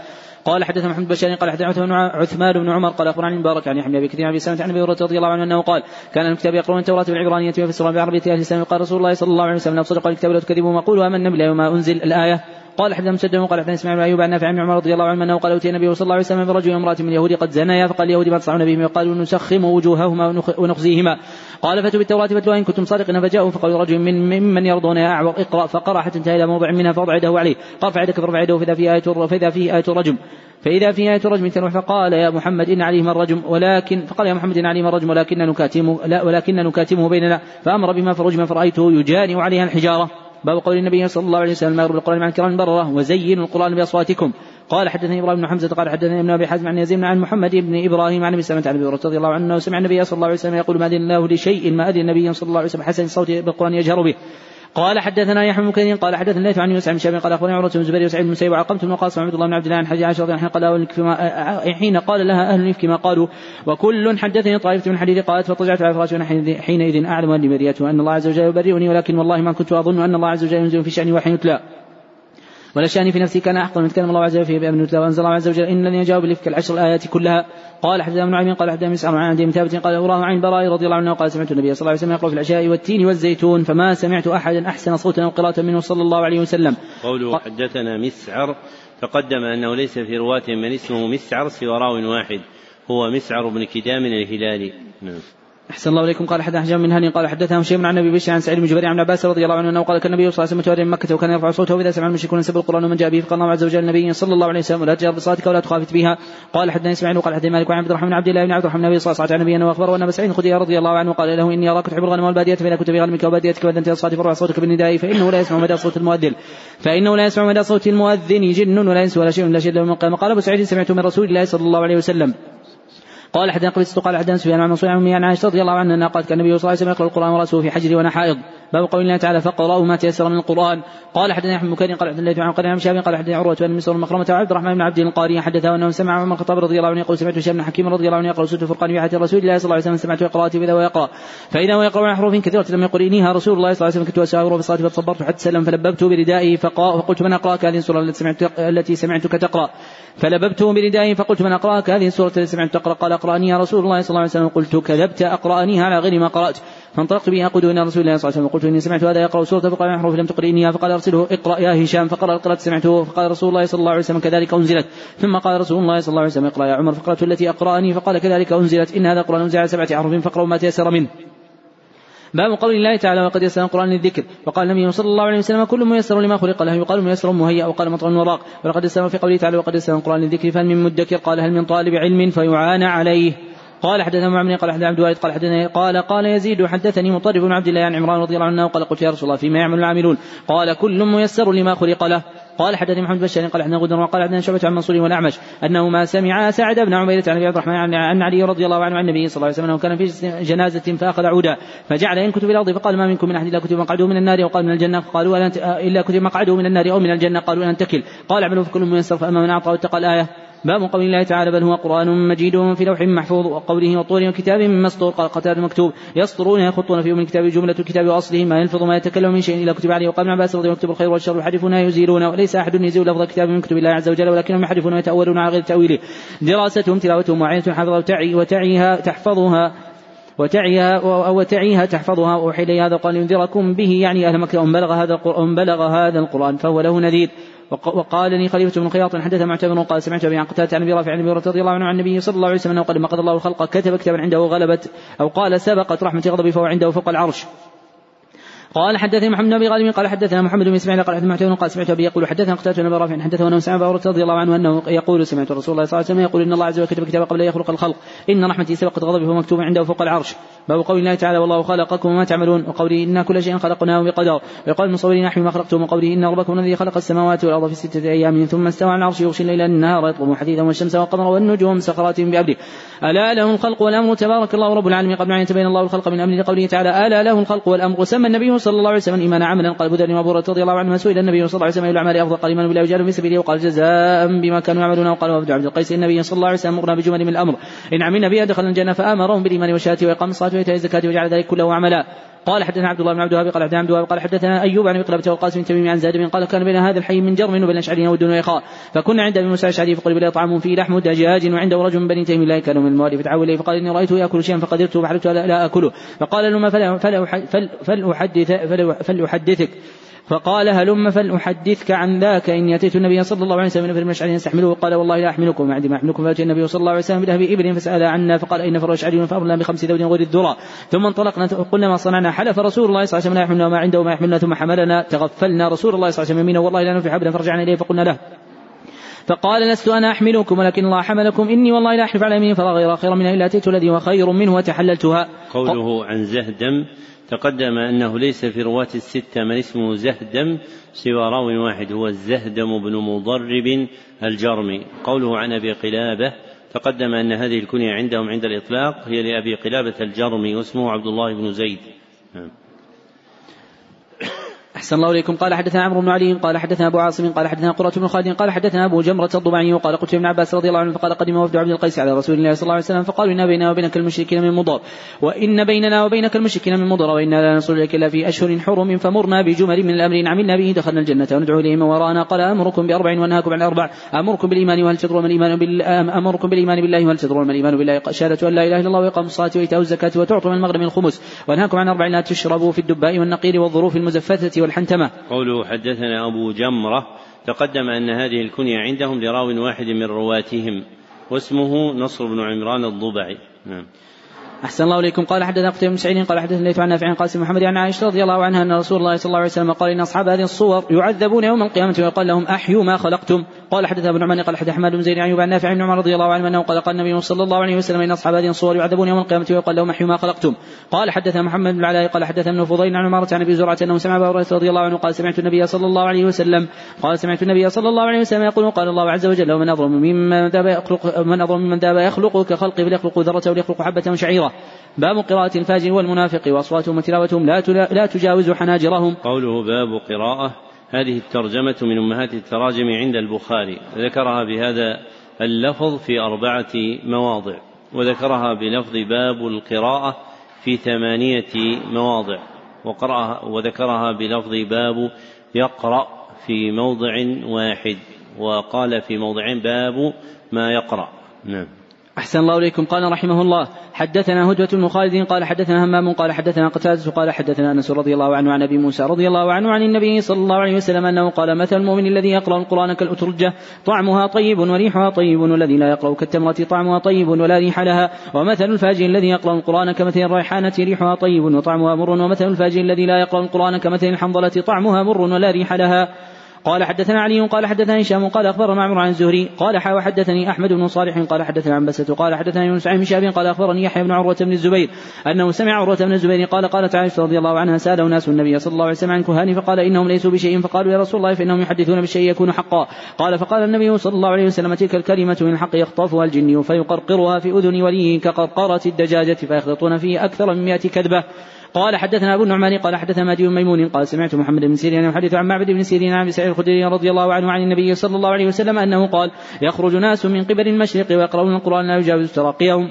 قال حدثنا محمد بشار قال حدثنا عثمان بن عمر قال أخبرني عن يحيى بن كثير عن أبي سلمة عن أبي هريرة رضي الله عنه أنه قال كان الكتاب يقرؤون التوراة بالعبرانيه ويفسرون بعربية أهل الإسلام. قال رسول الله صلى الله عليه وسلم لا تصدقوا الكتاب لا تكذبوا ما قولوا امنا بالله وما أنزل الآية. قال حدثنا مسدد وقال حدثنا إسماعيل أيوب عن نافع عن عمر رضي الله عنه أنه قال أوتي النبي صلى الله عليه وسلم برجل وامراه من اليهود قد زنيا فقال اليهود ما تصنعون بهم؟ وقالوا نسخم وجوههما ونخزيهما. قال فأتوا بالتوراة فاتلوها إن كنتم صادقين فجاءوا فقالوا رجل من ممن يرضون يا أعور اقرأ فقرأ حتى انتهى إلى موضع منها فوضع يده عليه. قال فعدك فارفع يده فإذا فيه آية فإذا فيه آية رجم فإذا في آية رجم تنوح فقال يا محمد إن عليهما الرجم ولكن فقال يا محمد إن عليهما الرجم ولكن نكاتمه لا ولكن نكاتمه بيننا. فأمر بما فرجم فرأيته يجاني عليها الحجارة. باب قول النبي صلى الله عليه وسلم ما يقرب القرآن مع الكرام البررة وزينوا القرآن بأصواتكم. قال حدثني إبراهيم بن حمزة قال حدثني ابن أبي حازم عن يزيد عن محمد بن إبراهيم عن أبي سلمة عن أبي رضي الله عنه سمع النبي صلى الله عليه وسلم يقول ما اذن الله لشيء ما اذن النبي صلى الله عليه وسلم. حسن الصوت بالقران يجهر به. قال حدثنا يحيى بن كثير قال حدثنا الليث عن يوسف بن شهاب قال أخبرني عروة بن الزبير وسعيد بن مسيب وعقمت بن قاسم وعبد الله بن عبد الله عن حديث عائشة عنها قال حين قال لها أهل الافك ما قالوا وكل حدثني طائفة من حديث قالت فطجعت على فراشي حينئذ أعلم اني بريته ان الله عز وجل يبرئني ولكن والله ما كنت أظن أن الله عز وجل ينزل في شأني وحي يتلى. ولا شأني في نفسي كان أحقا من كلام الله عز وجل فيه بأمن وأنزل الله عز وجل. إن الذين جاءوا بالإفك العشر الآيات كلها. قال حدثنا أبن عمين قال حدثنا مسعر عن عندي ثابت قال أراه عن براء رضي الله عنه قال سمعت النبي صلى الله عليه وسلم يقرأ في العشاء والتين والزيتون فما سمعت أحدا أحسن صوتا أو قراءة منه صلى الله عليه وسلم. قوله حدثنا مسعر تقدم أنه ليس في رواة من اسمه مسعر سوى راو واحد هو مسعر بن كدام الهلالي. نعم. أحسن الله إليكم. قال حدثنا حجام من هني. قال حدثنا شيء عن أبي بشر عن سعيد بن جبير عن عباس رضي الله عنه أنه قال كان النبي صلى الله عليه وسلم متوارد من مكة وكان يرفع صوته إذا سمع المشركون سب القرآن ومن جاء به فقال الله عز وجل النبي صلى الله عليه وسلم ولا تجهر بصلاتك ولا تخافت بها. قال حدثنا إسماعيل وقال حدثنا مالك وعن عبد الرحمن عبد الله بن عبد الرحمن النبي صلى الله عليه وسلم أنه أخبره أن أبا سعيد الخدري رضي الله عنه قال له إني أراك تحب الغنم والبادية فإذا كنت بغنمك وباديتك وأذنت الصلاة فرفع صوتك بالنداء فإنه لا يسمع مدى صوت المؤذن. فإنه لا يسمع مدى صوت المؤذن. جن ولا إنس ولا شيء لا شيء له من قال أبو سعيد سمعت من رسول الله صلى الله عليه وسلم. قال حدثنا قبيصة قال حدثنا سفيان عن منصور عن عائشة رضي الله عنها أنها قالت كان النبي صلى الله عليه وسلم يقرأ القرآن ورأسه في حجر وأنا حائض. باب قول الله تعالى فقرأوا ما تيسر من القرآن. قال حدثنا أحمد بن قال حدثنا عن قال عن شاب قال حدثنا عروة بن مسعود المخرمة وعبد الرحمن بن عبد القاري حدثه أنه سمع عمر الخطاب رضي الله عنه يقول سمعت هشام بن حكيم رضي الله عنه يقرأ سورة الفرقان في حياة رسول الله صلى الله عليه وسلم سمعت قراءته فإذا ويقرأ فإذا هو يقرأ عن حروف كثيرة لم يقل إنيها رسول الله صلى الله عليه وسلم كنت أساور في الصلاة فتصبرت حتى سلم فلببته بردائي فقلت من أقرأك هذه السورة التي سمعتك تقرأ. فلببته بردائي فقلت من أقرأك؟ هذه السورة التي سمعت تقرأ. قال أقرأني يا رسول الله صلى الله عليه وسلم. قلت كذبت. أقرأنيها على غير ما قرأت. فانطلقت به أقود إلى رسول الله صلى الله عليه وسلم. وقلت إني سمعت هذا يقرأ سورة فقال من حروف لم تقرئنيها فقال أرسله. اقرأ يا هشام. فقرأ القراءة سمعته. فقال رسول الله صلى الله عليه وسلم كذلك أنزلت. ثم قال رسول الله صلى الله عليه وسلم اقرأ يا عمر. فقرأت التي أقرأني. فقال كذلك أنزلت. إن هذا القرآن أنزل على سبعة أحرف فاقرأوا ما تيسر منه. باب قول الله تعالى وقد يسر القرآن للذكر. وقال النبي صلى الله عليه وسلم كل ميسر لما خلق. له يقال ميسر مهيأ وقال مطر وراق. ولقد يسر في قوله تعالى وقد يسر القرآن للذكر. فهل من مدكر؟ قال هل من طالب علم فيعان عليه. قال حدثنا معمر قال حدثنا عبد الوارث قال حدثنا قال قال يزيد حدثني مطرب بن عبد الله عن عمران رضي الله عنه قال قلت يا رسول الله فيما يعمل العاملون؟ قال كل ميسر لما خلق له. قال حدثني محمد بن قال حدثنا غدر وقال حدثنا شعبة عن منصور والأعمش أنه ما سمع سعد بن عبيدة عن عبد الرحمن عن علي رضي الله عنه عن النبي صلى الله عليه وسلم أنه كان في جنازة فأخذ عودا فجعل ينكت في الأرض فقال ما منكم من أحد إلا كتب مقعده من النار وقال من الجنة فقالوا ولا إلا كتب مقعده من النار أو من الجنة قالوا أن تكل قال اعملوا فكل ميسر فأما من أعطى واتقى الآية. باب قول الله تعالى بل هو قرآن مجيد في لوح محفوظ وقوله وطور وكتاب مسطور قال قتال مكتوب يسطرون يخطون في أم الكتاب جملة الكتاب وأصله ما يلفظ ما يتكلم من شيء إلا كتب عليه وقال عباس رضي الله الخير والشر يحرفون يزيلون وليس أحد يزيل لفظ كتاب من كتب الله عز وجل ولكنهم يحرفون ويتأولون على غير تأويله دراستهم تلاوتهم وعينة حفظ وتعي وتعيها تحفظها وتعيها وتعيها تحفظها وأوحي إلي هذا قال ينذركم به يعني أهل مكة أن بلغ هذا القرآن بلغ هذا القرآن فهو له نذير وقال لي خليفة بن خياط حدث معتمر قال سمعت أبي قتادة عن أبي رافع عن أبي رضي الله عنه عن النبي صلى الله عليه وسلم أنه قد قضى الله الخلق كتب كتابا عنده غلبت أو قال سبقت رحمة غضبي فهو عنده فوق العرش. قال حدثني محمد بن أبي غالب قال حدثنا محمد بن إسماعيل قال حدثنا قال سمعت ابي يقول حدثنا قتادة بن رافع حدثه انه سمع رضي الله عنه أنه يقول سمعت رسول الله صلى الله عليه وسلم يقول إن الله عز وجل كتب كتابا قبل أن يخلق الخلق إن رحمتي سبقت غضبي فهو مكتوب عنده فوق العرش. باب قول الله تعالى والله خلقكم وما تعملون وقوله إنا كل شيء خلقناه بقدر ويقال المصورين نحن ما خلقتم وقوله إن ربكم الذي خلق السماوات والأرض في ستة أيام ثم استوى على العرش يغشي الليل النهار يطلب حديثا والشمس والقمر والنجوم سخرات بأمره. ألا له الخلق والأمر تبارك الله رب العالمين. قبل أن يتبين الله الخلق من أمره لقوله تعالى ألا له الخلق والأمر وسمى النبي صلى الله عليه وسلم إيمان عملا. قال بدر وأبو رضي الله عنه سئل النبي صلى الله عليه وسلم الأعمال أفضل؟ قال إيمان بالله وجعله في سبيله. وقال جزاء بما كانوا يعملون. وقال وفد عبد القيس النبي صلى الله عليه وسلم أمرنا بجمل من الأمر. إن عملنا بها دخلنا الجنة فآمرهم بالإيمان والشهادة وإقام الصلاة وإيتاء الزكاة وجعل ذلك كله عملا. قال حدثنا عبد الله بن عبد الوهاب قال حدثنا عبد الوهاب قال حدثنا أيوب عن مقلبة والقاسم بن تميم عن زاد بن قال كان بين هذا الحي من جرم وبين اشعري ودون ويخاء. فكنا عند أبي موسى الأشعري فقال بلا طعام فيه لحم دجاج وعنده رجل من بني تيم الله كانوا من الموالي فتعاون اليه فقال إني رأيته يأكل شيئا فقدرت فحلفت لا, لا أكله. فقال فلأحدث فلأحدثك. فقال هلم فلأحدثك عن ذاك إني أتيت النبي صلى الله عليه وسلم في المشعر يستحمله. قال والله لا أحملكم بعد ما أحملكم. فأتي النبي صلى الله عليه وسلم بذهب إبل فسأل عنا فقال أين فر أشعري فأمرنا بخمس ذود غير الذرى ثم انطلقنا قلنا ما صنعنا؟ حلف رسول الله صلى الله عليه وسلم لا يحملنا ما عنده وما يحملنا ثم حملنا. تغفلنا رسول الله صلى الله عليه وسلم يمينا والله لا نفلح عبدا فرجعنا إليه. فقلنا له. فقال لست أنا أحملكم ولكن الله حملكم. إني والله لا أحلف على يمين فلا غير خير منها إلا أتيت الذي هو خير منه وتحللتها. قوله عن زهدم تقدم أنه ليس في رواة الستة من اسمه زهدم سوى راو واحد هو الزهدم بن مضرب الجرمي قوله عن أبي قلابة تقدم أن هذه الكنية عندهم عند الإطلاق هي لأبي قلابة الجرمي واسمه عبد الله بن زيد نعم. أحسن الله إليكم. قال حدثنا عمرو بن علي قال حدثنا أبو عاصم قال حدثنا قرة بن خالد قال حدثنا أبو جمرة الضبعي وقال قلت ابن عباس رضي الله عنه فقال قدم وفد عبد القيس على رسول الله صلى الله عليه وسلم فقالوا إن بيننا وبينك المشركين من مضر وإن بيننا وبينك المشركين من مضر وإنا لا نصل إليك إلا في أشهر حرم فمرنا بجمل من الأمر إن عملنا به دخلنا الجنة وندعو إليه من وراءنا. قال أمركم بأربع وأنهاكم عن أربع أمركم بالإيمان وهل تدرون ما الإيمان أمركم بالإيمان بالله وهل تدرون ما الإيمان بالله شهادة أن لا إله إلا الله وإقام الصلاة وإيتاء الزكاة وتعطوا من المغرب الخمس وأنهاكم عن أربع لا تشربوا في الدباء والنقير والظروف المزفتة والحنتمة. قوله حدثنا أبو جمرة تقدم أن هذه الكنية عندهم لراو واحد من رواتهم واسمه نصر بن عمران الضبعي. نعم. أحسن الله إليكم. قال حدثنا قتيبة بن سعيد قال حدثنا الليث عن نافع عن قاسم محمد عن عائشة رضي الله عنها أن رسول الله صلى الله عليه وسلم قال إن أصحاب هذه الصور يعذبون يوم القيامة ويقال لهم أحيوا ما خلقتم. قال حدثنا ابن عمان قال حدث حماد بن زيد عن عن نافع بن عمر رضي الله عنه أنه قال قال النبي صلى الله عليه وسلم إن أصحاب هذه الصور يعذبون يوم القيامة ويقال لهم أحيوا ما خلقتم. قال حدثنا محمد بن العلاء قال حدثنا ابن فضيل عن عمارة عن أبي زرعة أنه سمع أبا هريرة رضي الله عنه قال سمعت النبي صلى الله عليه وسلم قال سمعت النبي صلى الله عليه وسلم يقول قال الله عز وجل ومن أظلم ممن ذاب يخلق من أظلم ممن ذاب يخلق كخلقه فليخلق ذرة وليخلق حبة شعيرة باب قراءة الفاجر والمنافق وأصواتهم وتلاوتهم لا لا تجاوز حناجرهم. قوله باب قراءة هذه الترجمة من أمهات التراجم عند البخاري. ذكرها بهذا اللفظ في أربعة مواضع وذكرها بلفظ باب القراءة في ثمانية مواضع وقرأها وذكرها بلفظ باب يقرأ في موضع واحد وقال في موضع باب ما يقرأ. نعم. أحسن الله إليكم. قال رحمه الله حدثنا هدوة بن خالد قال حدثنا همام قال حدثنا قتادة قال حدثنا أنس رضي الله عنه عن أبي موسى رضي الله عنه عن النبي صلى الله عليه وسلم أنه قال مثل المؤمن الذي يقرأ القرآن كالأترجة؟ طعمها طيب وريحها طيب والذي لا يقرأ كالتمرة طعمها طيب ولا ريح لها. ومثل الفاجر الذي يقرأ القرآن كمثل الريحانة ريحها طيب وطعمها مر ومثل الفاجر الذي لا يقرأ القرآن كمثل الحنظلة طعمها مر ولا ريح لها. قال حدثنا علي قال حدثنا هشام قال أخبرنا معمر عن الزهري قال حا وحدثني أحمد بن صالح قال حدثنا عن بسة قال حدثنا يونس عن شاب قال أخبرني يحيى بن عروة بن الزبير أنه سمع عروة بن الزبير قال قالت عائشة رضي الله عنها سأل ناس النبي صلى الله عليه وسلم عن كهان فقال إنهم ليسوا بشيء فقالوا يا رسول الله فإنهم يحدثون بالشيء يكون حقا. قال فقال النبي صلى الله عليه وسلم تلك الكلمة من الحق يخطفها الجني فيقرقرها في أذن وليه كقرقرة الدجاجة فيخلطون فيه أكثر من مئة كذبة. قال حدثنا أبو النعمان قال حدثنا مهدي ميمون قال سمعت محمد بن سيرين يحدث عن معبد بن سيرين عن سعيد الخدري رضي الله عنه عن النبي صلى الله عليه وسلم أنه قال يخرج ناس من قبل المشرق ويقرؤون القرآن لا يجاوز تراقيهم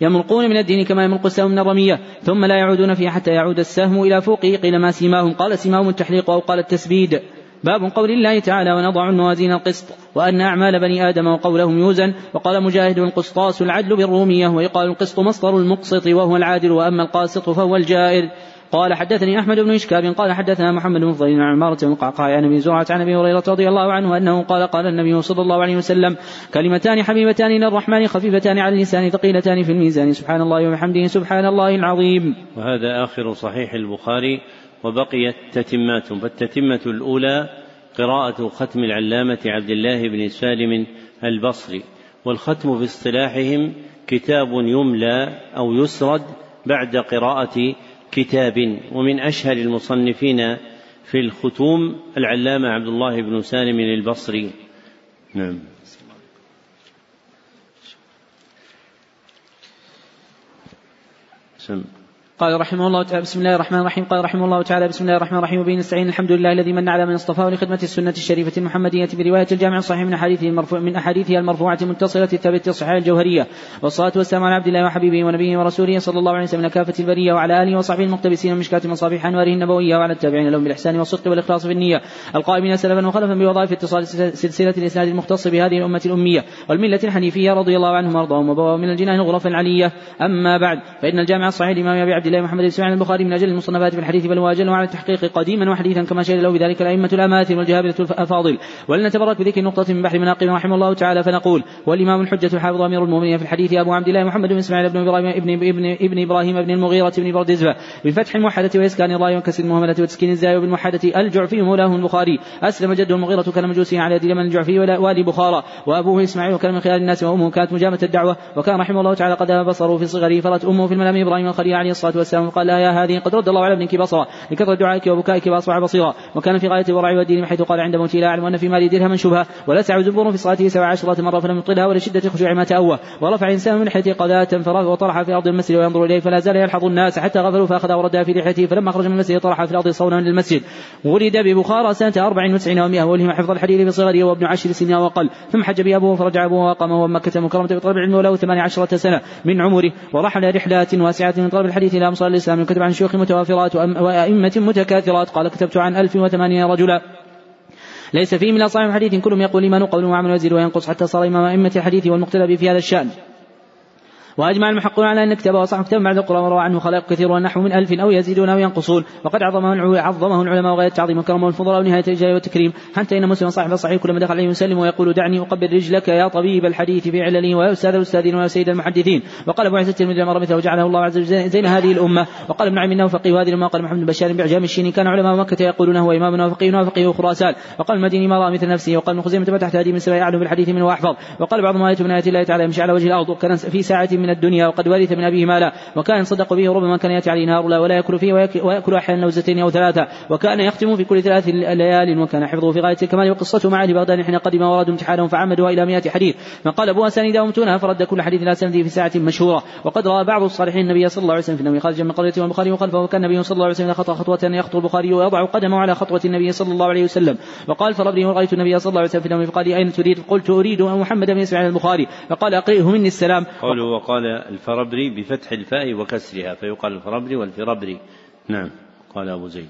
يمرقون من الدين كما يمرق السهم من الرمية ثم لا يعودون فيه حتى يعود السهم إلى فوقه قيل ما سيماهم؟ قال سيماهم التحليق أو قال التسبيد. باب قول الله تعالى ونضع الموازين القسط وأن أعمال بني آدم وقولهم يوزن وقال مجاهد القسطاس العدل بالرومية ويقال القسط مصدر المقسط وهو العادل وأما القاسط فهو الجائر قال حدثني أحمد بن إشكاب قال حدثنا محمد بن فضيل عن عمارة بن قعقاع عن أبي زرعة عن أبي هريرة رضي الله عنه أنه قال قال النبي صلى الله عليه وسلم كلمتان حبيبتان إلى الرحمن خفيفتان على اللسان ثقيلتان في الميزان سبحان الله وبحمده سبحان الله العظيم. وهذا آخر صحيح البخاري وبقيت تتمات فالتتمة الأولى قراءة ختم العلامة عبد الله بن سالم البصري والختم في اصطلاحهم كتاب يملى أو يسرد بعد قراءة كتاب ومن أشهر المصنفين في الختوم العلامة عبد الله بن سالم البصري نعم سم. قال رحمه الله تعالى بسم الله الرحمن الرحيم. قال رحمه الله تعالى بسم الله الرحمن الرحيم. وبه نستعين. الحمد لله الذي من على من اصطفاه لخدمة السنة الشريفة المحمدية برواية الجامع الصحيح من أحاديثه المرفوع من أحاديثها المرفوعة المتصلة الثابتة الصحيحة الجوهرية. والصلاة والسلام على عبد الله وحبيبه ونبيه ورسوله صلى الله عليه وسلم كافة البرية وعلى آله وصحبه المقتبسين من مشكاة مصابيح أنواره النبوية وعلى التابعين لهم بالإحسان والصدق والإخلاص في النية. القائمين سلفا وخلفا بوظائف اتصال سلسلة الإسناد المختص بهذه الأمة الأمية. والملة الحنيفية رضي الله عنهم وأرضاهم من الجنان غرفا علية. أما بعد فإن الجامع الصحيح الإمام أبي عبد الله محمد بن البخاري من أجل المصنفات في الحديث بل وأجل وعلى التحقيق قديما وحديثا كما شهد له بذلك الأئمة الأماثل والجهابرة الأفاضل. ولنتبرك بذكر نقطة من بحر مناقب رحمه الله تعالى فنقول والإمام الحجة الحافظ أمير المؤمنين في الحديث أبو عبد الله محمد بن إسماعيل بن إبراهيم ابن, ابن, ابن إبراهيم بن المغيرة بن بردزبة بفتح الموحدة وإسكان الراء وكسر المهملة وتسكين الزاي وبالموحدة الجعفي مولاه البخاري. أسلم جده المغيرة كان مجوسيا على يد اليمن الجعفي والي بخارى وأبوه إسماعيل وكان من خيار الناس وأمه كانت مجامة الدعوة. وكان رحمه الله تعالى قد بصره في صغره فرت أمه في المنام إبراهيم الخليل عليه الصلاة والسلام. وقال يا هذه قد رد الله على ابنك بصرا. لكثرة دعائك وبكائك فأصبح بصيرا. وكان في غاية الورع والدين حيث قال عند موته لا أعلم أن في مالي درهما شبهة ولا سعى زبور في صلاته سبع عشرة مرة فلم يبطلها ولشدة خشوع ما تأوه ورفع إنسان من لحيته قذاة فراه وطرح في أرض المسجد وينظر إليه فلا زال يلحظ الناس حتى غفلوا فأخذ وردها في لحيته. فلما خرج من المسجد طرح في الأرض صونا للمسجد. ولد ببخارى سنة أربع وتسعين ومئة ولهم حفظ الحديث بصغره وابن عشر سنين وأقل. ثم حج به أبوه فرجع أبوه وأقامه. مكة مكرمة بطلب العلم وله ثمان عشرة سنة من عمره. ورحل رحلات واسعة من طلب الحديث إلى أمصار الإسلام. وكتب عن شيوخ متوافرات وأئمة متكاثرات. قال كتبت عن ألف وثمانين رجلا. ليس فيه من أصحاب الحديث كلهم يقول إيمان قول وعمل وزير وينقص حتى صار إمام أئمة الحديث والمقتدى في هذا الشأن. وأجمع المحققون على أن كتابه وصح كتاب بعد القرآن وروى عنه خلائق كثير ونحو من ألف أو يزيدون أو ينقصون. وقد عظمه عظمه العلماء وغاية التعظيم وكرمه الفضلاء ونهاية الإجلال والتكريم. حتى إن مسلم صاحب الصحيح كلما دخل عليه يسلم ويقول دعني أقبل رجلك يا طبيب الحديث في علله ويا أستاذ الأستاذين ويا سيد المحدثين. وقال أبو عيسى الترمذي مر مثله وجعله الله عز وجل زين هذه الأمة. وقال ابن عم إنه فقيه هذه الأمة. قال محمد بن بشار بعجام الشين كان علماء مكة يقولون هو إمامنا وفقيهنا وفقيه خراسان. وقال المديني ما رأى مثل نفسه. وقال ابن خزيمة تحت هذه من سبع أعلم بالحديث منه وأحفظ. وقال بعضهم آية من آيات الله تعالى يمشي على وجه الأرض. وكان في ساعة من الدنيا وقد ورث من أبيه مالا وكان صدق به ربما كان يأتي عليه نهار لا ولا يأكل فيه ويأكل أحيانا نوزتين أو ثلاثة وكان يختم في كل ثلاث ليال وكان حفظه في غاية الكمال وقصته مع أهل بغداد حين قدم وارادوا امتحانهم فعمدوا إلى مئة حديث من قال أبو أسانيد أمتونها فرد كل حديث إلى سنده في ساعة مشهورة وقد رأى بعض الصالحين النبي صلى الله عليه وسلم في النوم خارجا من قرية والبخاري وخلفه وكان النبي صلى الله عليه وسلم خطأ خطوة يخطو البخاري ويضع قدمه على خطوة النبي صلى الله عليه وسلم وقال فربني ورأيت النبي صلى الله عليه وسلم في النوم فقال أين تريد؟ قلت أريد محمد بن إسماعيل البخاري فقال أقرئه مني السلام قوله وقال الفربري بفتح الفاء وكسرها فيقال الفربري والفربري. نعم. قال أبو زيد.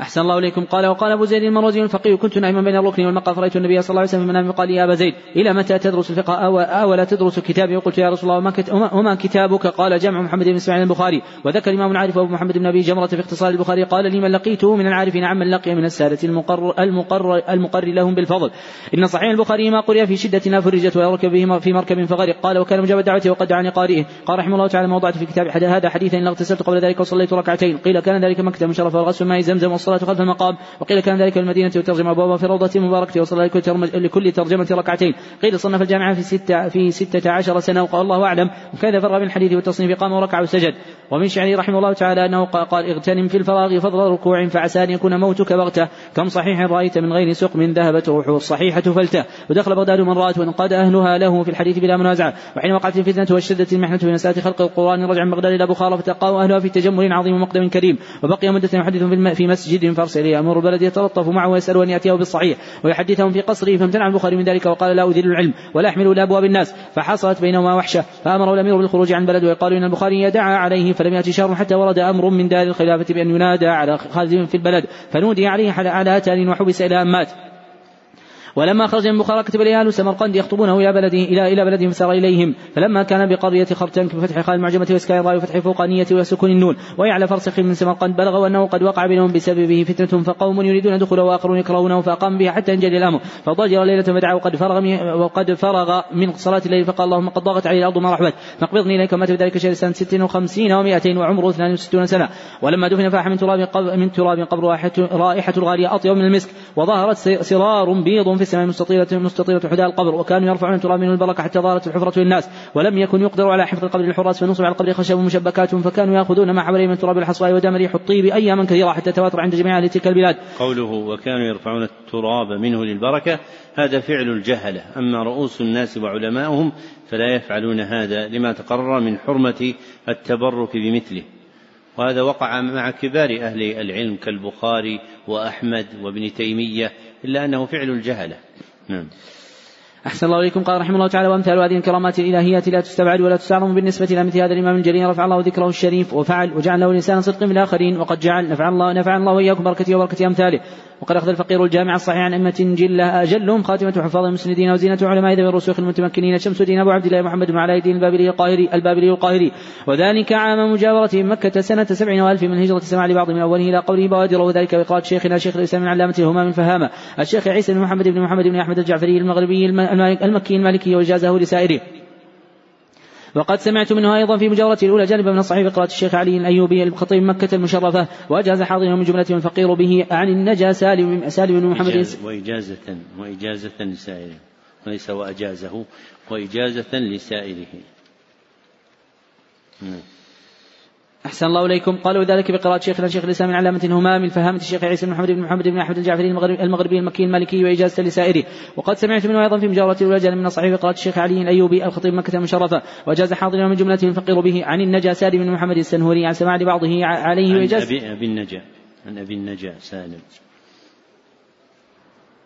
أحسن الله إليكم. قال وقال أبو زيد المروزي الفقيه كنت نائما بين الركن والمقام فرأيت النبي صلى الله عليه وسلم في المنام قال يا أبا زيد إلى متى تدرس الفقه؟ أو, أو لا تدرس كتابي؟ وقلت يا رسول الله وما, كتابك؟ قال جمع محمد بن إسماعيل البخاري. وذكر الإمام العارف أبو محمد بن أبي جمرة في اختصار البخاري قال لي من لقيته من العارفين عمن لقي من السادة المقر المقر المقر لهم بالفضل. إن صحيح البخاري ما قرئ في شدة فرجت ويركب به في مركب فغرق. قال وكان مجاب الدعوة وقد دعاني قارئه قال رحمه الله تعالى ما وضعت في كتاب هذا حديثا إن اغتسلت قبل ذلك وصليت ركعتين. قيل كان ذلك من شرف والغسل ماء زمزم والصلاة خلف المقام وقيل كان ذلك في المدينة وترجم أبوابها في روضة مباركة وصلى لكل ترجمة ركعتين. قيل صنف الجامعة في ستة في ستة عشر سنة وقال الله أعلم. وكذا فرغ من الحديث والتصنيف قام وركع وسجد. ومن شعره رحمه الله تعالى أنه قال اغتنم في الفراغ فضل ركوع فعسى أن يكون موتك بغتة. كم صحيح رأيت من غير سقم ذهبت روحه. الصحيحة فلتة. ودخل بغداد من رأت وانقاد أهلها له في الحديث بلا منازعة. وحين وقعت الفتنة والشدة المحنة في مسألة خلق القرآن رجع من بغداد إلى بخارى فتلقاه أهلها في تجمل عظيم ومقدم كريم. وبقي مدة يحدث في مسجد فارسل يأمر البلد يتلطف معه ويسأل أن يأتيه بالصحيح ويحدثهم في قصره فامتنع البخاري من ذلك وقال لا أذل العلم ولا أحمل إلى أبواب الناس فحصلت بينهما وحشة فأمر الأمير بالخروج عن بلد ويقال إن البخاري يدعى عليه فلم يأتي شهر حتى ورد أمر من دار الخلافة بأن ينادى على خازن في البلد فنودي عليه على أتان وحبس إلى أن مات ولما خرج من بخارى كتب لي أهل سمرقند يخطبونه إلى بلده إلى إلى بلدهم فسار إليهم. فلما كان بقضية خرتنك بفتح خال المعجمة وإسكان الراء وفتح فوقانية وسكون النون. ويعلى فرسخ من سمرقند. بلغوا أنه قد وقع بينهم بسببه فتنة فقوم يريدون دخوله وآخرون يكرهونه فأقام بها حتى انجلي الأمر. فضجر ليلة فدعا وقد فرغ وقد فرغ من صلاة الليل فقال اللهم قد ضاغت علي الأرض ما رحبت. فاقبضني إليك مات بذلك شهر سنة ست وخمسين ومائتين وعمره اثنان وستون سنة. ولما دفن فاح من تراب من تراب قبر رائحة الغالية أطيب من المسك. وظهرت سرار بيض في السماء مستطيلة مستطيلة حداء القبر وكانوا يرفعون تراب منه البركة حتى ظهرت الحفرة للناس ولم يكن يقدر على حفظ القبر للحراس فنصب على القبر خشب مشبكات فكانوا يأخذون ما حواليه من تراب الحصباء ودم ريح الطيب أياما كثيرة حتى تواتر عند جميع أهل تلك البلاد. قوله وكانوا يرفعون التراب منه للبركة هذا فعل الجهلة. أما رؤوس الناس وعلماؤهم فلا يفعلون هذا لما تقرر من حرمة التبرك بمثله. وهذا وقع مع كبار أهل العلم كالبخاري وأحمد وابن تيمية إلا أنه فعل الجهلة. نعم. أحسن الله إليكم. قال رحمه الله تعالى وأمثال هذه الكرامات الإلهية لا تستبعد ولا تستعظم بالنسبة إلى مثل هذا الإمام الجليل. رفع الله ذكره الشريف وفعل وجعل له لسان صدق في الآخرين وقد جعل نفع الله نفع الله وإياكم بركته وبركة أمثاله. وقد أخذ الفقير الجامع الصحيح عن أئمة جلة أجلهم خاتمة حفاظ المسندين وزينة علماء ذوي الرسوخ المتمكنين شمس الدين أبو عبد الله محمد بن علاء الدين البابلي القاهري البابلي القاهري. وذلك عام مجاورته مكة سنة سبع وألف من هجرة سماع لبعض من أوله إلى قوله بوادر. وذلك بإقراء شيخنا شيخ الإسلام من علامة الهمام الفهامة الشيخ عيسى بن محمد بن محمد بن أحمد الجعفري المغربي المكي المالكي وجازه لسائره. وقد سمعت منه أيضا في مجاورته الأولى جانبا من الصحيح قراءة الشيخ علي الأيوبي الخطيب مكة المشرفة وأجاز حاضرا من جملة الفقير به عن النجا سالم سالم بن محمد وإجازة وإجازة لسائره وليس وأجازه وإجازة لسائره نعم. أحسن الله إليكم. قالوا ذلك بقراءة شيخنا شيخ الإسلام من علامة الهمام الفهامة الشيخ عيسى بن محمد بن محمد بن أحمد الجعفري المغربي المكي المالكي وإجازة لسائره. وقد سمعت منه أيضا في مجاورة الأولى من الصحيح بقراءة الشيخ علي الأيوبي الخطيب مكة المشرفة وجاز حاضرا من جملته الفقير به عن النجا سالم بن محمد السنهوري عن سماع لبعضه عليه وإجازة. أبي, أبي النجا عن أبي النجا سالم.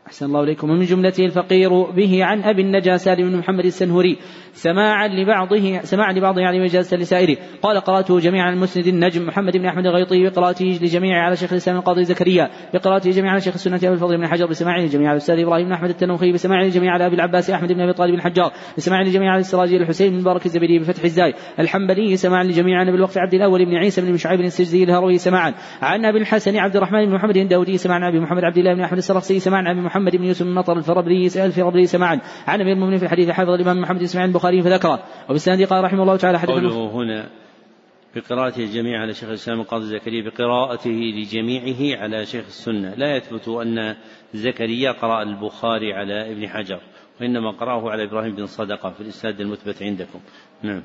أحسن الله إليكم. ومن جملته الفقير به عن أبي النجا سالم بن محمد السنهوري سماعا لبعضه سماعا لبعضه يعني وإجازة لسائره. قال قرأته جميعا المسند النجم محمد بن أحمد الغيطي بقراءته لجميع على شيخ الإسلام القاضي زكريا بقراءته جميعا على شيخ السنة أبي الفضل بن حجر بسماعه لجميع على الأستاذ إبراهيم بن أحمد التنوخي بسماعه لجميع على أبي العباس أحمد بن أبي طالب الحجار بسماعه لجميع على السراجي الحسين بن مبارك الزبيدي بفتح الزاي الحنبلي سماعا لجميع عن أبي الوقت عبد الأول بن عيسى بن شعيب السجزي الهروي سماعا عن أبي الحسن عبد الرحمن بن محمد الداودي سماعا عن أبي محمد عبد الله بن أحمد السرخسي سماعا عن أبي محمد بن يوسف بن مطر الفربري الفربري سماعا. عن أمير المؤمنين في الحديث حافظ الإمام محمد إسماعيل البخاري فذكره. وبالسند قال رحمه الله تعالى حدثنا قوله هنا بقراءته الجميع على شيخ الإسلام القاضي زكريا بقراءته لجميعه على شيخ السنة. لا يثبت أن زكريا قرأ البخاري على ابن حجر وإنما قرأه على إبراهيم بن صدقة في الإسناد المثبت عندكم. نعم.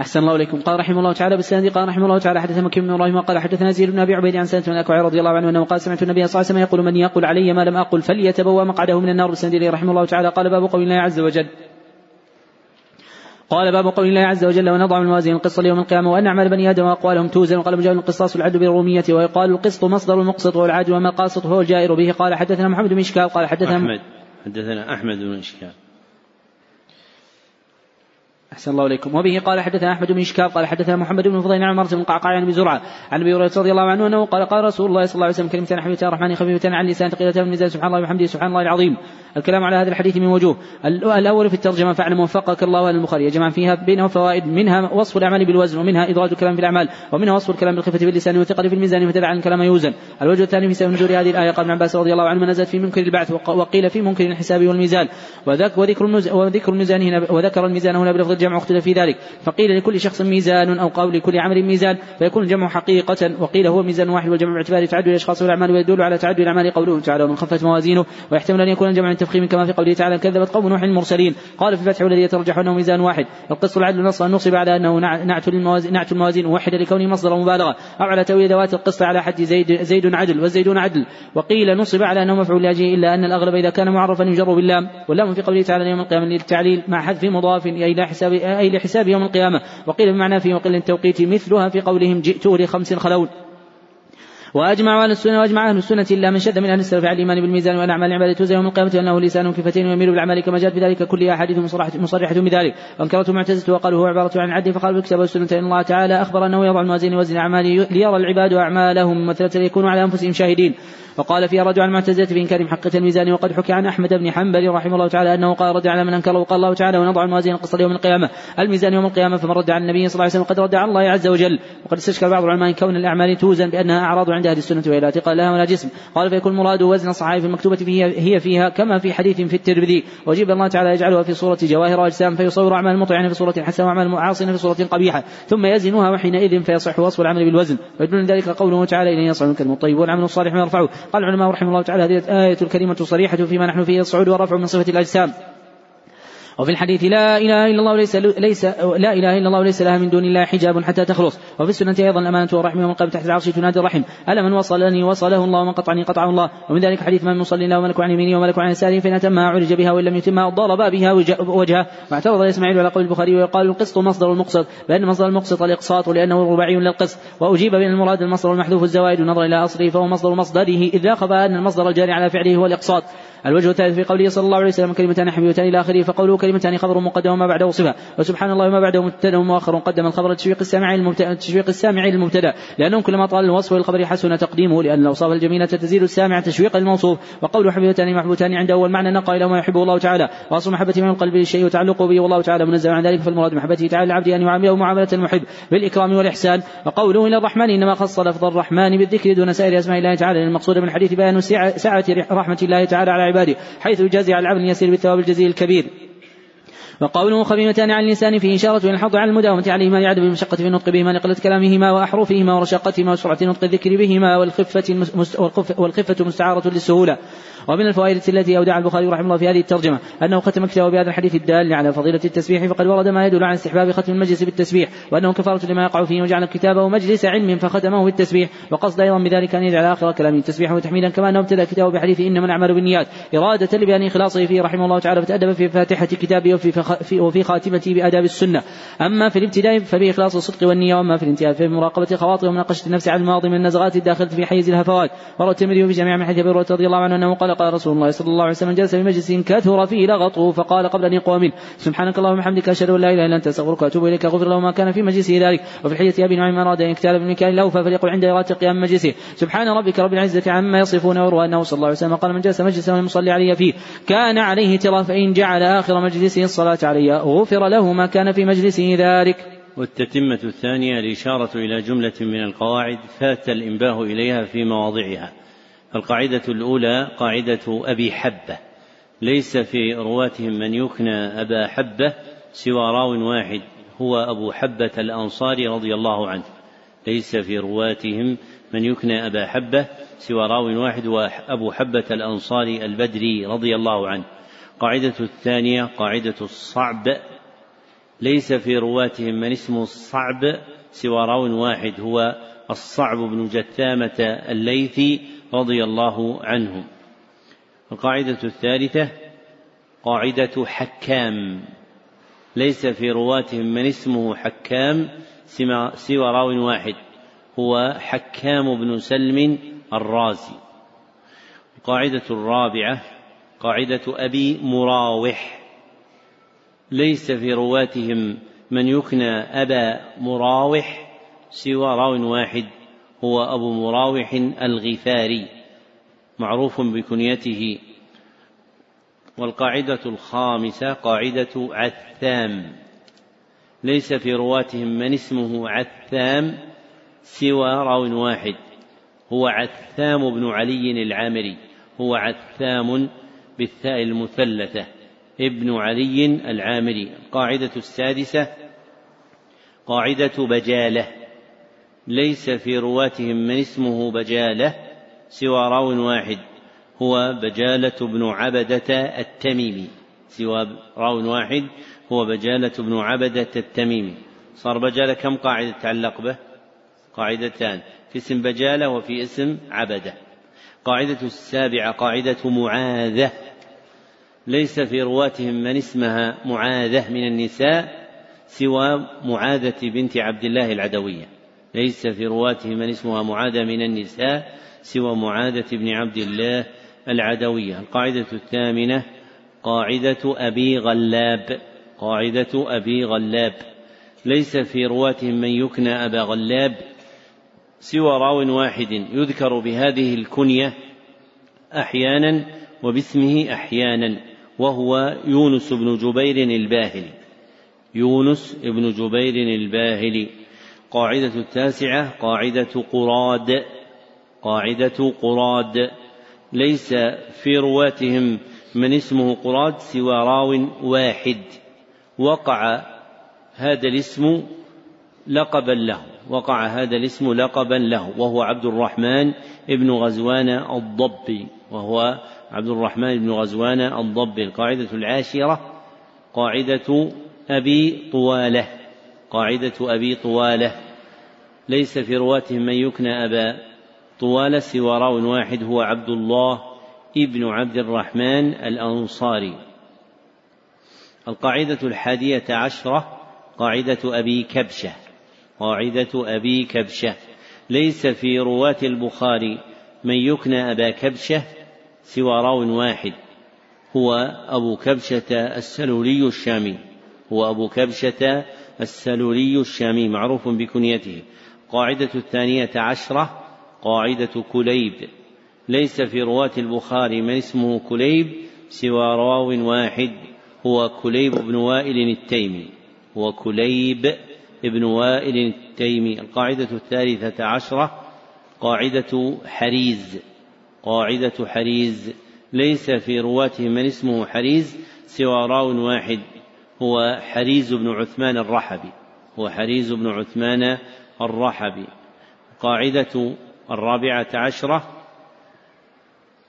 أحسن الله إليكم. قال رحمه الله تعالى بالسند قال رحمه الله تعالى حدثنا مكي بن إبراهيم قال حدثنا زيد بن أبي عبيد عن سنة بن الأكوع رضي الله عنه أنه قال سمعت النبي صلى الله عليه وسلم يقول من يقول علي ما لم أقل فليتبوأ مقعده من النار بالسند رحمه الله تعالى. قال باب قول الله عز وجل قال باب قول الله عز وجل ونضع الموازين القسط ليوم القيامة وأن أعمال بني آدم وأقوالهم توزن وقال مجاهد القصاص العدل بالرومية ويقال القسط مصدر المقسط والعدل وما القاسط هو الجائر به قال حدثنا محمد بن إشكال قال حدثنا أحمد حدثنا أحمد بن إشكال أحسن الله إليكم. وبه قال حدثنا أحمد بن إشكاب قال حدثنا محمد بن فضيل عن مرة بن قعقاع عن أبي زرعة عن أبي هريرة رضي الله عنه أنه قال قال رسول الله صلى الله عليه وسلم كلمتان حبيبتان الرحمن خفيفتان عن لسان ثقيلتان من سبحان الله وبحمده سبحان الله العظيم. الكلام على هذا الحديث من وجوه. الأول في الترجمة فاعلم وفقك الله البخاري. يجمع فيها بينه فوائد منها وصف الأعمال بالوزن ومنها إدراج الكلام في الأعمال ومنها وصف الكلام بالخفة باللسان والثقل في الميزان وتبع الكلام يوزن. الوجه الثاني في سبب نزول هذه الآية قال ابن عباس رضي الله عنه نزلت في منكر البعث وقيل في منكر الحساب والميزان. وذكر وذكر الميزان هنا وذكر الميزان هنا بلفظ الجمع اختلف في ذلك. فقيل لكل شخص ميزان أو قول لكل عمل ميزان فيكون الجمع حقيقة وقيل هو ميزان واحد والجمع باعتبار تعدد الأشخاص والأعمال ويدل على تعدد الأعمال قوله تعالى ومن خفت موازينه ويحتمل أن يكون الجمع من تفخيم كما في قوله تعالى كذبت قوم نوح المرسلين. قال في الفتح والذي يترجح أنه ميزان واحد. القسط العدل نصا نصب على أنه نعت الموازين نعت الموازين. موحد لكونه مصدر مبالغة أو على تأويل ذوات القسط على حد زيد زيد عدل. والزيدون عدل. وقيل نصب على أنه مفعول لاجله إلا أن الأغلب إذا كان معرفا يجر باللام. واللام في قوله تعالى يوم القيامة للتعليل. مع حذف مضاف أي إلى حساب أي لحساب يوم القيامة. وقيل بمعنى في وقل التوقيت مثلها في قولهم جئت لخمس خلون وأجمع أهل السنة وأجمع أهل السنة إلا من شد من أهل السلف على الإيمان بالميزان والأعمال العبادة توزن يوم القيامة وأنه لسان كفتين ويميل بالاعمال كما جاءت بذلك كل أحاديث مصرحه, بذلك. وانكرته معتزلة وقالوا هو عبارة عن عدل فقالوا الكتاب والسنة إن الله تعالى أخبر أنه يضع الموازين وزن الاعمال ليرى العباد أعمالهم ممثله ليكونوا على أنفسهم شاهدين. وقال فيها رجع المعتزلة في إنكار محقة الميزان وقد حكي عن أحمد بن حنبل رحمه الله تعالى أنه قال رد على من أنكره وقال الله تعالى ونضع الموازين القسط يوم القيامة الميزان يوم القيامة فمن رد على النبي صلى الله عليه وسلم قد رد على الله عز وجل. وقد استشكل بعض العلماء كون الأعمال توزن بأنها أعراض عند أهل السنة وهي لا اعتقاد لها ولا جسم. قال فيكون مراد وزن الصحائف المكتوبة فيها هي فيها كما في حديث في الترمذي. وجيب الله تعالى يجعلها في صورة جواهر أجسام فيصور أعمال المطيعين في صورة حسنة وأعمال المعاصين في صورة قبيحة ثم يزنها وحينئذ فيصح وصف العمل بالوزن. ويدل ذلك قوله تعالى إليه يصعد الكلم والعمل الصالح ما يرفعه. قال العلماء رحمه الله تعالى هذه الآية الكريمة صريحة فيما نحن فيه الصعود والرفع من صفة الأجسام. وفي الحديث لا إله إلا الله ليس ليس لا إله إلا الله ليس لها من دون الله حجاب حتى تخلص. وفي السنة أيضا الأمانة والرحم يوم القيامه تحت العرش تنادي الرحم. ألا من وصلني وصله الله ومن قطعني قطعه الله. ومن ذلك حديث من يصلي الله وملك عن يمينه وملك عن يساره فإن اتمها عرج بها وإن لم يتمها ضرب بها وجهه. واعترض إسماعيل على قول البخاري ويقال القسط مصدر المقسط. لأن مصدر المقسط الإقساط لأنه رباعي للقسط. وأجيب بأن المراد المصدر المحذوف الزوائد ونظر إلى أصله فهو مصدر مصدره إذ لا أن المصدر الجاري على فعله هو الإقساط. الوجه الثالث في قوله صلى الله عليه وسلم كلمتان حبيبتان إلى آخره فقوله كلمتان خبر مقدم وما بعده صفة. وسبحان الله وما بعده مبتدا مؤخر قدم الخبر تشويق السامع تشويق السامع للمبتدا لأنهم كلما طال الوصف للخبر حسن تقديمه لأن الأوصاف الجميلة تزيد السامع تشويقا للموصوف وقول حبيبتان محبوبتان عنده اول معنى نقى إلى ما يحبه الله تعالى. وأصل محبته من القلب للشيء وتعلقه به والله تعالى منزه عن ذلك فالمراد محبته تعالى العبد أن يعامله معاملة المحب بالإكرام والإحسان. وقوله إلى الرحمن إنما خص لفظ الرحمن بالذكر دون سائر أسماء الله تعالى المقصود من الحديث بيان سعة رحمة الله تعالى على عباده حيث يجازي على العبد اليسير بالثواب الجزيل الكبير. وقوله خفيفتان على اللسان فيه إشارة إلى الحظ على المداومة عليهما لعدم المشقة في النطق بهما لقلة كلامهما وأحرفهما ورشاقتهما وسرعة نطق الذكر بهما والخفة والخفة مستعارة للسهولة. ومن الفوائد التي أودع البخاري رحمه الله في هذه الترجمة أنه ختم كتابه بهذا الحديث الدال على فضيلة التسبيح فقد ورد ما يدل على استحباب ختم المجلس بالتسبيح وأنه كفارة لما يقع فيه وجعل كتابه مجلس علم فختمه بالتسبيح وقصد أيضا بذلك أن يجعل آخر كلامه تسبيحا وتحميدا كما أنه ابتدأ كتابه بحديث إنما الأعمال بالنيات إرادة لبيان إخلاصه فيه رحمه الله تعالى فتأدب في فاتحة كتابه وفي, وفي خاتمته بآداب السنة. أما في الابتداء فبإخلاص الصدق والنية وأما في الانتهاء فبمراقبة خواطر ومناقشة النفس على الماضي من النزغات الداخلة في حيز الهفوات. وروى الترمذي في جميع من حديث أبي رضي الله عنه أنه قال قال رسول الله صلى الله عليه وسلم جلس في مجلس كثر فيه لغطه فقال قبل أن يقوى منه. سبحانك اللهم وبحمدك أشهد أن لا إله إلا أنت أستغفرك وأتوب إليك. غفر له ما كان في مجلسه ذلك. وفي الحديث أبي نعيم أراد أن يكتال بالمكان الأوفى فليقل عند إرادة قيام مجلسه. سبحان ربك رب العزة عما يصفون وروى أنه صلى الله عليه وسلم قال من جلس مجلسا والمصلي علي فيه كان عليه ترى فإن جعل آخر مجلسه الصلاة علي غفر له ما كان في مجلسه ذلك. والتتمة الثانية الإشارة إلى جملة من القواعد فات الإنباه إليها في مواضعها. القاعدة الأولى قاعدة أبي حبة. ليس في رواتهم من يكنى أبا حبة سوى راو واحد هو أبو حبة الأنصاري رضي الله عنه. ليس في رواتهم من يكنى أبا حبة سوى راو واحد وأبو حبة الأنصاري البدري رضي الله عنه. قاعدة الثانية قاعدة الصعب. ليس في رواتهم من اسمه الصعب سوى راو واحد هو الصعب بن جثامة الليثي رضي الله عنه القاعدة الثالثة قاعدة حكام. ليس في رواتهم من اسمه حكام سوى راو واحد هو حكام بن سلم الرازي. القاعدة الرابعة قاعدة أبي مراوح. ليس في رواتهم من يكنى أبا مراوح سوى راو واحد هو أبو مراوح الغفاري معروف بكنيته. والقاعدة الخامسة قاعدة عثام. ليس في رواتهم من اسمه عثام سوى راو واحد هو عثام بن علي العامري هو عثام بالثاء المثلثة ابن علي العامري القاعدة السادسة قاعدة بجالة ليس في رواتهم من اسمه بجالة سوى راو واحد هو بجالة بن عبدة التميمي سوى راو واحد هو بجالة بن عبدة التميمي. صار بجالة كم قاعدة تعلق به؟ قاعدتان في اسم بجالة وفي اسم عبدة. قاعدة السابعة قاعدة معاذة. ليس في رواتهم من اسمها معاذة من النساء سوى معاذة بنت عبد الله العدوية. ليس في رواتهم من اسمها معاذة من النساء سوى معاذة بن عبد الله العدوية. القاعدة الثامنة قاعدة أبي غلاب. قاعدة أبي غلاب. ليس في رواتهم من يكنى أبا غلاب سوى راو واحد يذكر بهذه الكنية أحيانا وباسمه أحيانا وهو يونس بن جبير الباهلي. يونس بن جبير الباهلي. قاعدة التاسعة قاعدة قراد. قاعدة قراد. ليس في رواتهم من اسمه قراد سوى راو واحد. وقع هذا الاسم لقبا له. وقع هذا الاسم لقبا له وهو عبد الرحمن ابن غزوان الضبي وهو عبد الرحمن بن غزوان الضبي القاعدة العاشرة قاعدة أبي طوالة قاعدة أبي طوالة. ليس في رواتهم من يكنى أبا طوالة سوى راو واحد هو عبد الله ابن عبد الرحمن الأنصاري. القاعدة الحادية عشرة قاعدة أبي كبشة. قاعدة أبي كبشة. ليس في رواة البخاري من يكنى أبا كبشة سوى راو واحد. هو أبو كبشة السلولي الشامي. هو أبو كبشة السلولي الشامي معروف بكنيته. قاعدة الثانية عشرة قاعدة كليب. ليس في رواة البخاري من اسمه كليب سوى راو واحد. هو كليب بن وائل التيمي. هو كليب بن وائل التيمي القاعدة الثالثة عشرة قاعدة حريز قاعدة حريز. ليس في رواته من اسمه حريز سوى راو واحد هو حريز بن عثمان الرحبي هو حريز بن عثمان الرحبي. قاعدة الرابعة عشرة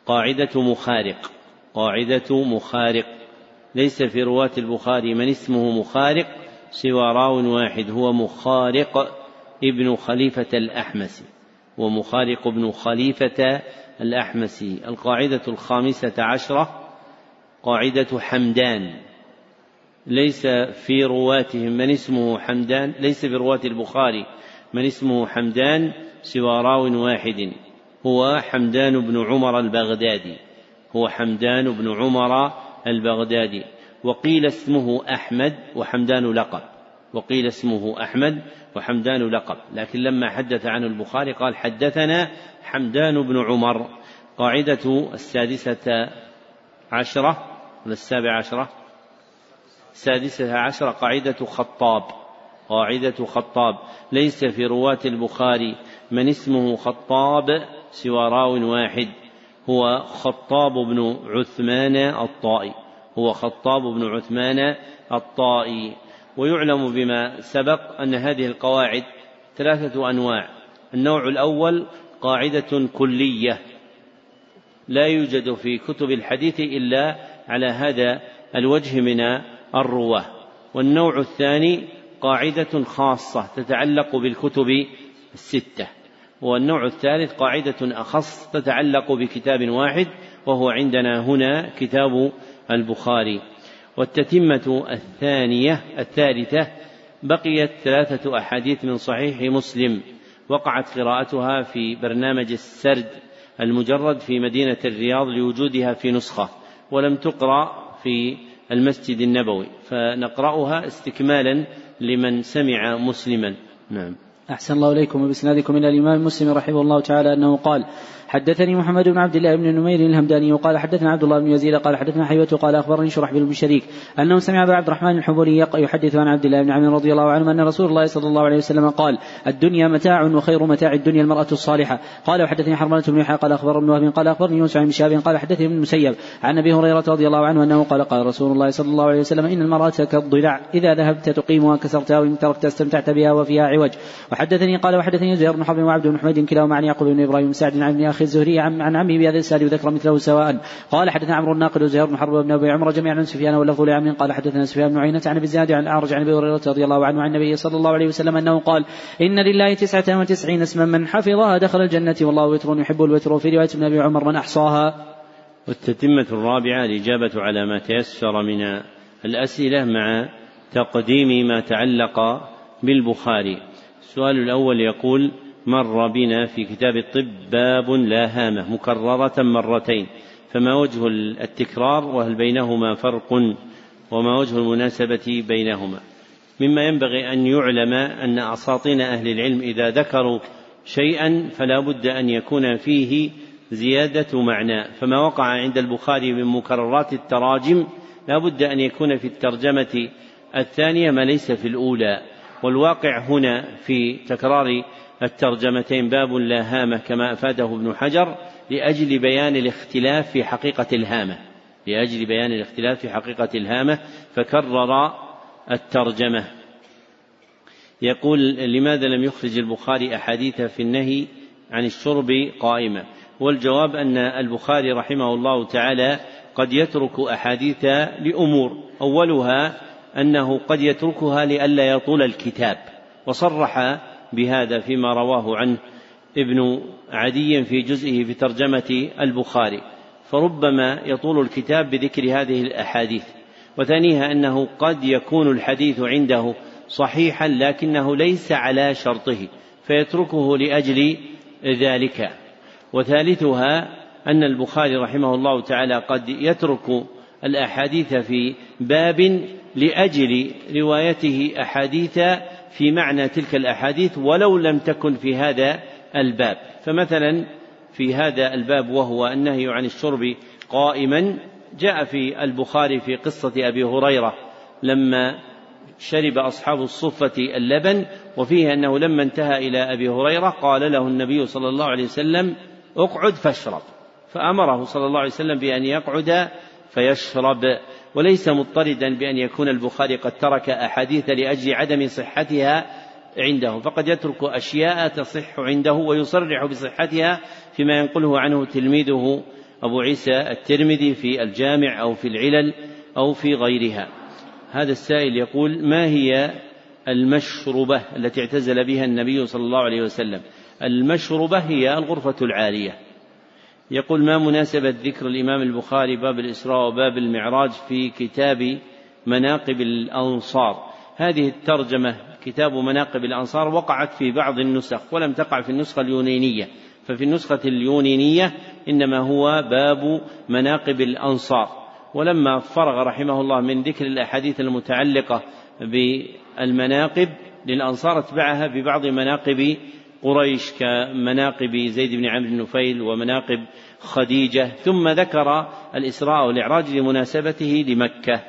قاعدة مخارق قاعدة مخارق. ليس في رواة البخاري من اسمه مخارق سوى راو واحد هو مخارق ابن خليفة الأحمسي ومخارق ابن خليفة الأحمسي. القاعدة الخامسة عشرة قاعدة حمدان. ليس في رواتهم. من اسمه حمدان؟ ليس في رواة البخاري. من اسمه حمدان سوى راو واحد. هو حمدان بن عمر البغدادي. هو حمدان بن عمر البغدادي. وقيل اسمه أحمد وحمدان لقب. وقيل اسمه أحمد وحمدان لقب. لكن لما حدث عنه البخاري قال حدثنا حمدان بن عمر. قاعدة السادسة عشرة ولا السابعة عشرة؟ السادسة عشرة قاعدة خطاب. قاعدة خطاب. ليس في رواة البخاري من اسمه خطاب سوى راو واحد. هو خطاب بن عثمان الطائي. هو خطاب بن عثمان الطائي ويعلم بما سبق أن هذه القواعد ثلاثة أنواع. النوع الأول قاعدة كلية لا يوجد في كتب الحديث إلا على هذا الوجه من الرواة. والنوع الثاني قاعدة خاصة تتعلق بالكتب الستة. والنوع الثالث قاعدة أخص تتعلق بكتاب واحد وهو عندنا هنا كتاب البخاري. والتتمة الثانية الثالثة بقيت ثلاثة أحاديث من صحيح مسلم وقعت قراءتها في برنامج السرد المجرد في مدينة الرياض لوجودها في نسخة ولم تقرأ في المسجد النبوي. فنقرأها استكمالا لمن سمع مسلما. نعم. أحسن الله إليكم. وبإسنادكم إلى الإمام مسلم رحمه الله تعالى أنه قال حدثني محمد بن عبد الله بن نمير الهمداني وقال حدثنا عبد الله بن يزيد قال حدثنا حيوة قال أخبرني شرح بن شريك أنه سمع أبا عبد الرحمن الحبولي يحدث عن عبد الله بن عمرو رضي الله عنه أن رسول الله صلى الله عليه وسلم قال الدنيا متاع وخير متاع الدنيا المرأة الصالحة. قال وحدثني حرملة بن يحيى قال أخبر ابن وهب قال أخبرني يونس عن شهاب قال حدثني ابن المسيب عن أبي هريرة رضي الله عنه أنه قال قال رسول الله صلى الله عليه وسلم إن المرأة كالضلع إذا ذهبت تقيمها كسرتها وإن تركت استمتعت بها وفيها عوج. وحدثني قال وحدثني زهير بن حرب وعبد بن حميد كلاهما عن يعقوب بن إبراهيم سعد عن ابن أخي الزهري عن, عمه بهذا الإسناد وذكر مثله سواء. قال حدثنا عمرو الناقد وزهير بن حرب وابن أبي عمر جميعا عن سفيان واللفظ لعمر قال حدثنا سفيان بن عيينة عن أبي الزناد عن الأعرج عن أبي هريرة رضي الله عنه عن النبي صلى الله عليه وسلم أنه قال إن لله تسعة وتسعين اسما من حفظها دخل الجنة والله وتر يحب الوتر. وفي رواية ابن أبي عمر من أحصاها؟ والتتمة الرابعة الإجابة على ما تيسر من الأسئلة مع تقديم ما تعلق بالبخاري. السؤال الأول يقول مر بنا في كتاب الطب باب لا هامة مكررة مرتين فما وجه التكرار وهل بينهما فرق وما وجه المناسبة بينهما. مما ينبغي أن يعلم أن أساطين أهل العلم إذا ذكروا شيئا فلا بد أن يكون فيه زيادة معنى. فما وقع عند البخاري من مكررات التراجم لا بد أن يكون في الترجمة الثانية ما ليس في الأولى. والواقع هنا في تكرار الترجمتين باب لا هامة كما أفاده ابن حجر لأجل بيان الاختلاف في حقيقة الهامة. لأجل بيان الاختلاف في حقيقة الهامة فكرر الترجمة. يقول لماذا لم يخرج البخاري أحاديث في النهي عن الشرب قائمة؟ والجواب أن البخاري رحمه الله تعالى قد يترك أحاديث لأمور. أولها أنه قد يتركها لئلا يطول الكتاب. وصرح بهذا فيما رواه عنه ابن عدي في جزئه في ترجمة البخاري. فربما يطول الكتاب بذكر هذه الأحاديث وثانيها أنه قد يكون الحديث عنده صحيحا لكنه ليس على شرطه فيتركه لأجل ذلك. وثالثها أن البخاري رحمه الله تعالى قد يترك الأحاديث في باب لأجل روايته أحاديث في معنى تلك الأحاديث ولو لم تكن في هذا الباب. فمثلا في هذا الباب وهو النهي عن الشرب قائما جاء في البخاري في قصة أبي هريرة لما شرب أصحاب الصفة اللبن وفيه أنه لما انتهى إلى أبي هريرة قال له النبي صلى الله عليه وسلم اقعد فاشرب. فأمره صلى الله عليه وسلم بأن يقعد فيشرب. وليس مضطردا بأن يكون البخاري قد ترك أحاديث لأجل عدم صحتها عنده فقد يترك أشياء تصح عنده ويصرح بصحتها فيما ينقله عنه تلميذه أبو عيسى الترمذي في الجامع أو في العلل أو في غيرها. هذا السائل يقول ما هي المشربة التي اعتزل بها النبي صلى الله عليه وسلم؟ المشربة هي الغرفة العالية. يقول ما مناسبة ذكر الإمام البخاري باب الإسراء وباب المعراج في كتاب مناقب الأنصار. هذه الترجمة كتاب مناقب الأنصار وقعت في بعض النسخ ولم تقع في النسخة اليونينية ففي النسخة اليونينية إنما هو باب مناقب الأنصار. ولما فرغ رحمه الله من ذكر الأحاديث المتعلقة بالمناقب للأنصار اتبعها ببعض مناقب قريش كمناقب زيد بن عمرو بن نفيل ومناقب خديجة ثم ذكر الإسراء والإعراج لمناسبته لمكة.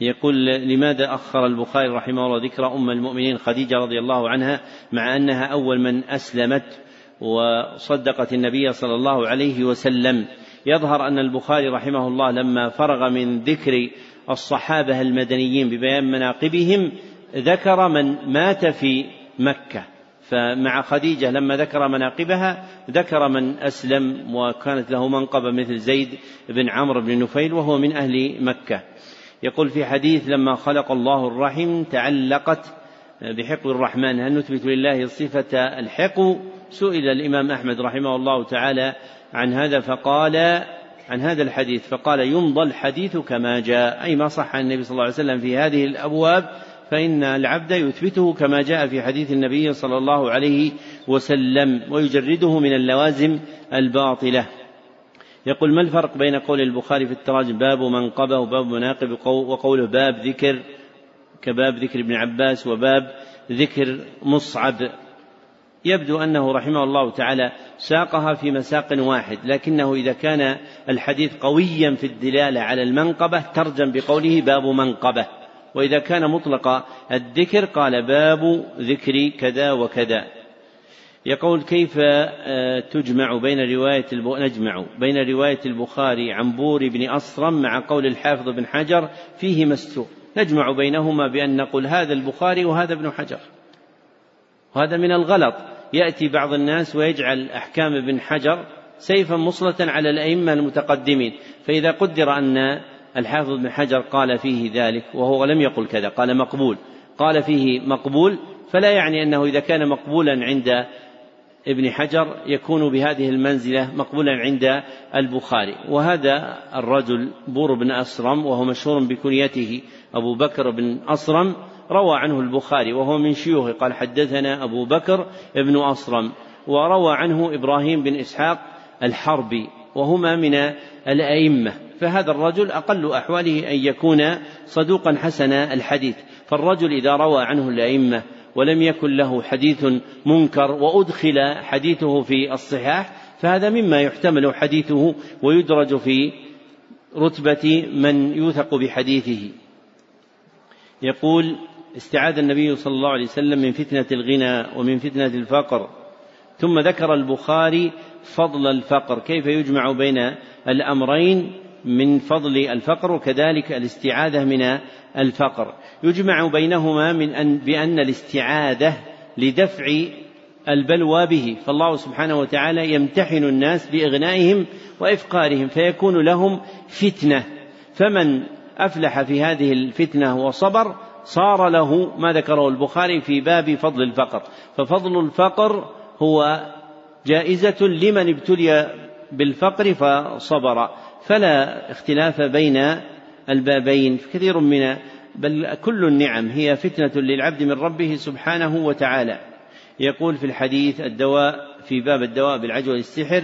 يقول لماذا أخر البخاري رحمه الله ذكر أم المؤمنين خديجة رضي الله عنها مع أنها أول من أسلمت وصدقت النبي صلى الله عليه وسلم؟ يظهر أن البخاري رحمه الله لما فرغ من ذكر الصحابة المدنيين ببيان مناقبهم ذكر من مات في مكة. فمع خديجة لما ذكر مناقبها ذكر من أسلم وكانت له منقبة مثل زيد بن عمرو بن نفيل وهو من أهل مكة. يقول في حديث لما خلق الله الرحم تعلقت بحق الرحمن. هل نثبت لله صفة الحق سئل الإمام أحمد رحمه الله تعالى عن هذا فقال عن هذا الحديث فقال يمضى الحديث كما جاء. أي ما صح عن النبي صلى الله عليه وسلم في هذه الأبواب فإن العبد يثبته كما جاء في حديث النبي صلى الله عليه وسلم ويجرده من اللوازم الباطلة. يقول ما الفرق بين قول البخاري في التراجم؟ باب منقبة وباب مناقب وقوله باب ذكر كباب ذكر ابن عباس وباب ذكر مصعب. يبدو أنه رحمه الله تعالى ساقها في مساق واحد لكنه إذا كان الحديث قويا في الدلالة على المنقبة ترجم بقوله باب منقبة. وإذا كان مطلق الذكر قال باب ذكر كذا وكذا. يقول كيف آه، تجمع بين رواية نجمع بين رواية البخاري عن بور بن أصرم مع قول الحافظ بن حجر فيه مستور نجمع بينهما بأن نقول هذا البخاري وهذا ابن حجر. وهذا من الغلط. يأتي بعض الناس ويجعل أحكام ابن حجر سيفا مصلة على الأئمة المتقدمين. فإذا قدر أن الحافظ بن حجر قال فيه ذلك وهو لم يقل كذا قال مقبول. قال فيه مقبول فلا يعني أنه إذا كان مقبولا عند ابن حجر يكون بهذه المنزلة مقبولا عند البخاري. وهذا الرجل بور بن أسرم وهو مشهور بكنيته أبو بكر بن أصرم روى عنه البخاري وهو من شيوخه قال حدثنا أبو بكر بن أصرم وروى عنه إبراهيم بن إسحاق الحربي وهما من الأئمة. فهذا الرجل أقل أحواله أن يكون صدوقا حسن الحديث. فالرجل إذا روى عنه الأئمة ولم يكن له حديث منكر وأدخل حديثه في الصحاح فهذا مما يحتمل حديثه ويدرج في رتبة من يوثق بحديثه. يقول استعاذ النبي صلى الله عليه وسلم من فتنة الغنى ومن فتنة الفقر. ثم ذكر البخاري فضل الفقر. كيف يجمع بين الأمرين؟ من فضل الفقر وكذلك الاستعاذة من الفقر. يجمع بينهما من أن بأن الاستعاذة لدفع البلوى به. فالله سبحانه وتعالى يمتحن الناس بإغنائهم وإفقارهم فيكون لهم فتنة. فمن أفلح في هذه الفتنة وصبر صار له ما ذكره البخاري في باب فضل الفقر. ففضل الفقر هو جائزة لمن ابتلي بالفقر فصبر. فلا اختلاف بين البابين كثير من بل كل النعم هي فتنة للعبد من ربه سبحانه وتعالى. يقول في الحديث الدواء في باب الدواء بالعجوة السحر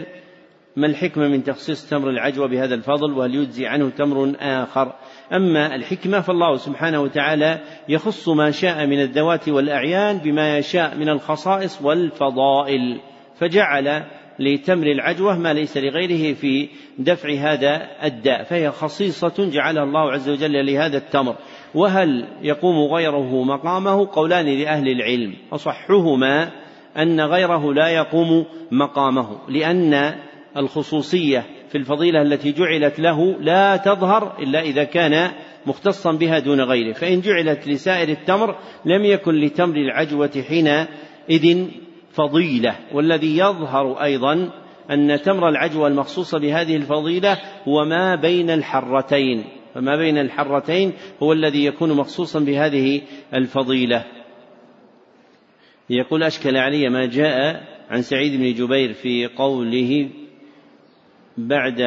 ما الحكمة من تخصيص تمر العجوة بهذا الفضل وهل يجزي عنه تمر آخر؟ أما الحكمة فالله سبحانه وتعالى يخص ما شاء من الذوات والأعيان بما يشاء من الخصائص والفضائل فجعل لتمر العجوة ما ليس لغيره في دفع هذا الداء فهي خصيصة جعلها الله عز وجل لهذا التمر. وهل يقوم غيره مقامه؟ قولان لأهل العلم. أصحهما أن غيره لا يقوم مقامه لأن الخصوصية في الفضيلة التي جعلت له لا تظهر إلا إذا كان مختصا بها دون غيره. فإن جعلت لسائر التمر لم يكن لتمر العجوة حينئذ فضيلة والذي يظهر أيضا أن تمر العجوة المخصوصة بهذه الفضيلة هو ما بين الحرتين. فما بين الحرتين هو الذي يكون مخصوصا بهذه الفضيلة. يقول أشكل علي ما جاء عن سعيد بن جبير في قوله بعد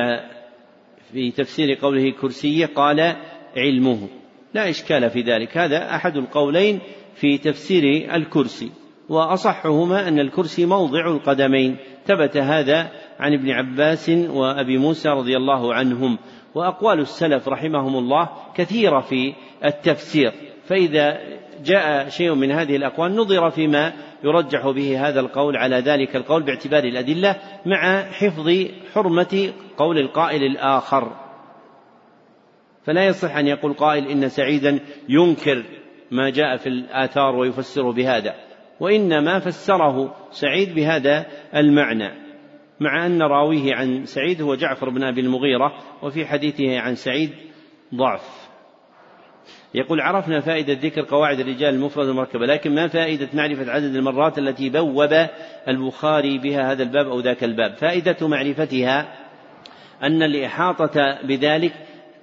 في تفسير قوله كرسية قال علمه. لا إشكال في ذلك. هذا أحد القولين في تفسير الكرسي. وأصحهما أن الكرسي موضع القدمين. ثبت هذا عن ابن عباس وأبي موسى رضي الله عنهم. وأقوال السلف رحمهم الله كثيرة في التفسير. فإذا جاء شيء من هذه الأقوال نظر فيما يرجح به هذا القول على ذلك القول باعتبار الأدلة مع حفظ حرمة قول القائل الآخر. فلا يصح أن يقول قائل إن سعيدا ينكر ما جاء في الآثار ويفسره بهذا. وإنما فسره سعيد بهذا المعنى مع أن راويه عن سعيد هو جعفر بن أبي المغيرة وفي حديثه عن سعيد ضعف. يقول عرفنا فائدة ذكر قواعد الرجال المفردة المركبة لكن ما فائدة معرفة عدد المرات التي بوب البخاري بها هذا الباب أو ذاك الباب؟ فائدة معرفتها أن الإحاطة بذلك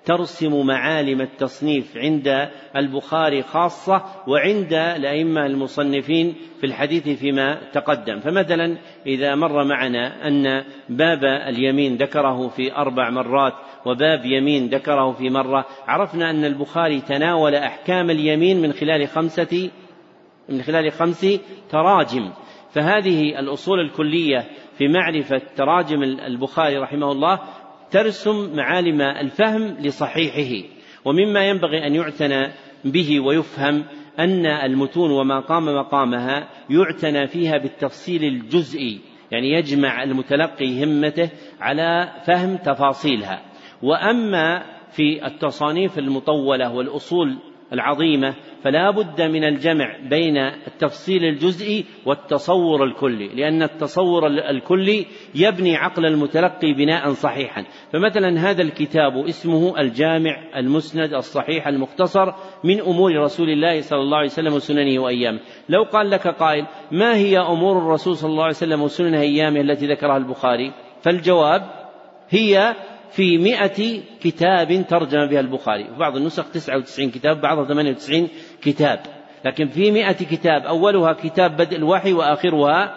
ترسم معالم التصنيف عند البخاري خاصة وعند الأئمة المصنفين في الحديث فيما تقدم. فمثلا إذا مر معنا أن باب اليمين ذكره في أربع مرات وباب يمين ذكره في مرة عرفنا أن البخاري تناول أحكام اليمين من خلال خمسة من خلال خمس تراجم. فهذه الأصول الكلية في معرفة تراجم البخاري رحمه الله ترسم معالم الفهم لصحيحه ومما ينبغي أن يعتنى به ويفهم أن المتون وما قام مقامها يعتنى فيها بالتفصيل الجزئي يعني يجمع المتلقي همته على فهم تفاصيلها. وأما في التصانيف المطولة والأصول العظيمة فلا بد من الجمع بين التفصيل الجزئي والتصور الكلي لأن التصور الكلي يبني عقل المتلقي بناء صحيحا. فمثلا هذا الكتاب اسمه الجامع المسند الصحيح المختصر من أمور رسول الله صلى الله عليه وسلم وسننه وأيامه. لو قال لك قائل ما هي أمور الرسول صلى الله عليه وسلم وسننه أيامه التي ذكرها البخاري؟ فالجواب هي في مئة كتاب ترجم بها البخاري. في بعض النسخ تسعة وتسعين كتاب بعضها ثمانية وتسعين كتاب. لكن في مئة كتاب أولها كتاب بدء الوحي وآخرها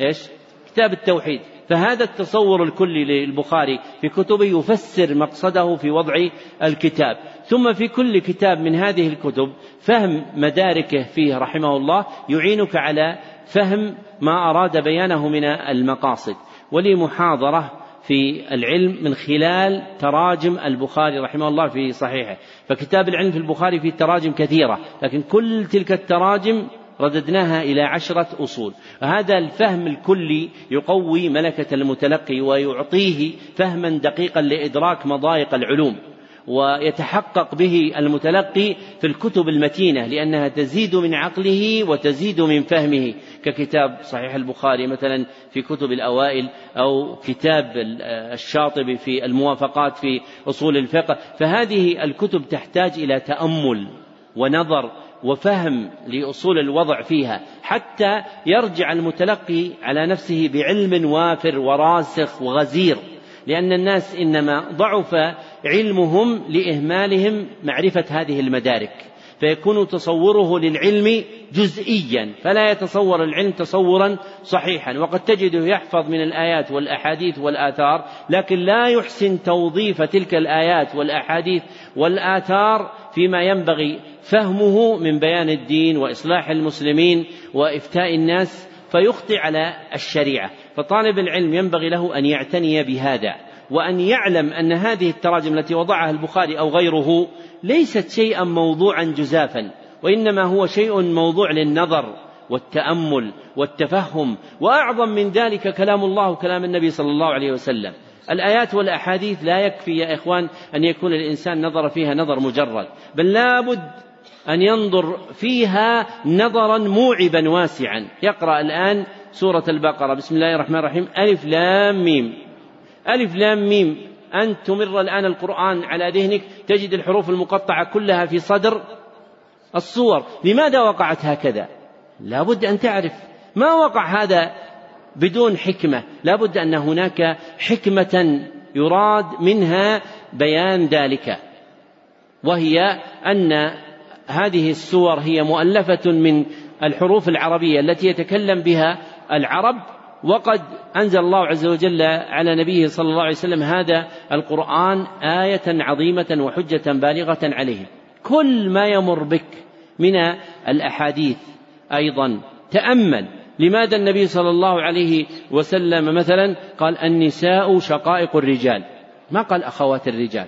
إيش؟ كتاب التوحيد. فهذا التصور الكلي للبخاري في كتبه يفسر مقصده في وضع الكتاب. ثم في كل كتاب من هذه الكتب فهم مداركه فيه رحمه الله يعينك على فهم ما أراد بيانه من المقاصد. ولي محاضرة في العلم من خلال تراجم البخاري رحمه الله في صحيحه. فكتاب العلم في البخاري فيه تراجم كثيرة لكن كل تلك التراجم رددناها إلى عشرة أصول. هذا الفهم الكلي يقوي ملكة المتلقي ويعطيه فهما دقيقا لإدراك مضايق العلوم. ويتحقق به المتلقي في الكتب المتينة لأنها تزيد من عقله وتزيد من فهمه ككتاب صحيح البخاري مثلا في كتب الأوائل أو كتاب الشاطبي في الموافقات في أصول الفقه. فهذه الكتب تحتاج إلى تأمل ونظر وفهم لأصول الوضع فيها حتى يرجع المتلقي على نفسه بعلم وافر وراسخ وغزير. لأن الناس إنما ضعف علمهم لإهمالهم معرفة هذه المدارك فيكون تصوره للعلم جزئيا فلا يتصور العلم تصورا صحيحا. وقد تجده يحفظ من الآيات والأحاديث والآثار لكن لا يحسن توظيف تلك الآيات والأحاديث والآثار فيما ينبغي فهمه من بيان الدين وإصلاح المسلمين وإفتاء الناس فيخطئ على الشريعة. فطالب العلم ينبغي له أن يعتني بهذا وأن يعلم أن هذه التراجم التي وضعها البخاري أو غيره ليست شيئا موضوعا جزافا وإنما هو شيء موضوع للنظر والتأمل والتفهم. وأعظم من ذلك كلام الله وكلام النبي صلى الله عليه وسلم. الآيات والأحاديث لا يكفي يا إخوان أن يكون الإنسان نظر فيها نظر مجرد بل لابد أن ينظر فيها نظرا موعبا واسعا. يقرأ الآن سورة البقرة. بسم الله الرحمن الرحيم. ألف لام ميم. ألف لام ميم. أن تمر الآن القرآن على ذهنك. تجد الحروف المقطعة كلها في صدر الصور. لماذا وقعت هكذا؟ لا بد أن تعرف. ما وقع هذا بدون حكمة؟ لا بد أن هناك حكمة يراد منها بيان ذلك. وهي أن هذه السور هي مؤلفة من الحروف العربية التي يتكلم بها العرب وقد أنزل الله عز وجل على نبيه صلى الله عليه وسلم هذا القرآن آية عظيمة وحجة بالغة عليهم. كل ما يمر بك من الأحاديث أيضا. تأمل. لماذا النبي صلى الله عليه وسلم مثلا قال النساء شقائق الرجال؟ ما قال أخوات الرجال.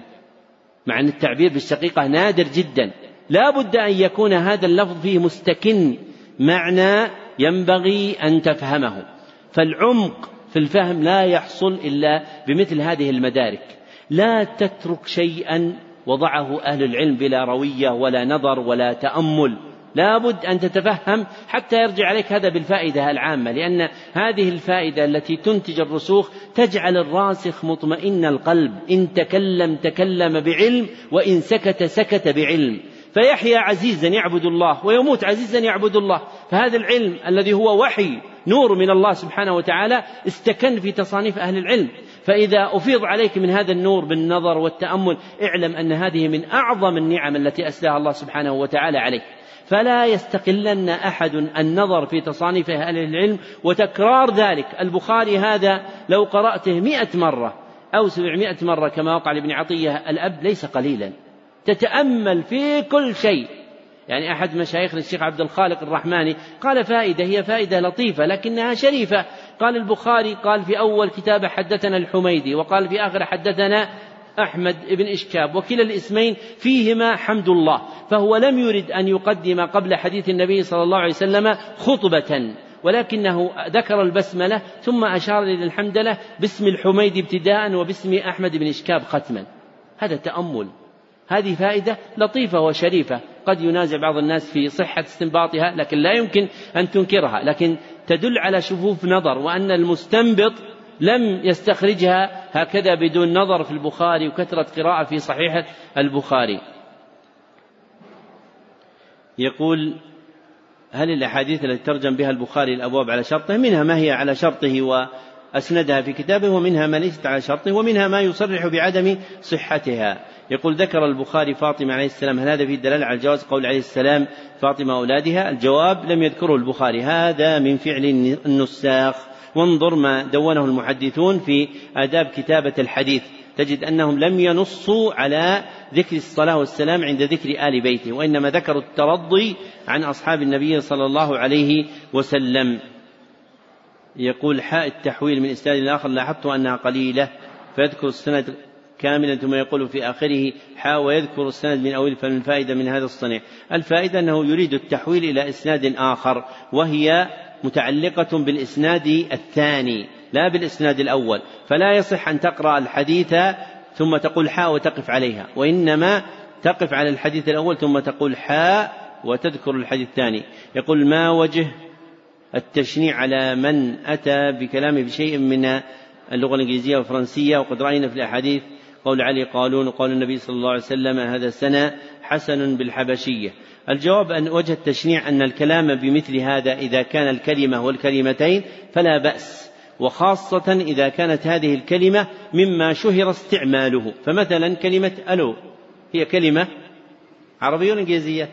مع أن التعبير بالشقيقة نادر جدا. لا بد أن يكون هذا اللفظ فيه مستكن معنى ينبغي أن تفهمه. فالعمق في الفهم لا يحصل إلا بمثل هذه المدارك. لا تترك شيئا وضعه أهل العلم بلا روية ولا نظر ولا تأمل. لابد أن تتفهم حتى يرجع عليك هذا بالفائدة العامة لأن هذه الفائدة التي تنتج الرسوخ تجعل الراسخ مطمئن القلب. إن تكلم تكلم بعلم وإن سكت سكت بعلم. فيحيا عزيزا يعبد الله ويموت عزيزا يعبد الله. فهذا العلم الذي هو وحي نور من الله سبحانه وتعالى استكن في تصانيف أهل العلم. فإذا أفيض عليك من هذا النور بالنظر والتأمل اعلم أن هذه من أعظم النعم التي أسلاها الله سبحانه وتعالى عليك. فلا يستقلن أحد النظر في تصانيف أهل العلم وتكرار ذلك. البخاري هذا لو قرأته مئة مرة أو سبعمائة مرة كما وقع لابن عطية الأب ليس قليلا. تتأمل في كل شيء. يعني أحد مشايخنا الشيخ عبد الخالق الرحماني قال فائدة هي فائدة لطيفة لكنها شريفة. قال البخاري قال في أول كتابه حدثنا الحميدي وقال في آخر حدثنا أحمد بن إشكاب وكلا الاسمين فيهما حمد الله. فهو لم يرد أن يقدم قبل حديث النبي صلى الله عليه وسلم خطبة ولكنه ذكر البسملة ثم أشار إلى الحمدلة باسم الحميد ابتداء وباسم أحمد بن إشكاب ختما. هذا تأمل. هذه فائدة لطيفة وشريفة. قد ينازع بعض الناس في صحة استنباطها لكن لا يمكن أن تنكرها. لكن تدل على شفوف نظر وأن المستنبط لم يستخرجها هكذا بدون نظر في البخاري وكثرة قراءة في صحيح البخاري. يقول هل الأحاديث التي ترجم بها البخاري الأبواب على شرطه؟ منها ما هي على شرطه وأسندها في كتابه ومنها ما ليست على شرطه ومنها ما يصرح بعدم صحتها. يقول ذكر البخاري فاطمة عليه السلام هل هذا في دلالة على جواز قول عليه السلام فاطمة أولادها الجواب لم يذكره البخاري. هذا من فعل النساخ. وانظر ما دونه المحدثون في آداب كتابة الحديث. تجد أنهم لم ينصوا على ذكر الصلاة والسلام عند ذكر آل بيته وإنما ذكروا الترضي عن أصحاب النبي صلى الله عليه وسلم. يقول حاء التحويل من إسناد الآخر لاحظت أنها قليلة فيذكر السند كاملا ثم يقول في آخره حا ويذكر السند من أول فمن الفائدة من هذا الصنيع. الفائدة أنه يريد التحويل إلى إسناد آخر وهي متعلقة بالإسناد الثاني لا بالإسناد الأول. فلا يصح أن تقرأ الحديث ثم تقول حاء وتقف عليها وإنما تقف على الحديث الأول ثم تقول حاء وتذكر الحديث الثاني. يقول ما وجه التشنيع على من أتى بكلامه بشيء من اللغة الإنجليزية والفرنسية وقد رأينا في الأحاديث قول علي قالون وقول النبي صلى الله عليه وسلم هذا سنة حسن بالحبشية. الجواب أن وجه التشنيع أن الكلام بمثل هذا إذا كان الكلمة والكلمتين فلا بأس وخاصة إذا كانت هذه الكلمة مما شهر استعماله. فمثلا كلمة ألو هي كلمة عربية ولا إنجليزية؟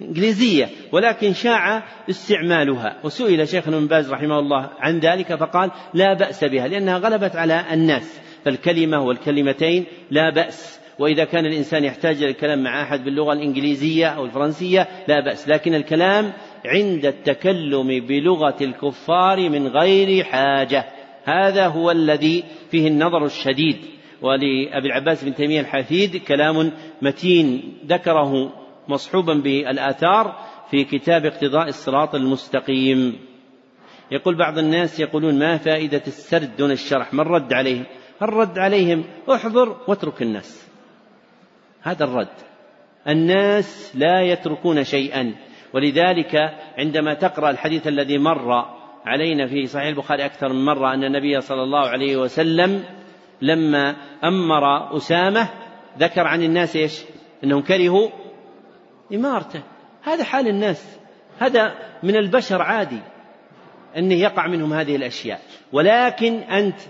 إنجليزية ولكن شاع استعمالها. وسئل شيخنا ابن باز رحمه الله عن ذلك فقال لا بأس بها لأنها غلبت على الناس. فالكلمة والكلمتين لا بأس. وإذا كان الإنسان يحتاج إلى الكلام مع أحد باللغة الإنجليزية أو الفرنسية لا بأس. لكن الكلام عند التكلم بلغة الكفار من غير حاجة. هذا هو الذي فيه النظر الشديد. ولأبي العباس بن تيمية الحفيد كلام متين ذكره مصحوبا بالآثار في كتاب اقتضاء الصراط المستقيم. يقول بعض الناس يقولون ما فائدة السرد دون الشرح؟ من رد عليهم الرد عليهم احضر واترك الناس. هذا الرد. الناس لا يتركون شيئا. ولذلك عندما تقرأ الحديث الذي مر علينا في صحيح البخاري أكثر من مرة أن النبي صلى الله عليه وسلم لما أمر أسامة ذكر عن الناس إيش؟ إنهم كرهوا إمارته. هذا حال الناس. هذا من البشر عادي انه يقع منهم هذه الأشياء. ولكن أنت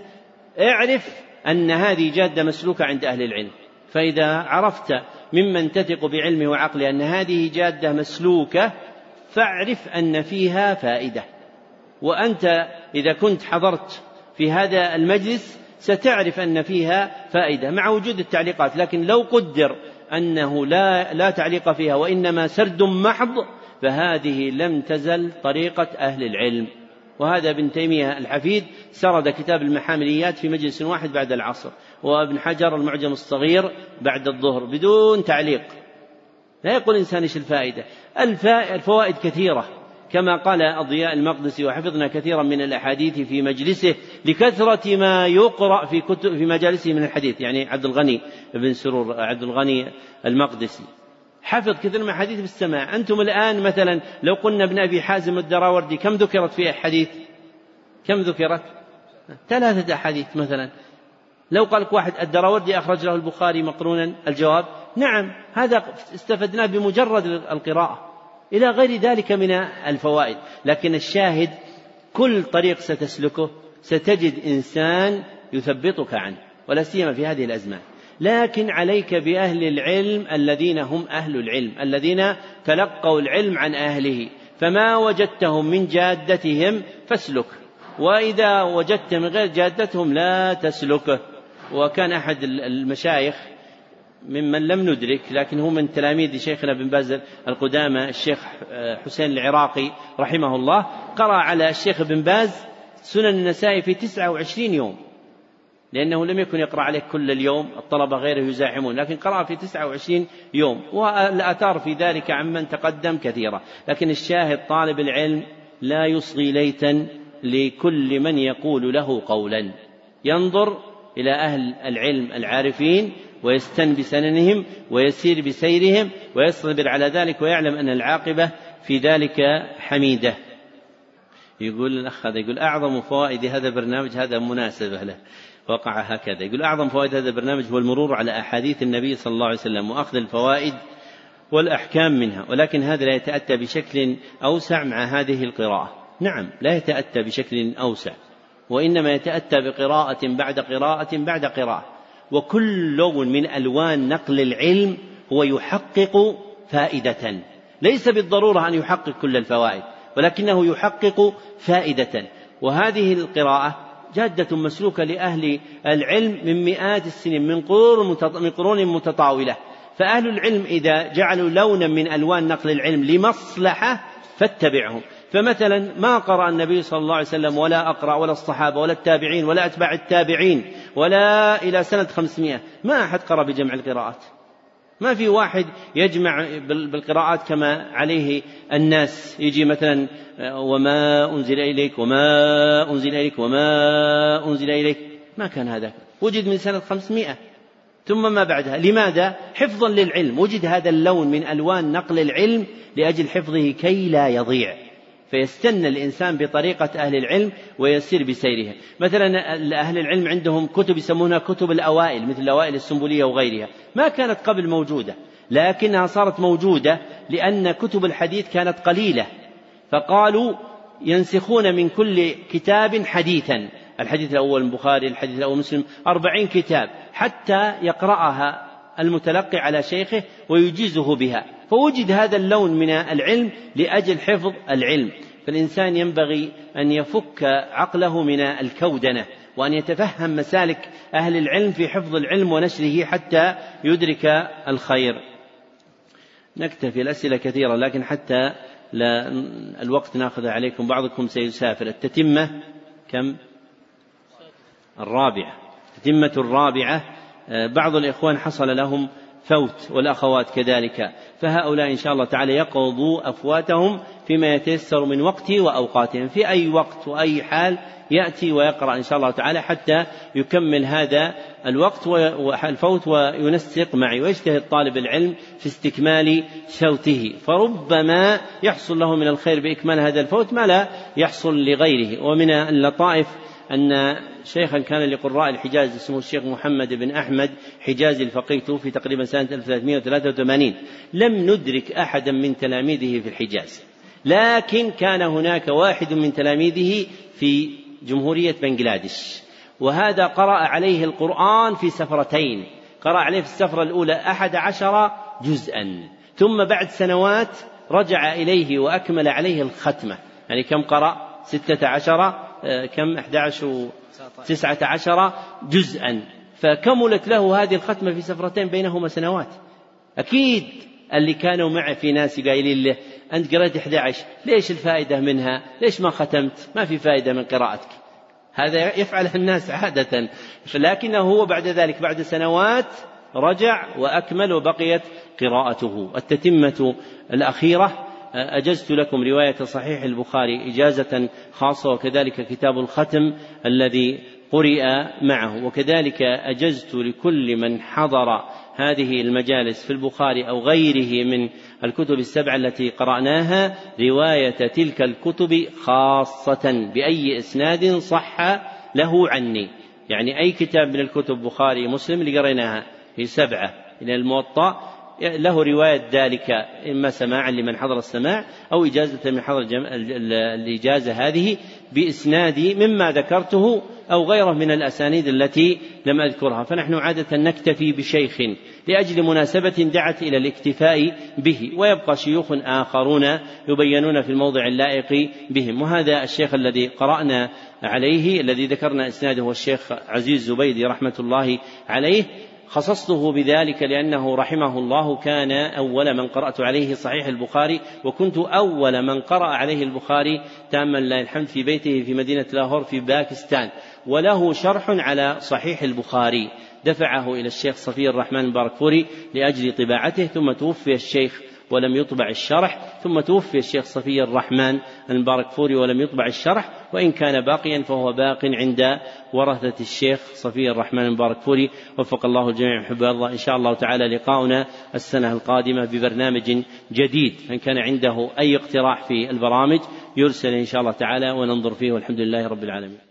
اعرف أن هذه جادة مسلوكة عند أهل العلم. فإذا عرفت ممن تثق بعلمه وعقله أن هذه جادة مسلوكة فاعرف أن فيها فائدة. وأنت إذا كنت حضرت في هذا المجلس ستعرف أن فيها فائدة مع وجود التعليقات. لكن لو قدر أنه لا لا تعليق فيها وإنما سرد محض فهذه لم تزل طريقة أهل العلم. وهذا ابن تيمية الحفيد سرد كتاب المحامليات في مجلس واحد بعد العصر وابن حجر المعجم الصغير بعد الظهر بدون تعليق. لا يقول الإنسان إيش الفائدة. الفوائد كثيرة كما قال الضياء المقدسي وحفظنا كثيرا من الأحاديث في مجلسه لكثرة ما يقرأ في كتب في مجالسه من الحديث يعني عبد الغني بن سرور عبد الغني المقدسي. حفظ كثير من الحديث بالسماع. أنتم الآن مثلا لو قلنا ابن أبي حازم الدراوردي كم ذكرت في حديث كم ذكرت؟ ثلاثة أحاديث مثلا. لو قال لك واحد الدراوردي أخرج له البخاري مقرونا الجواب نعم هذا استفدناه بمجرد القراءة. إلى غير ذلك من الفوائد. لكن الشاهد كل طريق ستسلكه ستجد إنسان يثبطك عنه ولا سيما في هذه الأزمان. لكن عليك بأهل العلم الذين هم أهل العلم الذين تلقوا العلم عن أهله. فما وجدتهم من جادتهم فاسلك. وإذا وجدت من غير جادتهم لا تسلكه وكان أحد المشايخ ممن لم ندرك لكن هو من تلاميذ شيخنا بن باز القدامى الشيخ حسين العراقي رحمه الله قرأ على الشيخ بن باز سنن النسائي في تسعة وعشرين يوم. لأنه لم يكن يقرأ عليه كل اليوم الطلبة غيره يزاحمون لكن قرأ في 29 يوم والآثار في ذلك عمن تقدم كثيرة. لكن الشاهد طالب العلم لا يصغي ليتا لكل من يقول له قولا. ينظر إلى أهل العلم العارفين ويستن بسننهم ويسير بسيرهم ويصبر على ذلك ويعلم أن العاقبة في ذلك حميدة. يقول الأخ هذا يقول أعظم فوائد هذا البرنامج هذا مناسبة له. وقع هكذا. يقول أعظم فوائد هذا البرنامج هو المرور على أحاديث النبي صلى الله عليه وسلم وأخذ الفوائد والأحكام منها ولكن هذا لا يتأتى بشكل أوسع مع هذه القراءة. نعم لا يتأتى بشكل أوسع وإنما يتأتى بقراءة بعد قراءة بعد قراءة. وكل لون من ألوان نقل العلم هو يحقق فائدة. ليس بالضرورة أن يحقق كل الفوائد ولكنه يحقق فائدة. وهذه القراءة جادة مسلوكة لأهل العلم من مئات السنين من قرون من قرون متطاولة. فأهل العلم إذا جعلوا لونا من ألوان نقل العلم لمصلحة فاتبعهم. فمثلا ما قرأ النبي صلى الله عليه وسلم ولا أقرأ ولا الصحابة ولا التابعين ولا أتباع التابعين ولا إلى سنة خمسمائة. ما أحد قرأ بجمع القراءات. ما في واحد يجمع بالقراءات كما عليه الناس. يجي مثلا وما أنزل إليك وما أنزل إليك وما أنزل إليك. ما كان هذا. وجد من سنة خمسمائة. ثم ما بعدها. لماذا؟ حفظا للعلم. وجد هذا اللون من ألوان نقل العلم لأجل حفظه كي لا يضيع. فيستنى الإنسان بطريقة أهل العلم ويسير بسيرها. مثلا أهل العلم عندهم كتب يسمونها كتب الأوائل مثل الأوائل السنبولية وغيرها. ما كانت قبل موجودة لكنها صارت موجودة لأن كتب الحديث كانت قليلة. فقالوا ينسخون من كل كتاب حديثا. الحديث الأول البخاري الحديث الأول مسلم أربعين كتاب حتى يقرأها المتلقي على شيخه ويجيزه بها. فوجد هذا اللون من العلم لأجل حفظ العلم. فالإنسان ينبغي أن يفك عقله من الكودنة وأن يتفهم مسالك أهل العلم في حفظ العلم ونشره حتى يدرك الخير. نكتفي الأسئلة كثيرة لكن حتى لا الوقت نأخذ عليكم. بعضكم سيسافر. التتمة كم؟ الرابعة. التتمة الرابعة بعض الإخوان حصل لهم فوت والأخوات كذلك. فهؤلاء إن شاء الله تعالى يقضوا أفواتهم فيما يتيسر من وقته وأوقاتهم. في أي وقت وأي حال يأتي ويقرأ إن شاء الله تعالى حتى يكمل هذا الوقت والفوت وينسق معي ويجتهد طالب العلم في استكمال شوته فربما يحصل له من الخير بإكمال هذا الفوت ما لا يحصل لغيره. ومن اللطائف أن شيخا كان لقراء الحجاز اسمه الشيخ محمد بن أحمد حجازي الفقيه توفي تقريبا سنة 1383 لم ندرك أحدا من تلاميذه في الحجاز. لكن كان هناك واحد من تلاميذه في جمهورية بنغلاديش وهذا قرأ عليه القرآن في سفرتين. قرأ عليه في السفرة الأولى أحد عشر جزءا. ثم بعد سنوات رجع إليه وأكمل عليه الختمة. يعني كم قرأ؟ ستة عشر كم؟ أحد عشر تسعة عشر جزءا. فكملت له هذه الختمة في سفرتين بينهما سنوات. أكيد اللي كانوا معه في ناس قايلين له أنت قرأت 11 ليش الفائدة منها؟ ليش ما ختمت؟ ما في فائدة من قراءتك. هذا يفعله الناس عادة. لكنه هو بعد ذلك بعد سنوات رجع وأكمل وبقيت قراءته. التتمة الأخيرة أجزت لكم رواية صحيح البخاري إجازة خاصة وكذلك كتاب الختم الذي قرئ معه. وكذلك أجزت لكل من حضر هذه المجالس في البخاري أو غيره من الكتب السبعة التي قرأناها رواية تلك الكتب خاصة بأي إسناد صح له عني. يعني أي كتاب من الكتب بخاري مسلم اللي قريناها في سبعة إلى الموطأ له رواية ذلك إما سماعا لمن حضر السماع أو إجازة من حضر الإجازة هذه بإسنادي مما ذكرته أو غيره من الأسانيد التي لم أذكرها. فنحن عادة نكتفي بشيخ لأجل مناسبة دعت إلى الاكتفاء به ويبقى شيوخ آخرون يبينون في الموضع اللائق بهم. وهذا الشيخ الذي قرأنا عليه الذي ذكرنا إسناده هو الشيخ عزيز زبيدي رحمة الله عليه. خصصته بذلك لأنه رحمه الله كان أول من قرأت عليه صحيح البخاري وكنت أول من قرأ عليه البخاري تاما لله الحمد في بيته في مدينة لاهور في باكستان. وله شرح على صحيح البخاري. دفعه إلى الشيخ صفي الرحمن الباركفوري لأجل طباعته ثم توفي الشيخ ولم يطبع الشرح ثم توفي الشيخ صفي الرحمن المباركفوري ولم يطبع الشرح وإن كان باقيا فهو باق عند ورثة الشيخ صفي الرحمن المباركفوري وفق الله الجميع حب الله. إن شاء الله تعالى لقاؤنا السنة القادمة ببرنامج جديد من كان عنده أي اقتراح في البرامج يرسل إن شاء الله تعالى وننظر فيه والحمد لله رب العالمين.